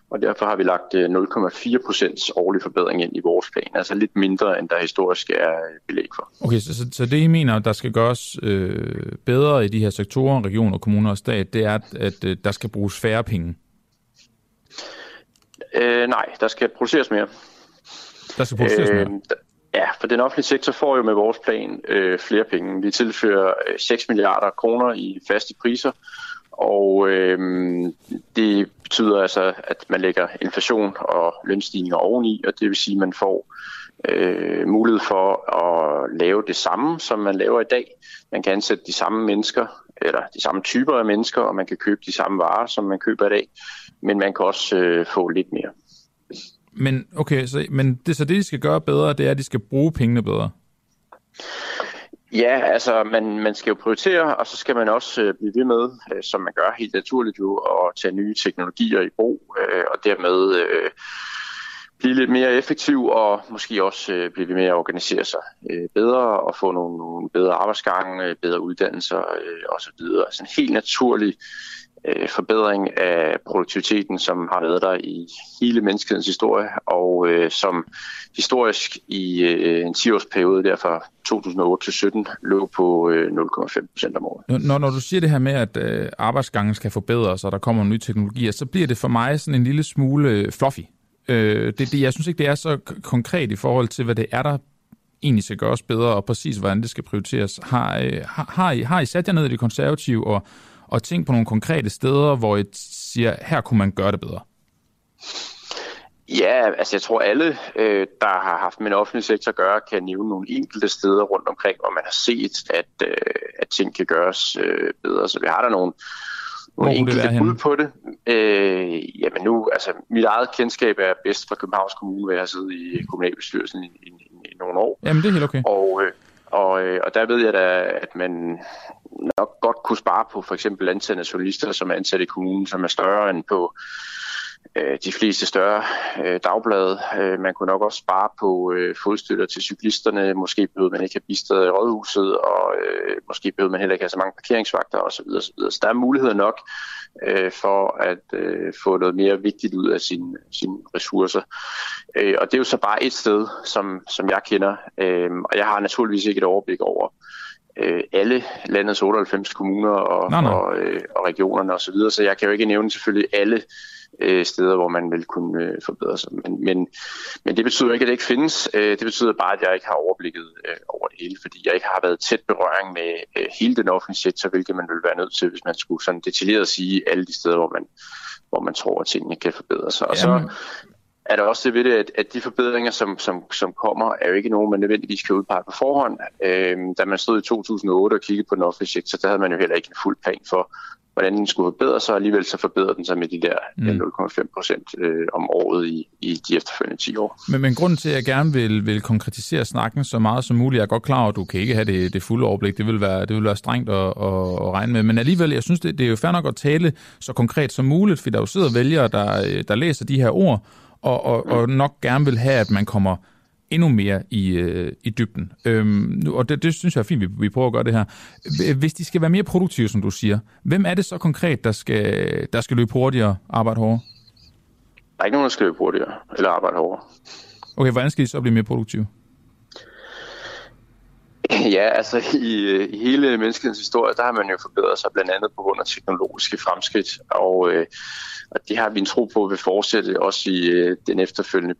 og derfor har vi lagt 0,4 øh, procents årlig forbedring ind i vores plan, altså lidt mindre, end der historisk er belæg for. Okay, så, så, det I mener, der skal gøres øh, bedre i de her sektorer, regioner, kommuner og stat, det er, at, at der skal bruges færre penge? Øh, nej, der skal produceres mere. Der skal produceres øh, mere? Ja, for den offentlige sektor får jo med vores plan øh, flere penge. Vi tilfører øh, 6 milliarder kroner i faste priser, og øh, det betyder altså, at man lægger inflation og lønstigninger oveni, og det vil sige, at man får øh, mulighed for at lave det samme, som man laver i dag. Man kan ansætte de samme mennesker, eller de samme typer af mennesker, og man kan købe de samme varer, som man køber i dag, men man kan også øh, få lidt mere. Men okay, så, men det, så det, de skal gøre bedre, det er, at de skal bruge pengene bedre? Ja, altså man, man skal jo prioritere, og så skal man også øh, blive ved med, øh, som man gør helt naturligt jo, at tage nye teknologier i brug, øh, og dermed øh, blive lidt mere effektiv og måske også øh, blive ved med at organisere sig øh, bedre og få nogle, nogle bedre arbejdsgange, øh, bedre uddannelser øh, osv. Altså en helt naturlig øh, forbedring af produktiviteten, som har været der i hele menneskehedens historie, og øh, som historisk i øh, en 10-årsperiode, der fra 2008 til 17, lå på øh, 0,5 procent om året. Når, når du siger det her med, at øh, arbejdsgangen skal forbedres, og der kommer nye teknologier, så bliver det for mig sådan en lille smule øh, fluffy. Øh, det, det, jeg synes ikke, det er så konkret i forhold til, hvad det er, der egentlig skal gøres bedre, og præcis hvordan det skal prioriteres. Har, øh, har, har, I, har I sat jer ned i det konservative og og tænk på nogle konkrete steder, hvor I siger, her kunne man gøre det bedre? Ja, altså jeg tror alle, øh, der har haft med en offentlig sektor at gøre, kan nævne nogle enkelte steder rundt omkring, hvor man har set, at, øh, at ting kan gøres øh, bedre. Så vi har der nogle, nogle enkelte bud på det. Øh, jamen nu, altså mit eget kendskab er bedst fra Københavns Kommune, hvor jeg har siddet i kommunalbestyrelsen i, i, i, i nogle år. Jamen det er helt okay. Og, øh, og, øh, og der ved jeg da, at man nok godt kunne spare på for eksempel antallet af journalister, som er ansat i kommunen, som er større end på øh, de fleste større øh, dagblade. Øh, man kunne nok også spare på øh, fodstøtter til cyklisterne. Måske behøvede man ikke have bistået i rådhuset, og øh, måske behøvede man heller ikke have så mange parkeringsvagter osv. Så, videre. så der er muligheder nok øh, for at øh, få noget mere vigtigt ud af sine, sine ressourcer. Øh, og det er jo så bare et sted, som, som jeg kender, øh, og jeg har naturligvis ikke et overblik over øh, alle landets 98 kommuner og, nej, nej. og, øh, og regionerne osv., så, videre, så jeg kan jo ikke nævne selvfølgelig alle øh, steder, hvor man vil kunne øh, forbedre sig. Men, men, men det betyder ikke, at det ikke findes. Øh, det betyder bare, at jeg ikke har overblikket øh, over det hele, fordi jeg ikke har været tæt berøring med øh, hele den offentlige sektor, hvilket man ville være nødt til, hvis man skulle sådan detaljeret sige alle de steder, hvor man, hvor man tror, at tingene kan forbedre sig. Og så er der også det ved det, at, at de forbedringer, som, som, som kommer, er jo ikke nogen, man nødvendigvis kan udpege på forhånd. Øhm, da man stod i 2008 og kiggede på den offentlige sektor, der havde man jo heller ikke en fuld plan for, hvordan den skulle forbedre sig, og alligevel så forbedrer den sig med de der mm. 0,5 procent øh, om året i, i de efterfølgende 10 år. Men, men grunden til, at jeg gerne vil, vil konkretisere snakken så meget som muligt, jeg er godt klar over, at du kan ikke have det, det fulde overblik, det vil være, det vil være strengt at, at, at regne med, men alligevel, jeg synes, det, det er jo fair nok at tale så konkret som muligt, fordi der jo sidder vælgere, der, der læser de her ord, og, og, og nok gerne vil have, at man kommer endnu mere i, øh, i dybden. Øhm, og det, det synes jeg er fint, vi, vi prøver at gøre det her. Hvis de skal være mere produktive, som du siger, hvem er det så konkret, der skal, der skal løbe hurtigere arbejde hårdere? Der er ikke nogen, der skal løbe hurtigere eller arbejde hårdere. Okay, hvordan skal de så blive mere produktive? Ja, altså i, i hele menneskets historie, der har man jo forbedret sig blandt andet på grund af teknologiske fremskridt, og, øh, og det har vi en tro på vil fortsætte også i øh, den efterfølgende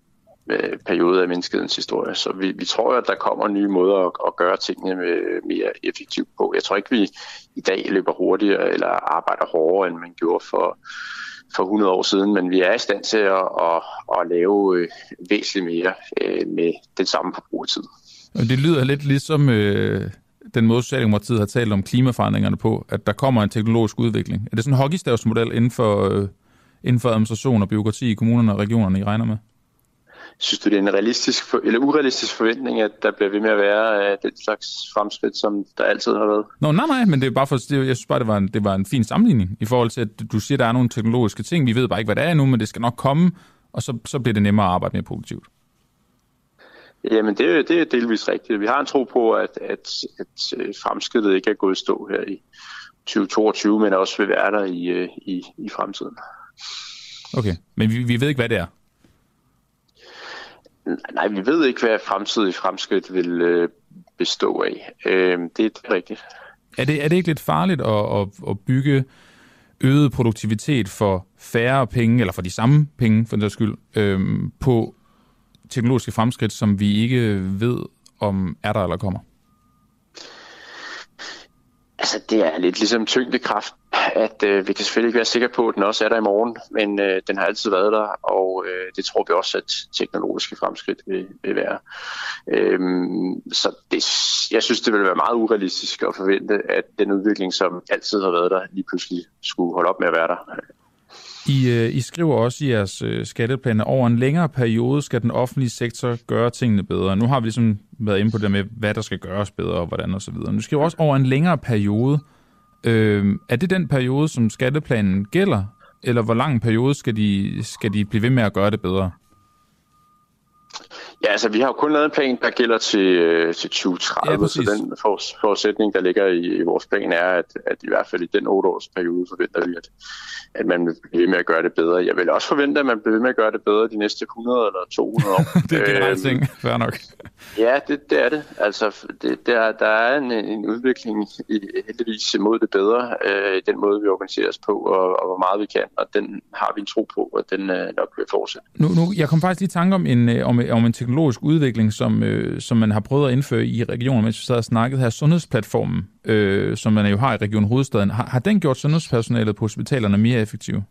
øh, periode af menneskehedens historie. Så vi, vi tror, at der kommer nye måder at, at gøre tingene med, mere effektivt på. Jeg tror ikke, vi i dag løber hurtigere eller arbejder hårdere, end man gjorde for, for 100 år siden, men vi er i stand til at, at, at lave øh, væsentligt mere øh, med den samme forbrugertid. Det lyder lidt ligesom øh, den måde, Socialdemokratiet har talt om klimaforandringerne på, at der kommer en teknologisk udvikling. Er det sådan en hockeystavsmodel inden for, øh, inden for administration og byråkrati i kommunerne og regionerne, I regner med? Synes du, det er en realistisk eller urealistisk forventning, at der bliver ved med at være uh, den slags fremskridt, som der altid har været? Nå, nej, nej, men det er bare for, det, jeg synes bare, det var, en, det var en fin sammenligning i forhold til, at du siger, der er nogle teknologiske ting. Vi ved bare ikke, hvad det er endnu, men det skal nok komme, og så, så bliver det nemmere at arbejde mere produktivt. Jamen, det, er, det er delvis rigtigt. Vi har en tro på, at, at, at øh, fremskridtet ikke er gået stå her i 2022, men også vil være der i, øh, i, i fremtiden. Okay, men vi, vi ved ikke, hvad det er? Nej, vi ved ikke, hvad fremtidige fremskridt vil øh, bestå af. Øh, det, det er rigtigt. Er det, er det ikke lidt farligt at, at, at bygge øget produktivitet for færre penge, eller for de samme penge, for den skyld, øhm, på teknologiske fremskridt, som vi ikke ved, om er der eller kommer? Altså, det er lidt ligesom tyngdekraft, at øh, vi kan selvfølgelig ikke være sikre på, at den også er der i morgen, men øh, den har altid været der, og øh, det tror vi også, at teknologiske fremskridt vil, vil være. Øhm, så det, jeg synes, det ville være meget urealistisk at forvente, at den udvikling, som altid har været der, lige pludselig skulle holde op med at være der. I, øh, I skriver også i jeres øh, skatteplaner, over en længere periode skal den offentlige sektor gøre tingene bedre. Nu har vi ligesom været inde på det med, hvad der skal gøres bedre og hvordan og så videre. Nu skriver også over en længere periode. Øh, er det den periode, som skatteplanen gælder? Eller hvor lang en periode skal de, skal de blive ved med at gøre det bedre? Ja, altså vi har jo kun lavet en plan, der gælder til, øh, til 2030, ja, så den for, forudsætning, der ligger i, i vores plan, er, at, at i hvert fald i den 8 års periode forventer vi, at, at man vil blive ved med at gøre det bedre. Jeg vil også forvente, at man bliver ved med at gøre det bedre de næste 100 eller 200 år. (laughs) det er generelt ting, øhm, fair nok. Ja, det, det er det. Altså, det, der, der er en, en udvikling i, heldigvis imod det bedre, øh, den måde, vi organiserer os på, og, og hvor meget vi kan, og den har vi en tro på, og den øh, nok vil fortsætte. Nu, nu, jeg kom faktisk lige i tanke om en, øh, om, om en teknologisk udvikling, som, øh, som man har prøvet at indføre i regionen, mens vi sad og snakkede her, sundhedsplatformen, øh, som man jo har i Region Hovedstaden. Har, har den gjort sundhedspersonalet på hospitalerne mere effektive?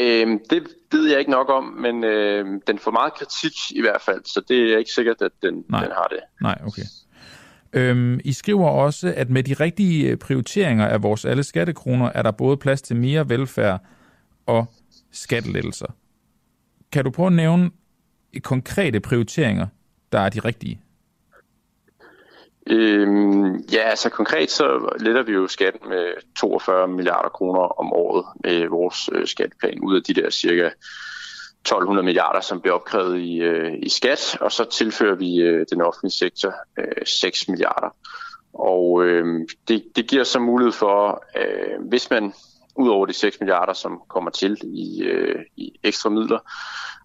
Øhm, det ved jeg ikke nok om, men øh, den får meget kritik i hvert fald, så det er ikke sikkert, at den, Nej. den har det. Nej, okay. Øhm, I skriver også, at med de rigtige prioriteringer af vores alle skattekroner, er der både plads til mere velfærd og skattelettelser. Kan du prøve at nævne konkrete prioriteringer, der er de rigtige? Øhm, ja, altså konkret så letter vi jo skatten med 42 milliarder kroner om året med vores øh, skatteplan ud af de der cirka 1200 milliarder, som bliver opkrævet i, øh, i skat, og så tilfører vi øh, den offentlige sektor øh, 6 milliarder. Og øh, det, det giver så mulighed for, øh, hvis man ud over de 6 milliarder, som kommer til i, øh, i ekstra midler,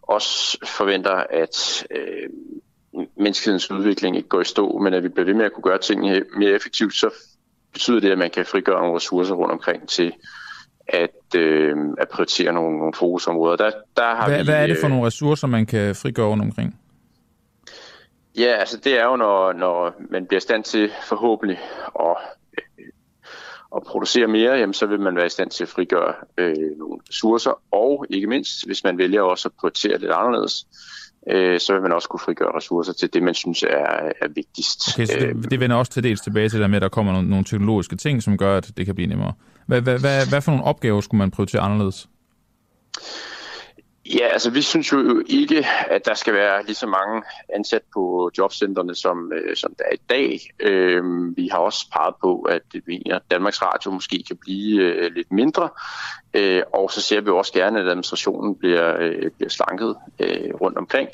også forventer, at øh, menneskehedens udvikling ikke går i stå, men at vi bliver ved med at kunne gøre tingene mere effektivt, så betyder det, at man kan frigøre nogle ressourcer rundt omkring til at, øh, at prioritere nogle, nogle fokusområder. Der, der har hvad, vi, hvad er det for øh, nogle ressourcer, man kan frigøre rundt omkring? Ja, altså det er jo, når, når man bliver i stand til forhåbentlig at, at producere mere, jamen, så vil man være i stand til at frigøre øh, nogle ressourcer, og ikke mindst, hvis man vælger også at prioritere lidt anderledes, øh, så vil man også kunne frigøre ressourcer til det, man synes er, er vigtigst. Okay, så det, det vender også til dels tilbage til det med, at der kommer nogle, nogle teknologiske ting, som gør, at det kan blive nemmere. Hvad, hvad, hvad, hvad for nogle opgaver skulle man prioritere anderledes? Ja, altså vi synes jo ikke, at der skal være lige så mange ansat på jobcentrene, som, øh, som der er i dag. Øh, vi har også peget på, at vi mener, at Danmarks Radio måske kan blive øh, lidt mindre. Øh, og så ser vi også gerne, at administrationen bliver, øh, bliver slanket øh, rundt omkring.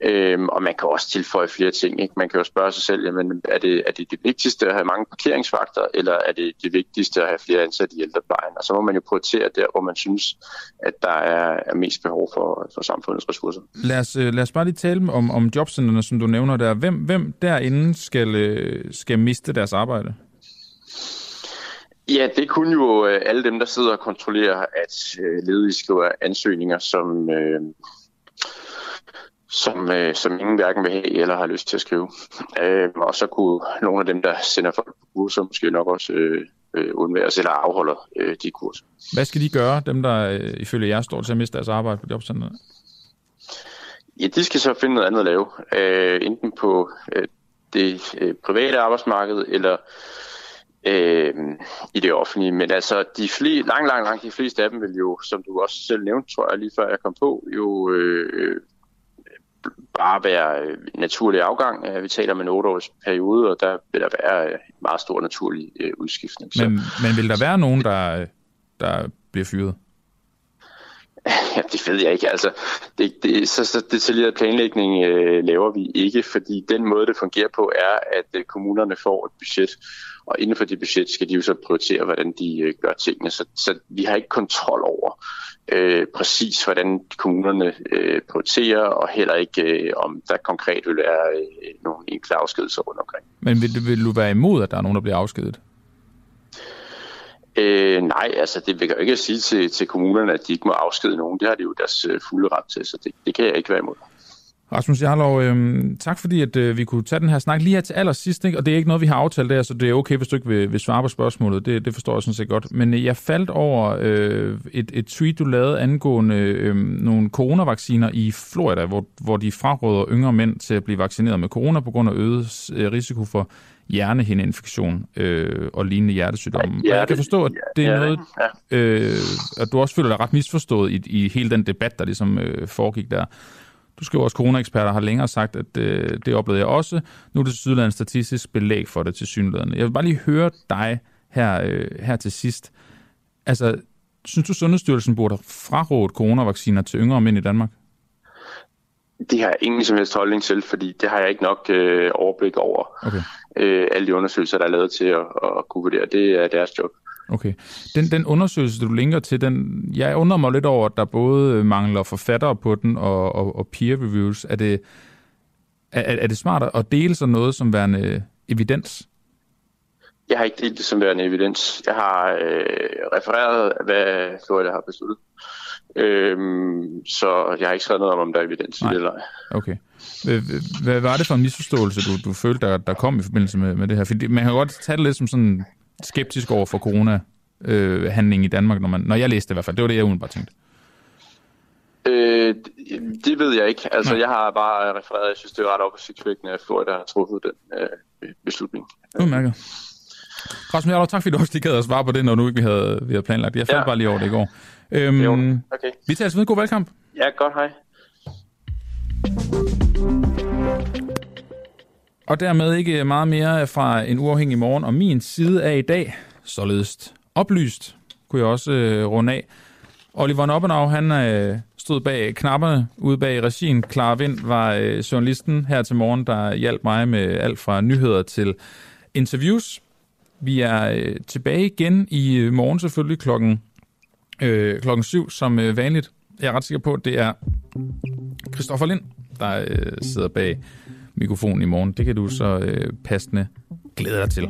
Øh, og man kan også tilføje flere ting. Ikke? Man kan jo spørge sig selv, jamen, er, det, er det det vigtigste at have mange parkeringsvagter, eller er det det vigtigste at have flere ansatte i ældreplejen? Og så må man jo prioritere der, hvor man synes, at der er, er mest behov for, for samfundets ressourcer. Lad os, øh, lad os bare lige tale om, om jobcentrene, som du nævner der. Hvem, hvem derinde skal, øh, skal miste deres arbejde? Ja, det kunne jo øh, alle dem, der sidder og kontrollerer, at ledige skriver ansøgninger, som, øh, som, øh, som ingen hverken vil have eller har lyst til at skrive. Øh, og så kunne nogle af dem, der sender folk på kurser, måske nok også øh, øh, undværes eller afholder øh, de kurser. Hvad skal de gøre, dem der øh, ifølge jer står til at miste deres arbejde på jobcenteret? Ja, de skal så finde noget andet at lave. Øh, enten på øh, det øh, private arbejdsmarked eller øh, i det offentlige. Men altså, de fli, lang, lang, lang de fleste af dem vil jo, som du også selv nævnte, tror jeg, lige før jeg kom på, jo øh, bare være øh, naturlig afgang. Øh, vi taler om en 8-års periode, og der vil der være en øh, meget stor naturlig udskiftning. Men, men vil der være nogen, der, der bliver fyret? (laughs) Ja, det ved jeg ikke. Altså, det, det, så, så detaljeret planlægning øh, laver vi ikke, fordi den måde, det fungerer på, er, at øh, kommunerne får et budget, og inden for det budget skal de jo så prioritere, hvordan de øh, gør tingene. Så, så vi har ikke kontrol over øh, præcis, hvordan kommunerne øh, prioriterer, og heller ikke, øh, om der konkret vil være øh, nogle enkle afskedelser rundt omkring. Men vil, vil du være imod, at der er nogen, der bliver afskedet? Øh, nej, altså det vil jeg jo ikke sige til, til kommunerne, at de ikke må afskede nogen. Det har de jo deres øh, fulde ret til, så det, det kan jeg ikke være imod. Rasmus Jarlov, øh, tak fordi at, øh, vi kunne tage den her snak lige her til allersidst, ikke? og det er ikke noget, vi har aftalt der, så det er okay, hvis du ikke vil, vil svare på spørgsmålet, det, det forstår jeg sådan set godt. Men øh, jeg faldt over øh, et, et tweet, du lavede angående øh, nogle coronavacciner i Florida, hvor, hvor de fraråder yngre mænd til at blive vaccineret med corona på grund af øget øh, risiko for hjernehindeinfektion øh, og lignende hjertesygdomme. Ja, og jeg kan forstå, at det er noget, øh, at du også føler dig ret misforstået i, i hele den debat, der ligesom øh, foregik der. Du skriver også, coronaeksperter har længere sagt, at øh, det oplevede jeg også. Nu er det Sydlands statistisk belæg for det til synligheden. Jeg vil bare lige høre dig her, øh, her til sidst. Altså, synes du, Sundhedsstyrelsen burde have frarådet coronavacciner til yngre mænd i Danmark? Det har jeg ingen som helst holdning til, fordi det har jeg ikke nok øh, overblik over. Okay. Øh, alle de undersøgelser, der er lavet til at, at kunne vurdere, det er deres job. Okay. Den, den undersøgelse, du linker til, den, jeg undrer mig lidt over, at der både mangler forfattere på den og, og, og peer reviews. Er det, er, er det smart at dele sådan noget som værende evidens? Jeg har ikke delt det som værende evidens. Jeg har øh, refereret, hvad Florida har besluttet. Øhm, så jeg har ikke skrevet noget om, om der er evidens Nej. i det eller ej. Okay. Hvad, hvad var det for en misforståelse, du, du følte, der, der kom i forbindelse med, med det her? Fordi man kan godt tage det lidt som sådan skeptisk over for corona-handling øh, i Danmark, når, man, når jeg læste det i hvert fald. Det var det, jeg bare tænkte. Øh, det ved jeg ikke. Altså, Nej. jeg har bare refereret, jeg synes, det er ret opsigtsvækkende, at Florida har truffet den øh, beslutning. Udmærket. Rasmus Jarlov, tak fordi du også lige gad at svare på det, når nu ikke vi havde, vi havde planlagt. Jeg faldt ja. bare lige over det i går. Øhm, okay. Vi tager ved. God valgkamp. Ja, godt. Hej. Og dermed ikke meget mere fra en uafhængig morgen. Og min side af i dag, således oplyst, kunne jeg også øh, runde af. Oliver Noppenau, han øh, stod bag knapperne ude bag regien. Clara Vind var øh, journalisten her til morgen, der hjalp mig med alt fra nyheder til interviews. Vi er øh, tilbage igen i øh, morgen selvfølgelig klokken, øh, klokken syv, som øh, vanligt. Jeg er ret sikker på, at det er Christoffer Lind, der øh, sidder bag mikrofonen i morgen. Det kan du så øh, passende glæde dig til.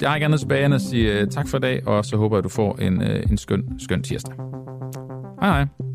Jeg har ikke andet tilbage end at sige øh, tak for i dag, og så håber jeg, at du får en, øh, en skøn, skøn tirsdag. Hej hej.